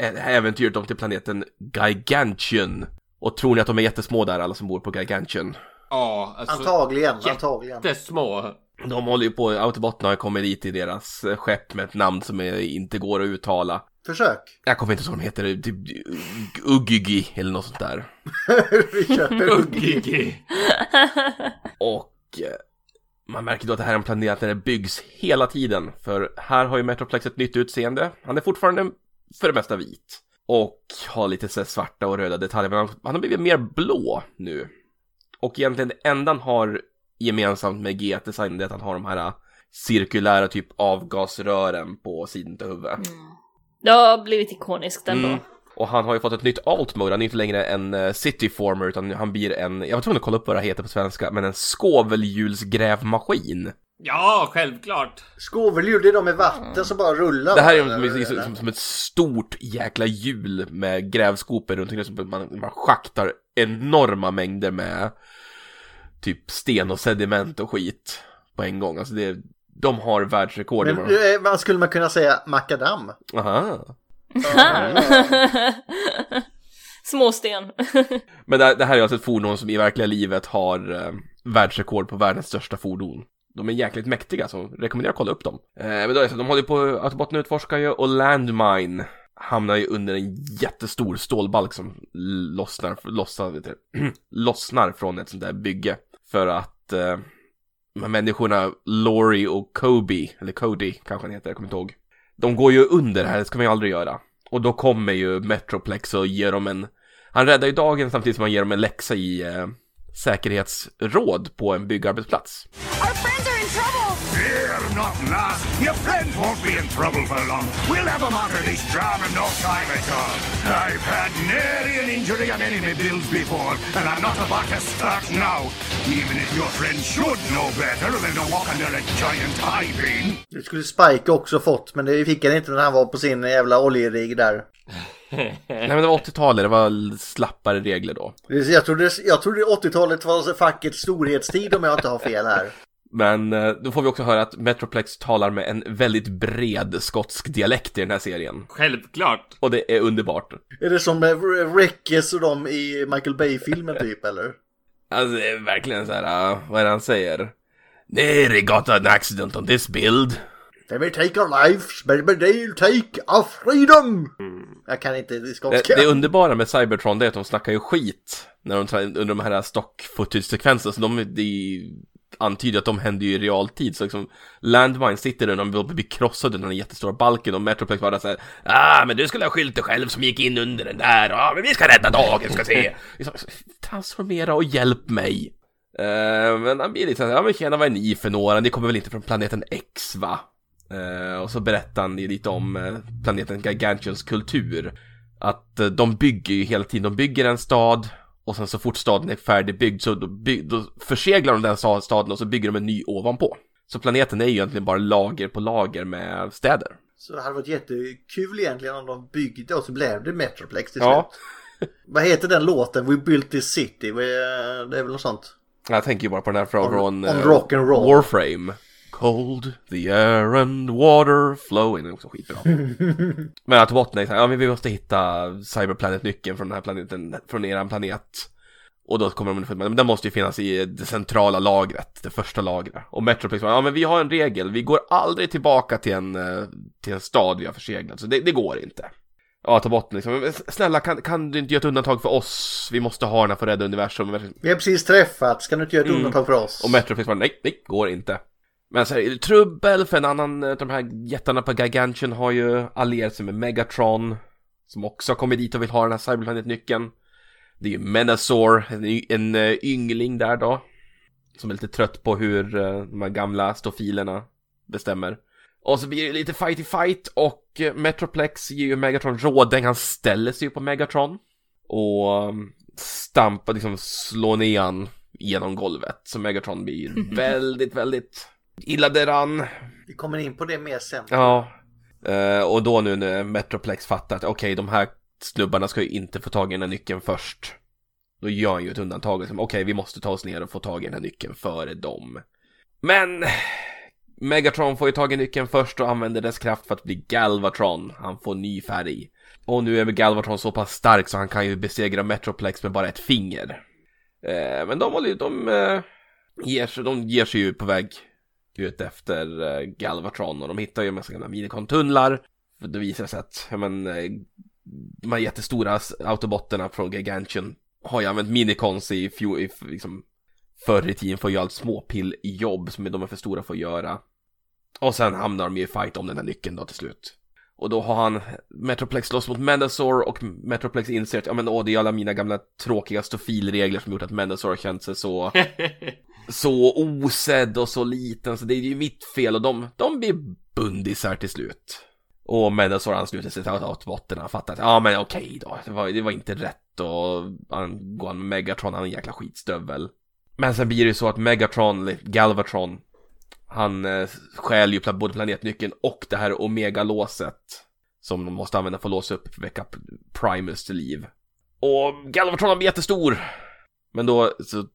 Speaker 5: äh, äventyret dem till planeten Gigantium. Och tror ni att de är jättesmå där, alla som bor på Gigantium?
Speaker 4: Ja, alltså,
Speaker 3: Antagligen, antagligen.
Speaker 4: Jättesmå.
Speaker 5: De håller ju på, Autobotna har kommit dit i deras eh, skepp med ett namn som inte går att uttala.
Speaker 3: Försök.
Speaker 5: Jag kommer inte ihåg vad de heter, typ Uggigi eller något sånt där. *laughs*
Speaker 3: vi köper
Speaker 4: Uggigi. *laughs*
Speaker 5: Och eh, man märker då att det här är en planet där det byggs hela tiden. För här har ju Metroplex ett nytt utseende. Han är fortfarande för det mesta vit. Och har lite så svarta och röda detaljer. Men han, han har blivit mer blå nu. Och egentligen det enda han har gemensamt med G-designen är att han har de här äh, cirkulära typ avgasrören på sidan av huvudet.
Speaker 1: Det har blivit ikoniskt ändå.
Speaker 5: Mm. Och han har ju fått ett nytt alt mode, han är inte längre en uh, cityformer utan han blir en, jag var tvungen att kolla upp vad det heter på svenska, men en skovelhjulsgrävmaskin.
Speaker 4: Ja, självklart!
Speaker 3: Skovelhjul, det är de med vatten som bara rullar.
Speaker 5: Det här är som, som, som, som ett stort jäkla hjul med grävskopor runt omkring som man, man schaktar enorma mängder med typ sten och sediment och skit på en gång. Alltså det, de har världsrekord.
Speaker 3: Men
Speaker 5: vad
Speaker 3: eh, man skulle man kunna säga makadam?
Speaker 5: Aha. *laughs*
Speaker 1: Småsten. *laughs*
Speaker 5: Men det, det här är alltså ett fordon som i verkliga livet har eh, världsrekord på världens största fordon. De är jäkligt mäktiga, så rekommenderar att kolla upp dem. Eh, men då är det så, de håller ju på, Autobotten utforskar ju och Landmine hamnar ju under en jättestor stålbalk som lossnar, lossnar, vet du, *clears throat* lossnar från ett sånt där bygge. För att eh, de här människorna, Laurie och Kobe, eller Cody kanske han heter, jag kommer inte ihåg. De går ju under här, det ska man ju aldrig göra. Och då kommer ju Metroplex och ger dem en han räddar ju dagen samtidigt som han ger dem en läxa i eh, säkerhetsråd på en byggarbetsplats.
Speaker 2: Our friends not, lass. Your friends won't be in trouble for long. We'll have them out of this in no time at all. I've had nary an injury on any of my bills before, and I'm not about to start now. Even if your friends should know better than to walk under a giant high beam.
Speaker 3: Det skulle Spike också fått, men det fick han inte när han var på sin jävla oljerigg där.
Speaker 5: Nej men det var 80-talet, det var slappare regler då.
Speaker 3: Jag trodde, jag trodde 80-talet var så fackets storhetstid om jag inte har fel här.
Speaker 5: Men eh, då får vi också höra att Metroplex talar med en väldigt bred skotsk dialekt i den här serien.
Speaker 4: Självklart.
Speaker 5: Och det är underbart.
Speaker 3: Är det som eh, Reckes och de i Michael Bay-filmen typ eller?
Speaker 5: Alltså det är verkligen så här, uh, vad är det han säger? They got an accident on this build.
Speaker 3: They may take our lives, but they'll take our freedom! Jag kan inte
Speaker 5: Det,
Speaker 3: skotska.
Speaker 5: det underbara med Cybertron det är att de snackar ju skit när de, under de här stock footage-sekvenserna, så de, de antyder att de händer ju i realtid, så liksom Landmine sitter där och de blir krossade under den jättestora balken och Metroplex bara säger ah men du skulle ha skyllt dig själv som gick in under den där, ja men vi ska rädda dagen, ska se. *laughs* Liksom, Transformera och hjälp mig. Eh, men han blir lite såhär, ja men tjena vad är ni för några, ni kommer väl inte från planeten X va? Eh, och så berättar han lite om eh, planeten Gargantuans kultur. Att de bygger ju hela tiden, de bygger en stad och sen så fort staden är färdigbyggd så då, by- då förseglar de den sta- staden och så bygger de en ny ovanpå. Så planeten är ju egentligen bara lager på lager med städer.
Speaker 3: Så det hade varit jättekul egentligen om de byggde och så blev det Metroplex till
Speaker 5: Ja.
Speaker 3: slut. *laughs* Vad heter den låten? We built this city. Vi- Det är väl något sånt?
Speaker 5: Jag tänker ju bara på den här från,
Speaker 3: On-
Speaker 5: från
Speaker 3: on
Speaker 5: eh,
Speaker 3: rock and roll.
Speaker 5: Warframe. Cold, the air and water flowing. Det är också skitbra. *laughs* Men att är så här, ja men vi måste hitta Cyberplanet-nyckeln från den här planeten, från eran planet. Och då kommer de underfund med, men den måste ju finnas i det centrala lagret, det första lagret. Och Metroplex bara, ja men vi har en regel, vi går aldrig tillbaka till en, eh, till en stad vi har förseglat, så det, det går inte. Ja, ta botten liksom, men snälla kan, kan du inte göra ett undantag för oss? Vi måste ha den här för att rädda universum.
Speaker 3: Vi har precis träffats, kan du inte göra ett
Speaker 5: Mm.
Speaker 3: undantag för oss?
Speaker 5: Och Metroplex bara, nej, nej, går inte. Men så här, trubbel för en annan, eh, de här jättarna på Gargantuan har ju allierat sig med Megatron. Som också har kommit dit och vill ha den här Cyberplanet-nyckeln. Det är ju Menazor, en, en eh, yngling där då. Som är lite trött på hur eh, de här gamla stofilerna bestämmer. Och så blir det lite fighty fight och Metroplex ger ju Megatron rådäng, han ställer sig ju på Megatron. Och um, stampar, liksom slår ner han genom golvet. Så Megatron blir *laughs* väldigt, väldigt illa däran.
Speaker 3: Vi kommer in på det mer sen.
Speaker 5: Ja. Eh, och då nu när Metroplex fattar att okej, de här snubbarna ska ju inte få tag i den här nyckeln först. Då gör han ju ett undantag. Okej, vi måste ta oss ner och få tag i den här nyckeln före dem. Men Megatron får ju tag i nyckeln först och använder dess kraft för att bli Galvatron. Han får ny färg. Och nu är Galvatron så pass stark så han kan ju besegra Metroplex med bara ett finger. Eh, men de håller ju, de eh, ger, sig, de ger sig ju på väg ut efter eh, Galvatron och de hittar ju en massa gamla minikontunnlar. För det visar sig att, ja men, eh, de här jättestora autobotterna från Gargantuan har ju använt minikons i, fjol, i liksom, förr i tiden för att göra allt småpilljobb som de är för stora för att göra. Och sen hamnar de ju i fight om den där nyckeln då till slut. Och då har han Metroplex slåss mot Mendasaur och Metroplex inser att ja men åh det är alla mina gamla tråkiga stofilregler som gjort att Mendasaur har känt sig så *laughs* så osedd och så liten så det är ju mitt fel och de, de blir bundisar till slut. Och Mendasaur ansluter sig till autobotterna och fattar att ja men okej då, det var, det var inte rätt och han går med Megatron, han är en jäkla skitstövel. Men sen blir det ju så att Megatron, eller Galvatron, han eh, stjäl ju både planetnyckeln och det här Omega-låset som de måste använda för att låsa upp väcka Primus till liv. Och Galvatron blir jättestor! Men då så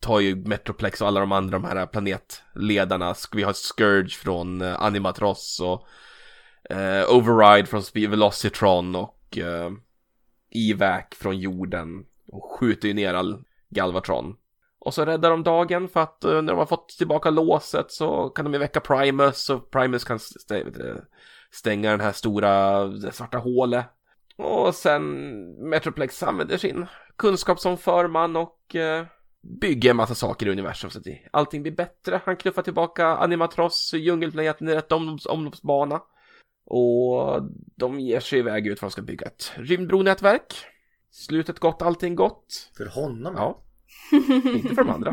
Speaker 5: tar ju Metroplex och alla de andra de här planetledarna, vi har Scourge från eh, Animatross Animatros och eh, Override från Velocitron och eh, Evac från jorden och skjuter ju ner all Galvatron. Och så räddar de dagen för att eh, när de har fått tillbaka låset så kan de ju väcka Primus och Primus kan st stänga den här stora det svarta hålet. Och sen Metroplex använder sin kunskap som förman och eh, bygger en massa saker i universum så att allting blir bättre. Han knuffar tillbaka Animatros, djungelplaneten i rätt omlopps omloppsbana. Och de ger sig iväg ut för att de ska bygga ett rymdbronätverk. Slutet gott, allting gott.
Speaker 3: För honom?
Speaker 5: Ja. *laughs* Inte för de andra.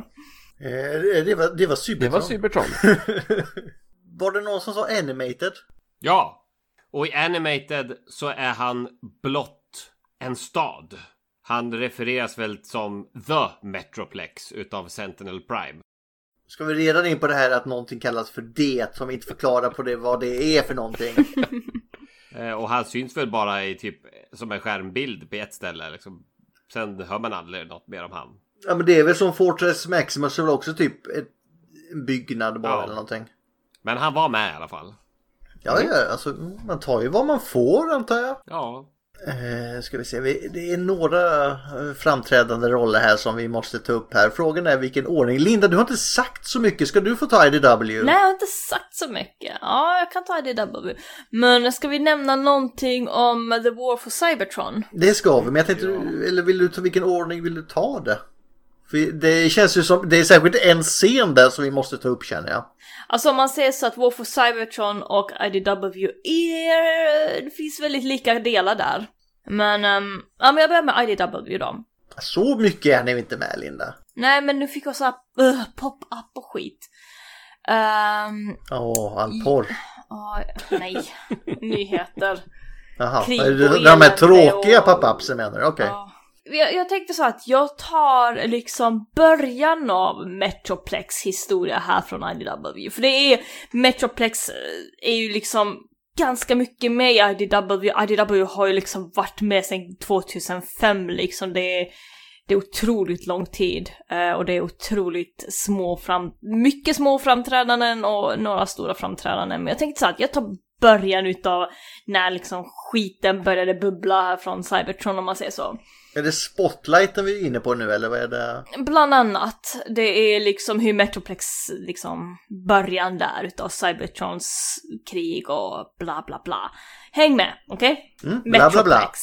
Speaker 3: Eh, det, var, det var Cybertron.
Speaker 5: Det var Cybertron. *laughs*
Speaker 3: var det någon som sa animated?
Speaker 4: Ja! Och i animated så är han blott en stad. Han refereras väl som The Metroplex utav Sentinel Prime.
Speaker 3: Ska vi redan in på det här att någonting kallas för det som inte förklarar på det vad det är för någonting? *laughs*
Speaker 4: Eh, och han syns väl bara i typ som en skärmbild på ett ställe liksom. Sen hör man aldrig något mer om han.
Speaker 3: Ja men det är väl som Fortress Maximus är väl också typ ett, en byggnad bara
Speaker 4: Ja.
Speaker 3: eller någonting.
Speaker 4: Men han var med i alla fall.
Speaker 3: Ja, ja, alltså man tar ju vad man får antar jag.
Speaker 4: Ja.
Speaker 3: Eh, ska vi se, det är några eh, framträdande roller här som vi måste ta upp här. Frågan är vilken ordning. Linda, du har inte sagt så mycket. Ska du få ta IDW?
Speaker 1: Nej, jag har inte sagt så mycket. Ja, jag kan ta IDW. Men ska vi nämna någonting om The War for Cybertron?
Speaker 3: Det ska vi, men jag tänkte, eller vill du ta vilken ordning vill du ta det? För det känns ju som, det är särskilt en scen där som vi måste ta upp känner jag.
Speaker 1: Alltså om man säger så att War for Cybertron och IDW är... Det finns väldigt lika delar där. Men, ehm, ja men jag börjar med IDW då.
Speaker 3: Så mycket är ni inte med Linda.
Speaker 1: Nej men nu fick jag så här uh, pop-up och skit.
Speaker 3: Åh, all porr.
Speaker 1: ja, nej, *laughs* nyheter.
Speaker 3: Jaha, de här tråkiga
Speaker 1: och-
Speaker 3: pop-upsen menar du? Okej.
Speaker 1: Jag, jag tänkte så att jag tar liksom början av Metroplex historia här från IDW. För det är, Metroplex eh, är ju liksom ganska mycket med i IDW. IDW har ju liksom varit med sedan 2005 liksom. Det är, det är otroligt lång tid eh, och det är otroligt små fram, mycket små framträdanden och några stora framträdanden. Men jag tänkte så att jag tar början utav när liksom skiten började bubbla här från Cybertron om man säger så.
Speaker 3: Är det spotlighten vi är inne på nu eller vad är det?
Speaker 1: Bland annat, det är liksom hur Metroplex, liksom början där utav Cybertrons krig och bla bla bla. Häng med, okej?
Speaker 3: Mm, bla, bla, bla.
Speaker 1: Metroplex.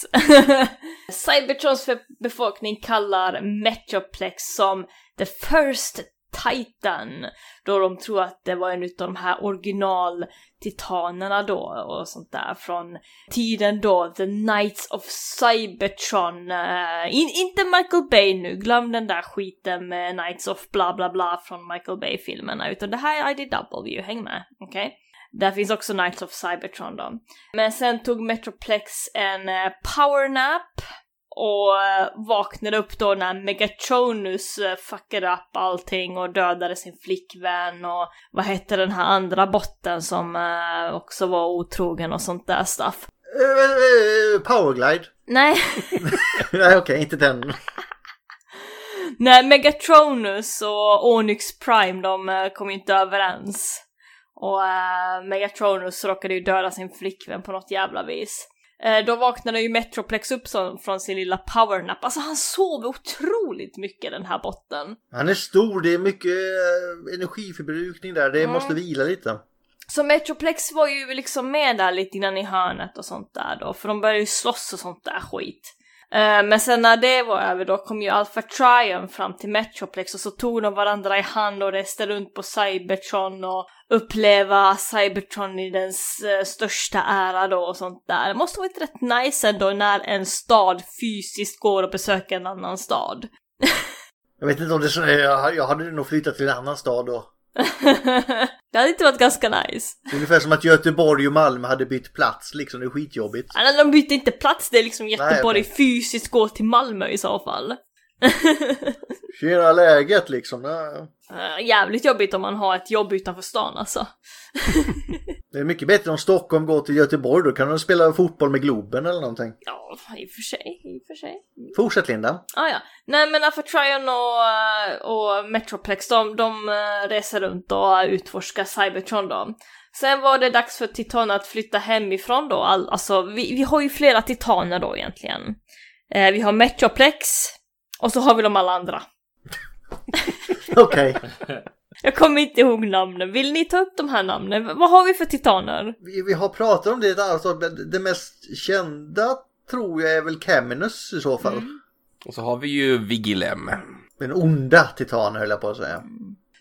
Speaker 1: *laughs* Cybertrons befolkning kallar Metroplex som the first Titan. Då de tror att det var en utav de här original-titanerna då och sånt där från tiden då The Knights of Cybertron. Uh, in, inte Michael Bay nu, glöm den där skiten med Knights of bla bla bla från Michael Bay-filmerna utan det här är IDW, häng med, okej? Där finns också Knights of Cybertron då. Men sen tog Metroplex en eh, powernap och eh, vaknade upp då när Megatronus eh, fuckade upp allting och dödade sin flickvän och vad hette den här andra botten som eh, också var otrogen och sånt där stuff.
Speaker 3: Powerglide?
Speaker 1: Nej, *laughs*
Speaker 3: Nej okej, inte den. *laughs*
Speaker 1: nej Megatronus och Onyx Prime de kom ju inte överens. Och Megatronus råkade ju döda sin flickvän på något jävla vis. Eh, då vaknade ju Metroplex upp från sin lilla powernap. Alltså han sov otroligt mycket den här botten.
Speaker 3: Han är stor, det är mycket eh, energiförbrukning där. Det
Speaker 1: Mm.
Speaker 3: måste vila lite.
Speaker 1: Så Metroplex var ju liksom med där lite innan i hörnet och sånt där då, för de började ju slåss och sånt där skit. Eh, men sen när det var över då kom ju Alpha Triumph fram till Metroplex och så tog de varandra i hand och reste runt på Cybertron och uppleva Cybertron i dens eh, största ära då och sånt där. Det måste varit rätt nice ändå när en stad fysiskt går och besöker en annan stad. *laughs*
Speaker 3: Jag vet inte om det är så, jag, jag hade nog flyttat till en annan stad då. *laughs*
Speaker 1: det hade inte varit ganska nice.
Speaker 3: Ungefär som att Göteborg och Malmö hade bytt plats liksom, det är skitjobbigt.
Speaker 1: Nej, de bytte inte plats, det är liksom Göteborg
Speaker 3: okej.
Speaker 1: fysiskt går till Malmö i så fall. *laughs*
Speaker 3: Tjena läget liksom. Ja.
Speaker 1: Jävligt jobbigt om man har ett jobb utanför stan alltså. *laughs*
Speaker 3: Det är mycket bättre om Stockholm går till Göteborg, då kan de spela fotboll med Globen eller någonting.
Speaker 1: Ja, i och för sig, i och för sig.
Speaker 3: Fortsätt Linda.
Speaker 1: Ah, ja. Nej men Alpha Trion och, och Metroplex de, de eh, reser runt och utforskar Cybertron då. Sen var det dags för Titan att flytta hemifrån då, All, alltså vi, vi har ju flera titaner då egentligen. Eh, vi har Metroplex och så har vi de alla andra. *laughs*
Speaker 3: Okej. *laughs*
Speaker 1: Jag kommer inte ihåg namnen, vill ni ta upp de här namnen? Vad har vi för titaner?
Speaker 3: Vi, vi har pratat om det, alltså, det mest kända tror jag är väl Caminus i så fall.
Speaker 5: Och så har vi ju Vigilem.
Speaker 3: Den onda titanen höll jag på att säga.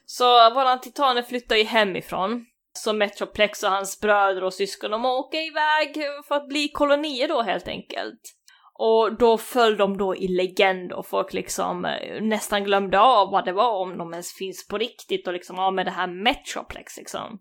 Speaker 1: Så våran titaner flyttar ju hemifrån. Så Metroplex och hans bröder och syskon de åker iväg för att bli kolonier då helt enkelt. Och då föll de då i legend och folk liksom eh, nästan glömde av vad det var om de ens finns på riktigt och liksom, ja med det här Metroplex liksom.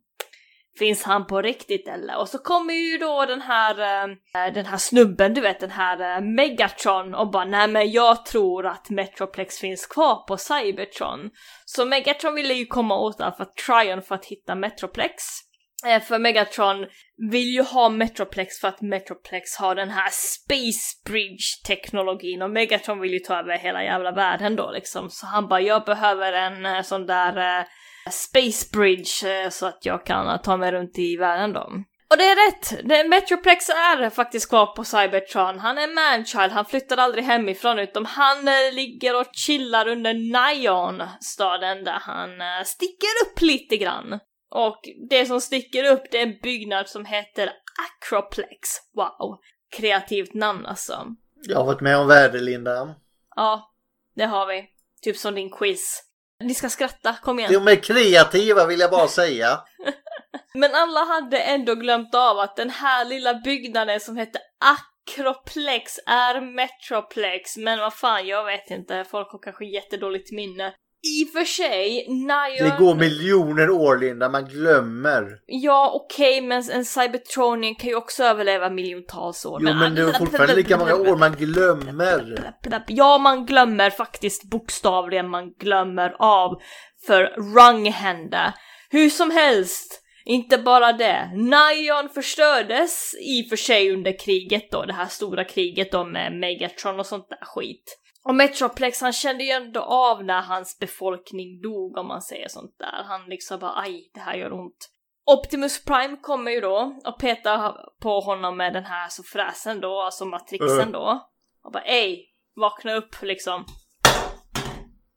Speaker 1: Finns han på riktigt eller? Och så kommer ju då den här, eh, eh, den här snubben, du vet den här Megatron och bara nej men jag tror att Metroplex finns kvar på Cybertron. Så Megatron ville ju komma åt Alpha Trion för att hitta Metroplex. Eh, för Megatron vill ju ha Metroplex för att Metroplex har den här Space Bridge-teknologin och Megatron vill ju ta över hela jävla världen då liksom. Så han bara, jag behöver en eh, sån där eh, Space Bridge eh, så att jag kan eh, ta mig runt i världen då. Och det är rätt! Det, Metroplex är faktiskt kvar på Cybertron. Han är manchild, han flyttar aldrig hemifrån utan han eh, ligger och chillar under Nion, staden där han sticker upp lite grann. Och det som sticker upp det är en byggnad som heter Acroplex. Wow! Kreativt namn alltså.
Speaker 3: Jag har varit med om värde Linda.
Speaker 1: Ja, det har vi. Typ som din quiz. Ni ska skratta, kom igen.
Speaker 3: De är kreativa vill jag bara säga. *laughs*
Speaker 1: Men alla hade ändå glömt av att den här lilla byggnaden som heter Acroplex är Metroplex. Men vad fan, jag vet inte. Folk har kanske jättedåligt minne. I och för sig, Nion...
Speaker 3: Det går miljoner år Linda, man glömmer.
Speaker 1: Ja, okej, men en Cybertronian kan ju också överleva miljontals år.
Speaker 3: Jo men det är fortfarande lika många år man glömmer.
Speaker 1: Ja, man glömmer faktiskt bokstavligen, man glömmer av för Rung hände. Hur som helst, inte bara det. Nion förstördes i och för sig under kriget då, det här stora kriget då med Megatron och sånt där skit. Och Metroplex han kände ju ändå av när hans befolkning dog om man säger sånt där. Han liksom bara aj, det här gör ont. Optimus Prime kommer ju då och petar på honom med den här så fräsen då, alltså matrixen då. Och bara ej, vakna upp liksom.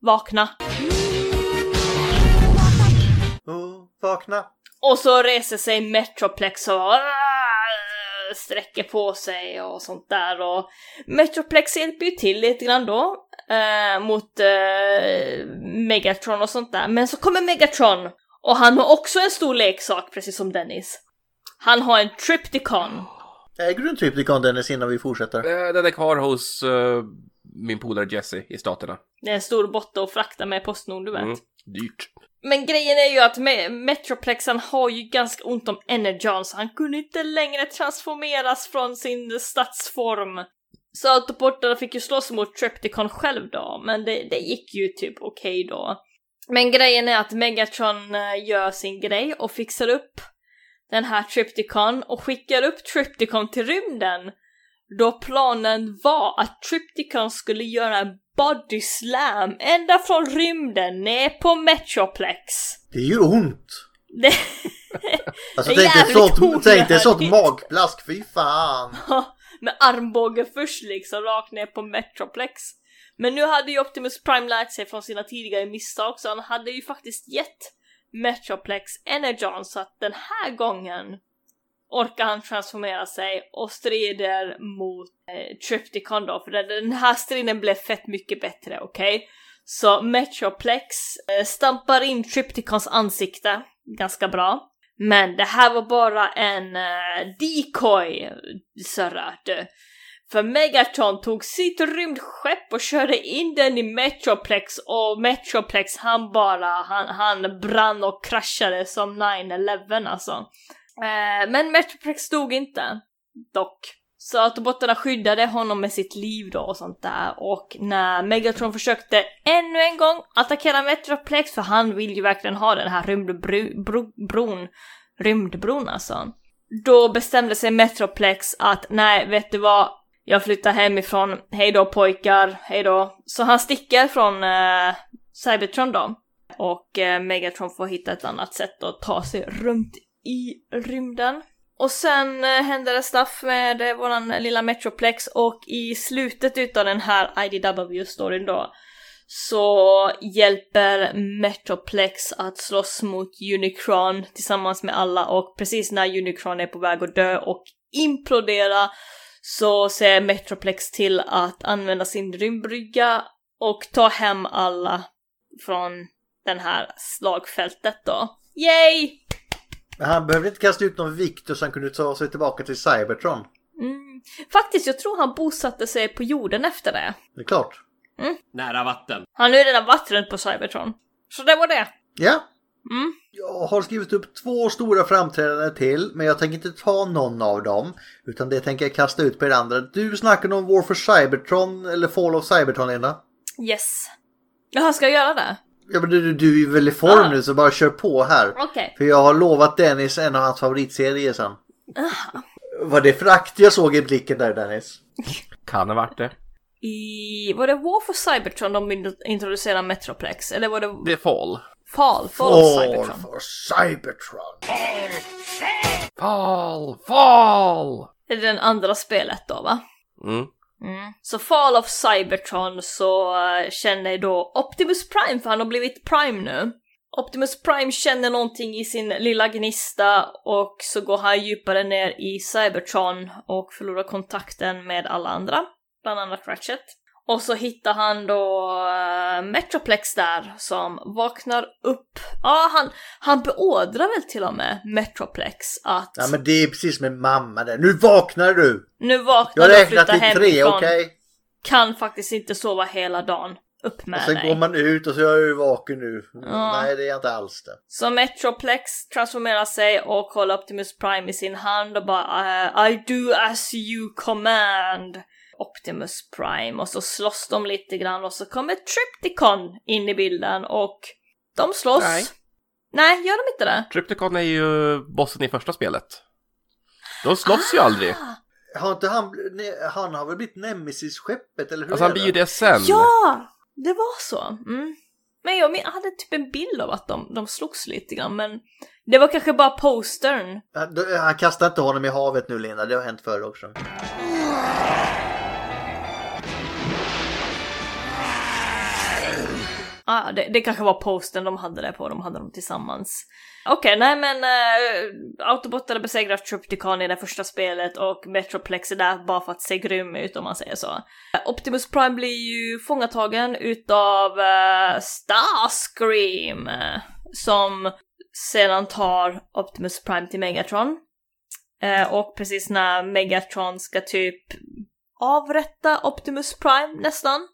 Speaker 1: Vakna.
Speaker 3: Oh, vakna.
Speaker 1: Och så reser sig Metroplex och "Ah!" Sträcker på sig och sånt där och Metroplex hjälper ju till lite grann då eh, mot eh, Megatron och sånt där. Men så kommer Megatron och han har också en stor leksak precis som Dennis. Han har en Tripticon.
Speaker 3: Äger du en Tripticon Dennis innan vi fortsätter?
Speaker 5: Eh, Den är kvar hos eh, min polare Jesse i Staterna.
Speaker 1: Det är en stor botte att frakta med Postnord, du vet.
Speaker 5: Mm, dyrt.
Speaker 1: Men grejen är ju att Me- Metroplexan har ju ganska ont om energon så han kunde inte längre transformeras från sin stadsform. Så Autoportarna fick ju slåss mot Trepticon själv då, men det, det gick ju typ okej då. Men grejen är att Megatron eh, gör sin grej och fixar upp den här Tripticon och skickar upp Tripticon till rymden. Då planen var att Tripticon skulle göra en body slam ända från rymden ner på Metroplex.
Speaker 3: Det gör ont.
Speaker 1: Det, *laughs*
Speaker 3: Alltså
Speaker 1: Det är
Speaker 3: tänk dig sånt, tänk dig sånt magplask, fy fan. *laughs*
Speaker 1: med armbåge först liksom rakt ner på Metroplex. Men nu hade ju Optimus Prime lärt sig från sina tidigare misstag så han hade ju faktiskt gett Metroplex Energon så att den här gången orkar han transformera sig och strider mot eh, Tripticon då, för den, här striden blev fett mycket bättre, okej? Så Metroplex eh, stampar in Tripticons ansikte ganska bra. Men det här var bara en eh, decoy, Sörra. du. För Megatron tog sitt rymdskepp och körde in den i Metroplex och Metroplex han bara, han, han brann och kraschade som 9-11 alltså. Eh, men Metroplex dog inte, dock. Så Autobotterna skyddade honom med sitt liv då och sånt där och när Megatron försökte ännu en gång attackera Metroplex för han vill ju verkligen ha den här rymdbron, rymdbron alltså. Då bestämde sig Metroplex att nej, vet du vad? Jag flyttar hemifrån, hejdå pojkar, hejdå. Så han sticker från eh, Cybertron då. Och eh, Megatron får hitta ett annat sätt att ta sig runt i rymden. Och sen eh, händer det stuff med eh, våran lilla Metroplex och i slutet utav den här IDW-storyn då så hjälper Metroplex att slåss mot Unicron tillsammans med alla och precis när Unicron är på väg att dö och implodera så ser Metroplex till att använda sin rymdbrygga och ta hem alla från den här slagfältet då. Yay!
Speaker 3: Men han behövde inte kasta ut någon Victor så han kunde ta sig tillbaka till Cybertron.
Speaker 1: Mm. Faktiskt, jag tror han bosatte sig på jorden efter det.
Speaker 3: Det är klart.
Speaker 1: Mm.
Speaker 4: Nära vatten.
Speaker 1: Han är redan varit runt på Cybertron. Så det var det.
Speaker 3: Ja.
Speaker 1: Mm.
Speaker 3: Jag har skrivit upp två stora framträdanden till, men jag tänker inte ta någon av dem. Utan det tänker jag kasta ut på er andra. Du snackade om War for Cybertron, eller Fall of Cybertron, Linda.
Speaker 1: Yes. Jaha, ska jag göra det?
Speaker 3: Ja, men du, du är väl i form
Speaker 1: Ah.
Speaker 3: nu, så bara kör på här.
Speaker 1: Okej.
Speaker 3: För jag har lovat Dennis en av hans favoritserier sen.
Speaker 1: Aha.
Speaker 3: Vad det förakt jag såg i blicken där, Dennis.
Speaker 5: Kan ha varit det.
Speaker 1: I, var det War for Cybertron de in- introducerade Metroplex? Eller var det
Speaker 5: Det är Fall.
Speaker 1: Fall? Fall,
Speaker 3: Fall
Speaker 1: Cybertron?
Speaker 3: for Cybertron.
Speaker 5: Fall! Fall!
Speaker 1: Det är den andra spelet då va?
Speaker 5: Mm.
Speaker 1: Mm. Så Fall of Cybertron så uh, känner då Optimus Prime, för han har blivit Prime nu. Optimus Prime känner någonting i sin lilla gnista och så går han djupare ner i Cybertron och förlorar kontakten med alla andra, bland annat Ratchet. Och så hittar han då eh, Metroplex där som vaknar upp. Ja, han, han beordrar väl till och med Metroplex att
Speaker 3: Ja, men det är precis med mamma där. Nu vaknar du!
Speaker 1: nu vaknar du och flyttar hemifrån.
Speaker 3: okej?
Speaker 1: Kan faktiskt inte sova hela dagen. Upp med
Speaker 3: Och sen
Speaker 1: dig.
Speaker 3: går man ut och så är jag ju vaken nu.
Speaker 1: Ja.
Speaker 3: Nej, det är jag inte alls det.
Speaker 1: Så Metroplex transformerar sig och håller Optimus Prime i sin hand och bara I do as you command. Optimus Prime och så slåss de lite grann och så kommer Tripticon in i bilden och de slåss.
Speaker 5: Nej.
Speaker 1: Nej, gör de inte det?
Speaker 5: Tripticon är ju bossen i första spelet. De slåss ju aldrig.
Speaker 3: Har inte han, ne, han har väl blivit Nemesis-skeppet eller hur
Speaker 5: Alltså han blir ju det sen.
Speaker 1: Ja! Det var så. Mm. Men jag men- jag hade typ en bild av att de, de slogs lite grann men det var kanske bara postern.
Speaker 3: Han, kastar inte honom i havet nu Linda, det har hänt förr också.
Speaker 1: Ah, det, det kanske var posten de hade det på, de hade dem tillsammans. Okej, nej men uh, Autobotarna besegrar Tripticon i det första spelet och Metroplex är där bara för att se grym ut om man säger så. Optimus Prime blir ju fångatagen utav uh, Starscream eh, som sedan tar Optimus Prime till Megatron. Och precis när Megatron ska typ avrätta Optimus Prime nästan.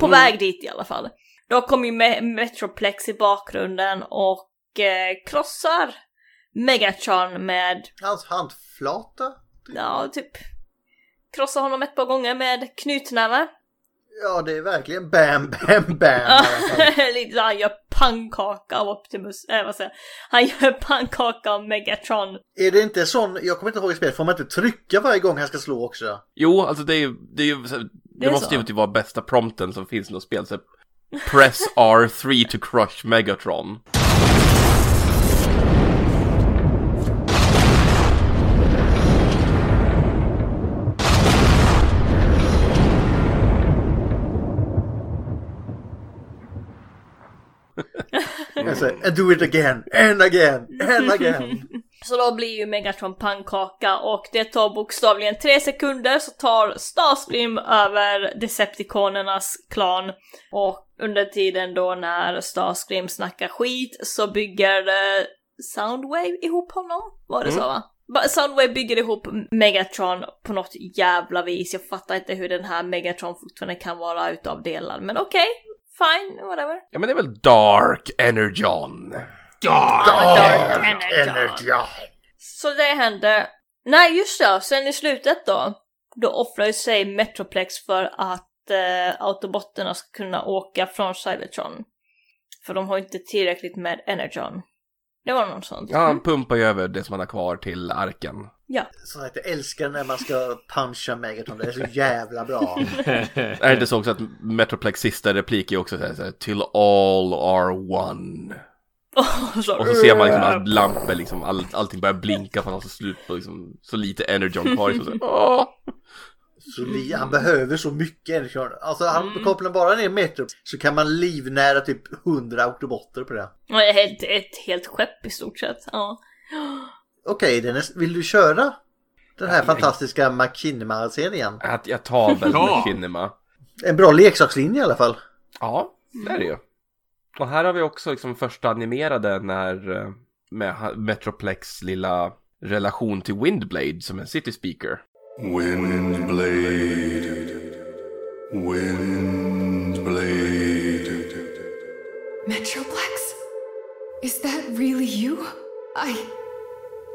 Speaker 1: På
Speaker 5: Mm.
Speaker 1: väg dit i alla fall. Då kommer ju Me- Metroplex i bakgrunden och eh, krossar Megatron med,
Speaker 3: Hans handflata?
Speaker 1: ja typ, krossar honom ett par gånger med knytnävar.
Speaker 3: Ja, det är verkligen bam, bam, bam. *laughs*
Speaker 1: Lite så han gör pannkaka av Optimus, äh, vad säger? Han gör pannkaka av Megatron.
Speaker 3: Är det inte sån, jag kommer inte ihåg i spelet, får man inte trycka varje gång han ska slå också?
Speaker 5: Jo, alltså det är ju, det är ju, det,
Speaker 1: är
Speaker 5: måste
Speaker 1: så.
Speaker 5: ju typ vara bästa prompten som finns i något spel. Så press R3 to crush Megatron.
Speaker 3: Alltså, and do it again, and again, and again.
Speaker 1: Så då blir ju Megatron pannkaka och det tar bokstavligen tre sekunder så tar Starscream över Decepticonernas klan. Och under tiden då när Starscream snackar skit så bygger eh, Soundwave ihop honom. Var det så
Speaker 5: Mm.
Speaker 1: va? Ba- Soundwave bygger ihop Megatron på något jävla vis. Jag fattar inte hur den här Megatron fortfarande kan vara utav delar. Men okej, fine, whatever.
Speaker 5: Ja men det är väl Dark Energon?
Speaker 1: Dark Energon. Så det hände. Nej just det, sen i slutet då. Då offrar ju sig Metroplex för att eh, autobotterna ska kunna åka från Cybertron. För de har inte tillräckligt med Energon. Det var något sånt.
Speaker 5: Ja, han pumpar ju över det som han har kvar till arken.
Speaker 1: Ja.
Speaker 3: Så att jag älskar när man ska puncha Megatron. Det är så jävla bra. *laughs*
Speaker 5: Är det inte så också att Metroplex sista replik är också så här, så här Till all are one. *laughs*
Speaker 1: så,
Speaker 5: Och så ser man liksom att lampor liksom, all, allting börjar blinka för att han har så slut på liksom, så lite energon kvar. Så, *laughs* så, här!
Speaker 3: Så li- han behöver så mycket energi. Alltså han
Speaker 1: Mm.
Speaker 3: kopplar bara ner Metro så kan man livnära typ 100 autobotter på det.
Speaker 1: Ja, ett, helt, ett helt skepp i stort sett. Ja.
Speaker 3: Okej Dennis, vill du köra den här fantastiska McKinney-serien?
Speaker 5: Att jag tar väl
Speaker 3: Ja. En bra leksakslinje i alla fall.
Speaker 5: Ja, det är det ju. Och här har vi också liksom första animerade när eh, med Metroplex lilla relation till Windblade som en city speaker.
Speaker 10: Windblade. Windblade.
Speaker 17: Metroplex? Is that really you? I.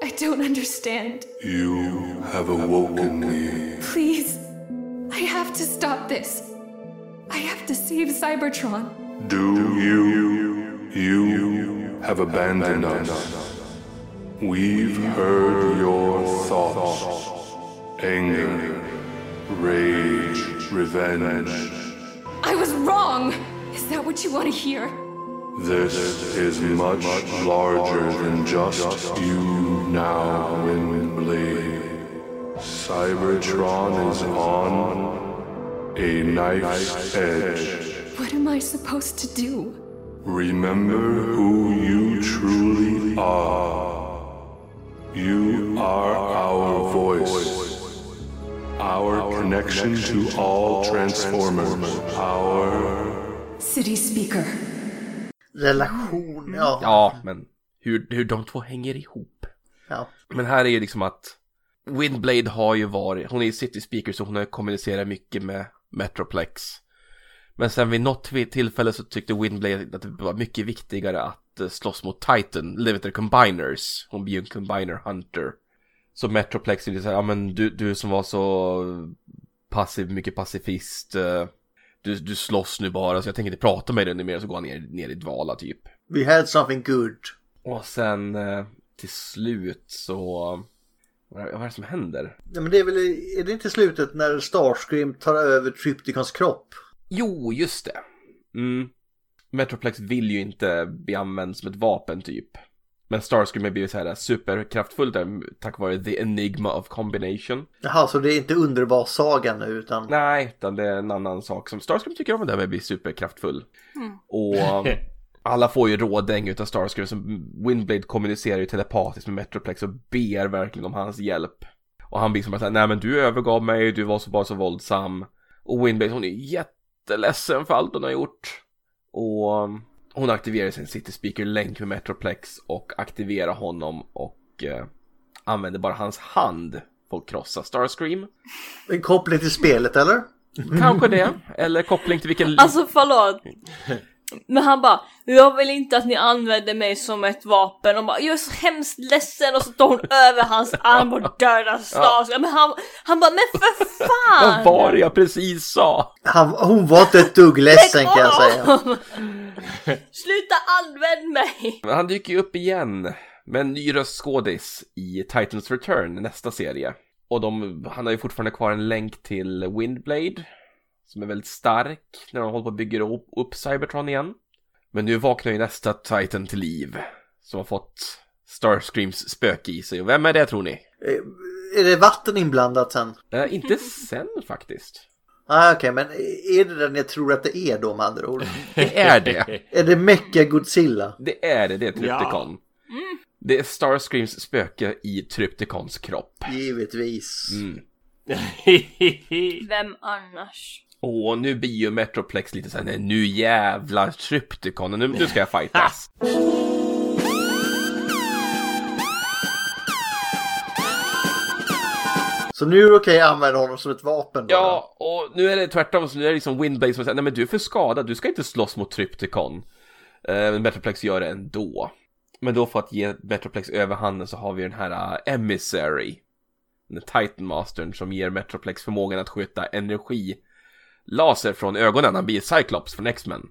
Speaker 17: I don't understand.
Speaker 10: You have awoken me.
Speaker 17: Please. I have to stop this. I have to save Cybertron.
Speaker 10: Do you? You have abandoned us. We've heard your thoughts. Anger, rage, revenge.
Speaker 17: I was wrong! Is that what you want to hear?
Speaker 10: This is much larger than just you now, Windblade. Cybertron is on a knife's edge.
Speaker 17: What am I supposed to do?
Speaker 10: Remember who you truly are. You are our voice, our connection to all Transformers, our
Speaker 17: City Speaker.
Speaker 3: Relation, ja.
Speaker 5: Ja, men hur, hur de två hänger ihop.
Speaker 3: Ja.
Speaker 5: Men här är ju liksom att Windblade har ju varit, hon är ju city speaker så hon har kommunicerat mycket med Metroplex. Men sen vid något tillfälle så tyckte Windblade att det var mycket viktigare att eh, slåss mot Titan, du, Combiners. Hon blir ju en Combiner Hunter. Så Metroplex är lite såhär, ja men du, du som var så passiv, mycket pacifist. eh, Du, du slåss nu bara så jag tänker inte prata med dig nu mer så går han ner, ner i dvala typ.
Speaker 3: We had something good.
Speaker 5: Och sen eh, till slut så... Vad är vad är det som händer?
Speaker 3: Ja, men det är väl, är det inte slutet när Starscream tar över Trypticons kropp?
Speaker 5: Jo, just det. Mm. Metroplex vill ju inte bli använd som ett vapen typ. Men Starscream har blivit så här superkraftfull där tack vare the enigma of combination.
Speaker 3: Jaha, så det är inte underbassagan nu utan...
Speaker 5: Nej, utan det är en annan sak som Starscream tycker om det här med att bli superkraftfull.
Speaker 3: Mm.
Speaker 5: Och *laughs* alla får ju rådäng utav Starscream som Windblade kommunicerar ju telepatiskt med Metroplex och ber verkligen om hans hjälp. Och han blir som att nej men du övergav mig, du var så bara så våldsam. Och Windblade hon är jätteledsen för allt hon har gjort. Och hon aktiverar sin City Speaker-länk med Metroplex och aktiverar honom och eh, använder bara hans hand för att krossa Starscream.
Speaker 3: En koppling till spelet eller?
Speaker 5: Kanske det, eller koppling till vilken...
Speaker 1: Alltså förlåt. *laughs* Men han bara, jag vill inte att ni använder mig som ett vapen. Och bara, jag är så hemskt ledsen. Och så tar hon *laughs* över hans arm och dödar Starscream. Men han, han bara, men för fan!
Speaker 5: Vad var det jag precis sa?
Speaker 3: Han, hon var inte ett dugg ledsen kan jag säga. *laughs*
Speaker 1: Sluta använd mig!
Speaker 5: Men han dyker ju upp igen med en ny röstskådis i Titans Return, nästa serie. Och de, han har ju fortfarande kvar en länk till Windblade, som är väldigt stark när de håller på att bygga upp, upp Cybertron igen. Men nu vaknar ju nästa Titan till liv, som har fått Starscreams spöke i sig. Och vem är det tror ni?
Speaker 3: Eh, Är det vatten inblandat sen?
Speaker 5: Eh, inte sen *laughs* faktiskt.
Speaker 3: Ah, Okej, men är det den jag tror att det är då med andra ord? *laughs*
Speaker 5: Det är det. *laughs*
Speaker 3: är det Mecha Godzilla?
Speaker 5: Det är det, det är Trypticon. Det är Starscreams spöke i Trypticons kropp.
Speaker 3: Givetvis.
Speaker 5: Mm.
Speaker 1: Vem annars?
Speaker 5: Och nu blir ju Metroplex lite såhär, nej nu jävlar Trypticon, nu, nu ska jag fightas.
Speaker 3: Så nu är det okej att använda honom som ett vapen då?
Speaker 5: Ja, och nu är det tvärtom, så nu är det liksom Windbase som säger, nej men du är för skadad, du ska inte slåss mot Trypticon. Eh, Men Metroplex gör det ändå. Men då för att ge Metroplex överhanden så har vi den här uh, Emissary. Den Titan Mastern som ger Metroplex förmågan att skjuta energi laser från ögonen, han blir Cyclops från X-Men.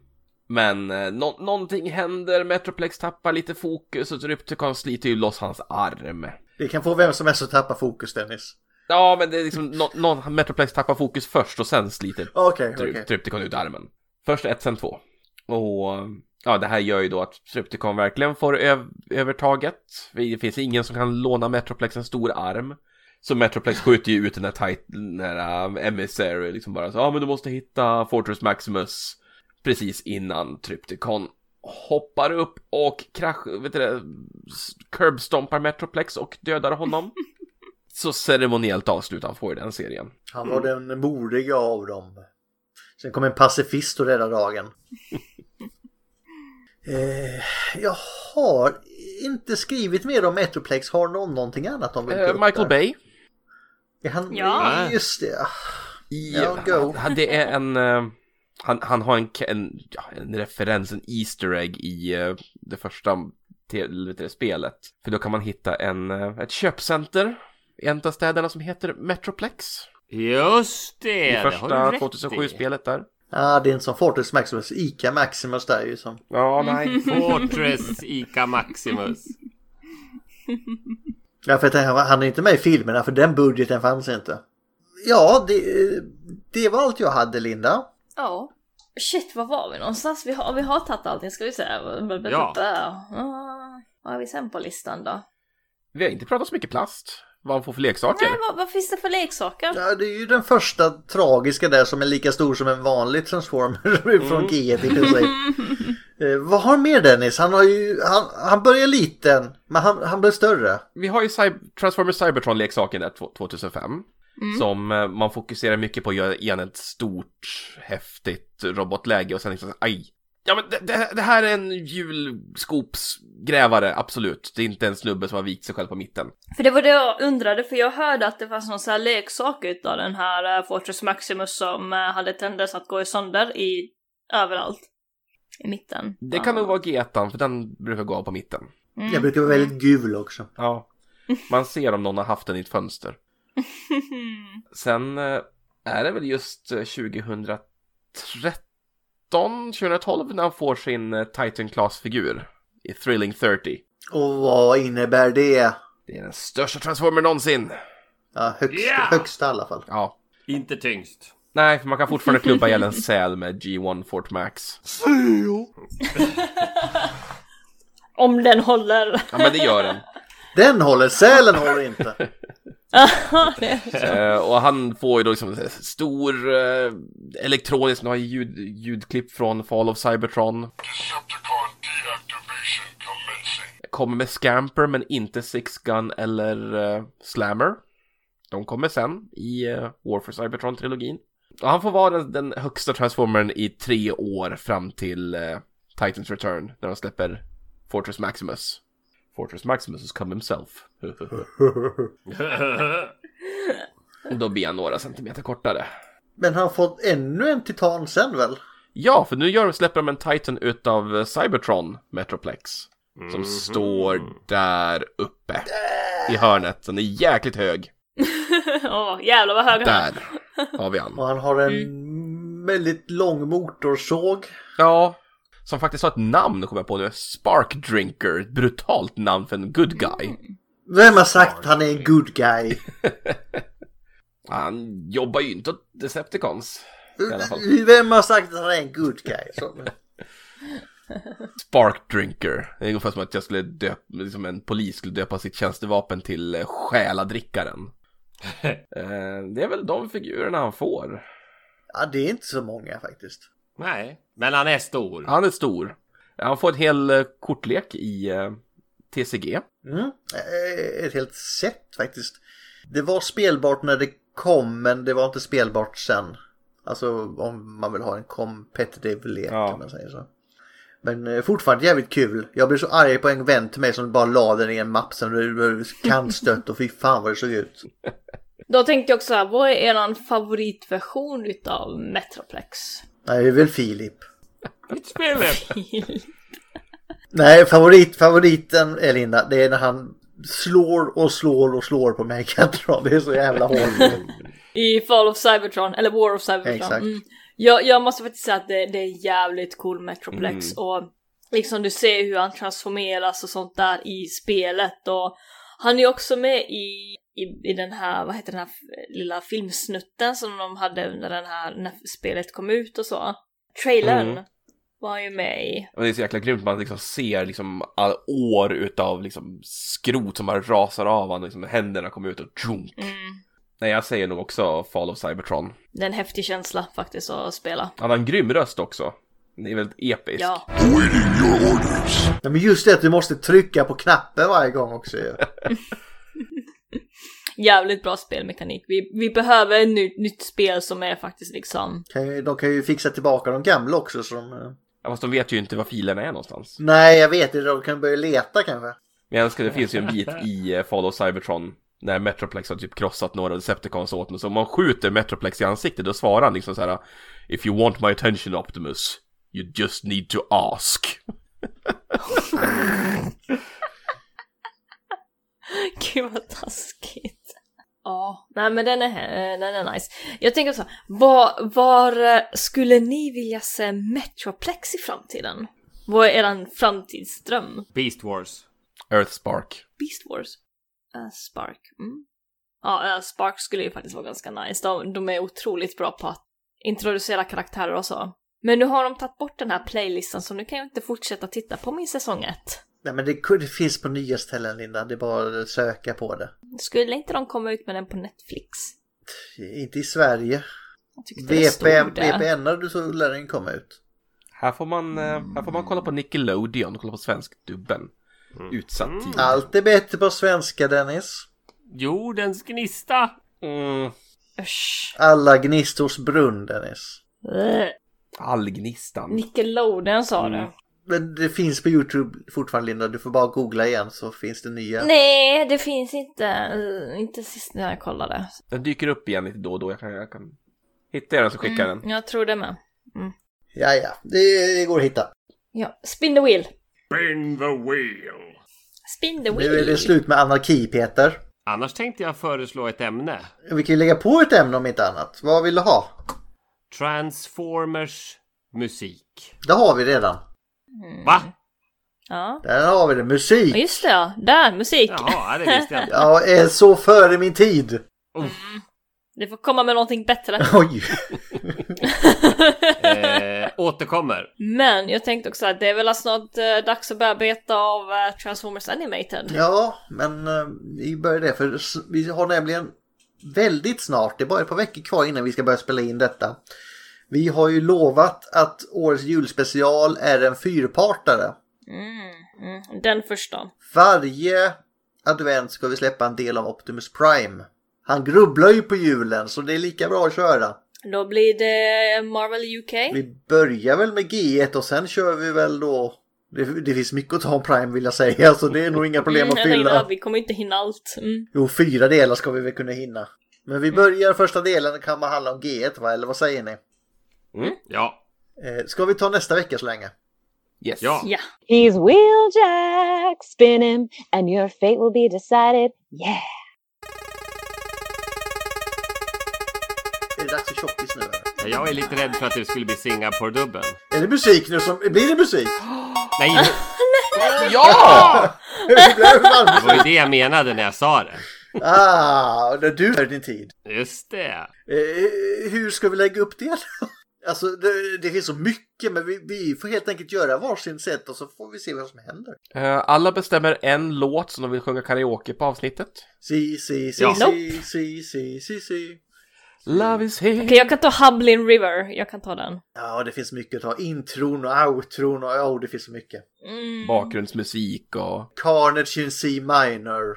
Speaker 5: Men eh, nå- någonting händer, Metroplex tappar lite fokus och Trypticon sliter ju loss hans arm.
Speaker 3: Det kan få vem som helst att tappa fokus Dennis.
Speaker 5: Ja, men det är liksom nå- någon Metroplex tappar fokus först och sen sliter
Speaker 3: Okej,
Speaker 5: Try-
Speaker 3: okej.
Speaker 5: Trypticon ut armen. Först ett, sen två. Och ja, det här gör ju då att Trypticon verkligen får öv- övertaget. Det finns ingen som kan låna Metroplex en stor arm. Så Metroplex skjuter ju ut den här, tight, den här um, emissary liksom bara så, ja men du måste hitta Fortress Maximus precis innan Trypticon hoppar upp och krasch, vet du det, curbstompar Metroplex och dödar honom. Så ceremoniellt avslutar han får ju den serien.
Speaker 3: Han var den modiga av dem. Sen kom en pacifist och räddade dagen. *laughs* eh, jag har inte skrivit mer om Metroplex. Har någon någonting annat om
Speaker 5: Eh, Michael Bay.
Speaker 3: Är han,
Speaker 1: Ja.
Speaker 3: Just det. Ja, go.
Speaker 5: han, det är en, eh, han, han har en, en, ja, en referens, en Easter egg i eh, det första spelet. För då kan man hitta en, eh, ett köpcenter i en av städerna som heter Metroplex.
Speaker 4: Just det!
Speaker 5: I
Speaker 4: det har du
Speaker 5: första
Speaker 4: rätt
Speaker 5: 2007-spelet där.
Speaker 3: Ja, det är inte som Fortress Maximus. Ica Maximus där ju som.
Speaker 5: Ja, nej. *laughs*
Speaker 4: Fortress Ica Maximus. *laughs*
Speaker 3: Ja, för att han, är inte med i filmerna för den budgeten fanns inte. Ja, det, det var allt jag hade Linda.
Speaker 1: Ja. Shit, var var vi någonstans? Vi har, vi har tagit allting, ska vi se.
Speaker 5: Ja.
Speaker 1: Vad har vi sen på listan då?
Speaker 5: Vi har inte pratat så mycket plast. Vad han får för leksaker.
Speaker 1: Nej, vad, vad finns det för leksaker?
Speaker 3: Ja, det är ju den första tragiska där som är lika stor som en vanlig transformer *laughs* från G1 i princip. Eh, vad har mer Dennis? Han, har ju, han, han börjar liten, men han, han blir större.
Speaker 5: Vi har ju Cy- Transformers Cybertron-leksaken där tw- 2005.
Speaker 3: Mm.
Speaker 5: Som eh, man fokuserar mycket på att göra igen ett stort, häftigt robotläge och sen liksom, aj. Ja men det, det, det här är en julskopsgrävare, absolut. Det är inte en snubbe som har vikt sig själv på mitten.
Speaker 1: För det var det jag undrade, för jag hörde att det fanns någon sån här leksak utav den här eh, Fortress Maximus som eh, hade tendens att gå i sönder i överallt. I mitten.
Speaker 5: Det kan nog vara Getan, för den brukar gå av på mitten.
Speaker 1: Mm.
Speaker 3: Jag brukar vara väldigt gul också.
Speaker 5: Ja. Man ser om någon har haft den i ett fönster. *laughs* Sen eh, är det väl just eh, 2013, 2012 när han får sin eh, Titan Class-figur i Thrilling 30.
Speaker 3: Och vad innebär det?
Speaker 5: Det är den största Transformer någonsin.
Speaker 3: Ja, högst,
Speaker 4: Yeah!
Speaker 3: högsta i alla fall.
Speaker 5: Ja.
Speaker 4: Inte tyngst.
Speaker 5: Nej, för man kan fortfarande klubba ihjäl en säl med G1 Fort Max.
Speaker 1: Om den håller.
Speaker 5: Ja, men det gör den.
Speaker 3: Den håller, sälen håller inte. *laughs*
Speaker 5: uh, *laughs* och han får ju då liksom stor eh, uh, elektronisk, nu har jag ljud, ljudklipp från Fall of Cybertron. Kommer med Scamper men inte Six Gun eller uh, Slammer. De kommer sen i uh, War for Cybertron-trilogin. Och han får vara den, den högsta transformern i tre år fram till uh, Titans Return när de släpper Fortress Maximus. Fortress Maximus has come himself. Då blir han några centimeter kortare.
Speaker 3: Men han har fått ännu en titan sen väl?
Speaker 5: Ja, för nu gör, släpper de en Titan utav eh, Cybertron Metroplex. Som står där uppe. I hörnet. Den är jäkligt hög. *laughs*
Speaker 1: Åh, jävlar vad hög han är.
Speaker 5: Där har vi han.
Speaker 3: Och han har en väldigt lång motorsåg.
Speaker 5: Ja, som faktiskt har ett namn kommer jag på nu. Spark Drinker. Brutalt namn för en good guy. *laughs*
Speaker 3: Vem har sagt att han är en good guy?
Speaker 5: Han jobbar ju inte åt Decepticons. I alla fall.
Speaker 3: Vem har sagt att han är en good guy?
Speaker 5: Spark Drinker. Det är ungefär som att jag skulle döpa, liksom en polis skulle döpa sitt tjänstevapen till eh, Själadrickaren. *laughs* Eh, det är väl de figurerna han får.
Speaker 3: Ja, det är inte så många faktiskt.
Speaker 4: Nej, men han är stor.
Speaker 5: Han är stor. Han får en hel eh, kortlek i, TCG.
Speaker 3: Mm. Eh, Ett helt set faktiskt. Det var spelbart när det kom men det var inte spelbart sen. Alltså om man vill ha en competitive lek
Speaker 5: Ja.
Speaker 3: om man säger så. Men eh, fortfarande jävligt kul. Jag blev så arg på en vän till mig som bara la den i en mapp sen det blev kantstött och fy fan vad det såg ut.
Speaker 1: Då tänkte jag också här, vad är eran favoritversion utav Metroplex?
Speaker 3: Nej, det är väl Filip. *laughs*
Speaker 4: Spelet!
Speaker 3: Nej, favorit, favoriten Elinda, det är när han slår och slår och slår på Megatron. Det är så jävla hårt.
Speaker 1: I Fall of Cybertron, eller War of Cybertron.
Speaker 3: Exakt.
Speaker 1: Mm. Jag, jag måste faktiskt säga att det, det är jävligt cool Metroplex
Speaker 3: Mm.
Speaker 1: och liksom du ser hur han transformeras och sånt där i spelet och han är också med i, i, i den här, vad heter den här lilla filmsnutten som de hade under den här, när spelet kom ut och så. Trailern
Speaker 5: Mm.
Speaker 1: Var ju med i.
Speaker 5: Och det är så jäkla grymt, man liksom ser liksom all år utav liksom skrot som bara rasar av honom, liksom händerna kommer ut och tjunk.
Speaker 1: Mm.
Speaker 5: Nej, jag säger nog också Fall of Cybertron.
Speaker 1: Det är en häftig känsla faktiskt att spela.
Speaker 5: Han har en grym röst också. Det är väldigt episk.
Speaker 1: Ja.
Speaker 3: Nej, men just det att du måste trycka på knappen varje gång också ju. *laughs*
Speaker 1: Jävligt bra spelmekanik. Vi, vi behöver ett nytt, nytt spel som är faktiskt liksom
Speaker 3: Kan ju- De kan ju fixa tillbaka de gamla också så de...
Speaker 5: Ja, fast de vet ju inte var filerna är någonstans.
Speaker 3: Nej, jag vet inte. De kan börja leta kanske.
Speaker 5: Men jag älskar, det finns ju en bit i eh, Fall of Cybertron när Metroplex har typ krossat några Decepticons åt och så om man skjuter Metroplex i ansiktet då svarar han liksom så här If you want my attention Optimus You just need to ask
Speaker 1: Gud vad taskigt. Ja, nej men den är, eh, den är nice. Jag tänker så var, var eh, skulle ni vilja se Metroplex i framtiden? Vad är eran framtidsdröm?
Speaker 4: Beast Wars.
Speaker 5: Earthspark
Speaker 1: Beast Wars? Uh, Spark? Mm. Ja, uh, Spark skulle ju faktiskt vara ganska nice. De, de är otroligt bra på att introducera karaktärer och så. Men nu har de tagit bort den här playlistan så nu kan jag inte fortsätta titta på min säsong 1.
Speaker 3: Nej, men det, det finns på nya ställen Linda. Det är bara att söka på det.
Speaker 1: Skulle inte de komma ut med den på Netflix?
Speaker 3: Inte i Sverige. VPN. VPN när du så lär den komma ut.
Speaker 5: Här får man, eh, här får man kolla på Nickelodeon, kolla på svensk-dubben Utsatt tid
Speaker 3: Allt är bättre på svenska Dennis.
Speaker 4: Jordens gnista.
Speaker 5: mm.
Speaker 3: Alla gnistors brunn Dennis.
Speaker 5: Allgnistan
Speaker 1: Nickelodeon sa
Speaker 3: Mm. Men det finns på Youtube fortfarande Linda. Du får bara googla igen så finns det nya.
Speaker 1: Nej, det finns inte. Inte sist när jag kollade.
Speaker 5: Den dyker upp igen lite då och då, jag kan, jag kan hitta den så skickar jag den
Speaker 1: Mm, jag tror det med. Mm.
Speaker 3: Ja, ja. Det, det går att hitta.
Speaker 1: Ja, spin the wheel.
Speaker 2: Spin the wheel.
Speaker 1: Spin the
Speaker 3: Nu är
Speaker 1: wheel.
Speaker 3: det slut med anarki Peter.
Speaker 4: Annars tänkte jag föreslå ett ämne.
Speaker 3: Vi kan ju lägga på ett ämne om inte annat. Vad vill du ha?
Speaker 4: Transformers musik.
Speaker 3: Det har vi redan.
Speaker 4: Va?
Speaker 1: Ja.
Speaker 3: Där har vi det. Musik.
Speaker 1: Ja, just det ja. Där, musik.
Speaker 4: Jaha, det visste jag inte. *laughs*
Speaker 3: Jag är så före min tid.
Speaker 1: Du får komma med någonting bättre. *laughs*
Speaker 3: Oj. *laughs*
Speaker 4: Eh, återkommer.
Speaker 1: Men jag tänkte också att det är väl snart eh, dags att börja beta av eh, Transformers Animated.
Speaker 3: Ja, men eh, vi börjar det för vi har nämligen väldigt snart, det är bara ett par veckor kvar innan vi ska börja spela in detta. Vi har ju lovat att årets julspecial är en fyrpartare.
Speaker 1: Mm, mm. Den första.
Speaker 3: Varje advent ska vi släppa en del av Optimus Prime. Han grubblar ju på julen så det är lika bra att köra.
Speaker 1: Då blir det Marvel UK.
Speaker 3: Vi börjar väl med G1 och sen kör vi väl då... Det, det finns mycket att ta om Prime vill jag säga så det är nog inga problem
Speaker 1: Mm,
Speaker 3: att *laughs* fylla.
Speaker 1: att vi kommer inte hinna allt. Mm.
Speaker 3: Jo, fyra delar ska vi väl kunna hinna. Men vi börjar första delen kan man handla om G1 va? Eller vad säger ni?
Speaker 4: Ja.
Speaker 3: Eh, ska vi ta nästa vecka så länge?
Speaker 5: Yes.
Speaker 4: Ja.
Speaker 1: Ja.
Speaker 18: He's Wheeljack, spin him, and your fate will be decided. Yeah.
Speaker 3: Är det dags för tjockis nu eller?
Speaker 4: Jag är lite rädd för att det skulle bli Singapore-dubben.
Speaker 3: Är det musik nu som... Blir det musik?
Speaker 4: Nej, *gasps* *gasps*
Speaker 5: Ja! *laughs*
Speaker 4: det var ju det jag menade när jag sa det.
Speaker 3: ah, när du är din tid.
Speaker 4: Just det.
Speaker 3: Eh, hur ska vi lägga upp det? Alltså det, det finns så mycket men vi, vi får helt enkelt göra varsin sätt och så får vi se vad som händer.
Speaker 5: Eh, Alla bestämmer en låt som de vill sjunga karaoke på avsnittet
Speaker 3: Si, si, si,
Speaker 4: Ja.
Speaker 3: si, si, si, si, si.
Speaker 5: Love is here.
Speaker 1: Okej, jag kan ta Hublin River. Jag kan ta den.
Speaker 3: Ja, det finns mycket att ta. Intron och outron och ja, det finns så mycket.
Speaker 1: Mm.
Speaker 5: Bakgrundsmusik och...
Speaker 3: Carnage in C minor.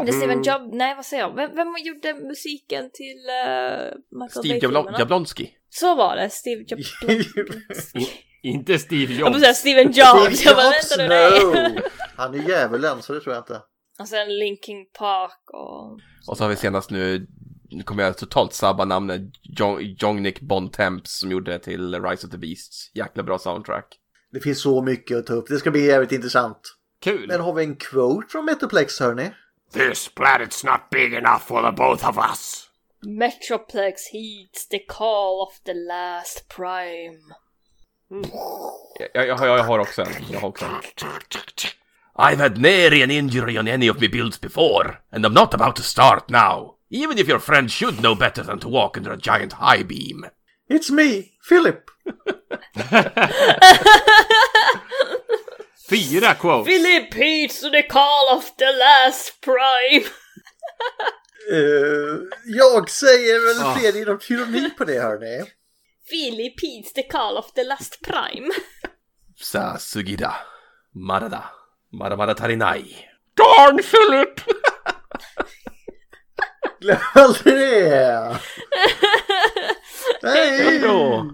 Speaker 1: Är det Steven Job... Nej, vad säger jag? Vem, vem gjorde musiken till uh, Michael
Speaker 5: Steve? Jablon- Jablonski.
Speaker 1: Så var det, Steve Jablonski. *laughs*
Speaker 4: Inte Steve
Speaker 1: Jag får
Speaker 4: Jobs.
Speaker 1: säga Steven Jobs. Jag bara,
Speaker 3: Jobs,
Speaker 1: vänta nu, nej.
Speaker 3: no! Han är djävulen, så det tror jag inte.
Speaker 1: Och sen Linkin Park och...
Speaker 5: Och så har vi senast nu, nu kommer jag totalt sabba namnet, Jong, Jongnik Bontemps som gjorde det till Rise of the Beasts. Jäkla bra soundtrack.
Speaker 3: Det finns så mycket att ta upp. Det ska bli jävligt intressant.
Speaker 4: Kul.
Speaker 3: Men har vi en quote från Metroplex, hörni?
Speaker 2: This planet's not big enough for the both of us.
Speaker 1: Metroplex heeds the call of the last prime.
Speaker 5: Mm. Jag, jag, jag har också en. Jag har också en. I've had nary an injury on any of my builds before, and I'm not about to start now. Even if your friend should know better than to walk under a giant high beam.
Speaker 3: It's me, Philip! *laughs*
Speaker 4: Fyra quotes.
Speaker 1: Philip heeds the call of the last prime. *laughs*
Speaker 3: Eh, jag säger väl
Speaker 5: Ah.
Speaker 3: Fredrik inom tyranni på det, hörni.
Speaker 1: Philip heeds the call of the last prime.
Speaker 5: Sa Sugida. Marada. Maramara Tarinai. Darn Philip!
Speaker 3: Glöm aldrig det! *laughs*
Speaker 5: Hej då!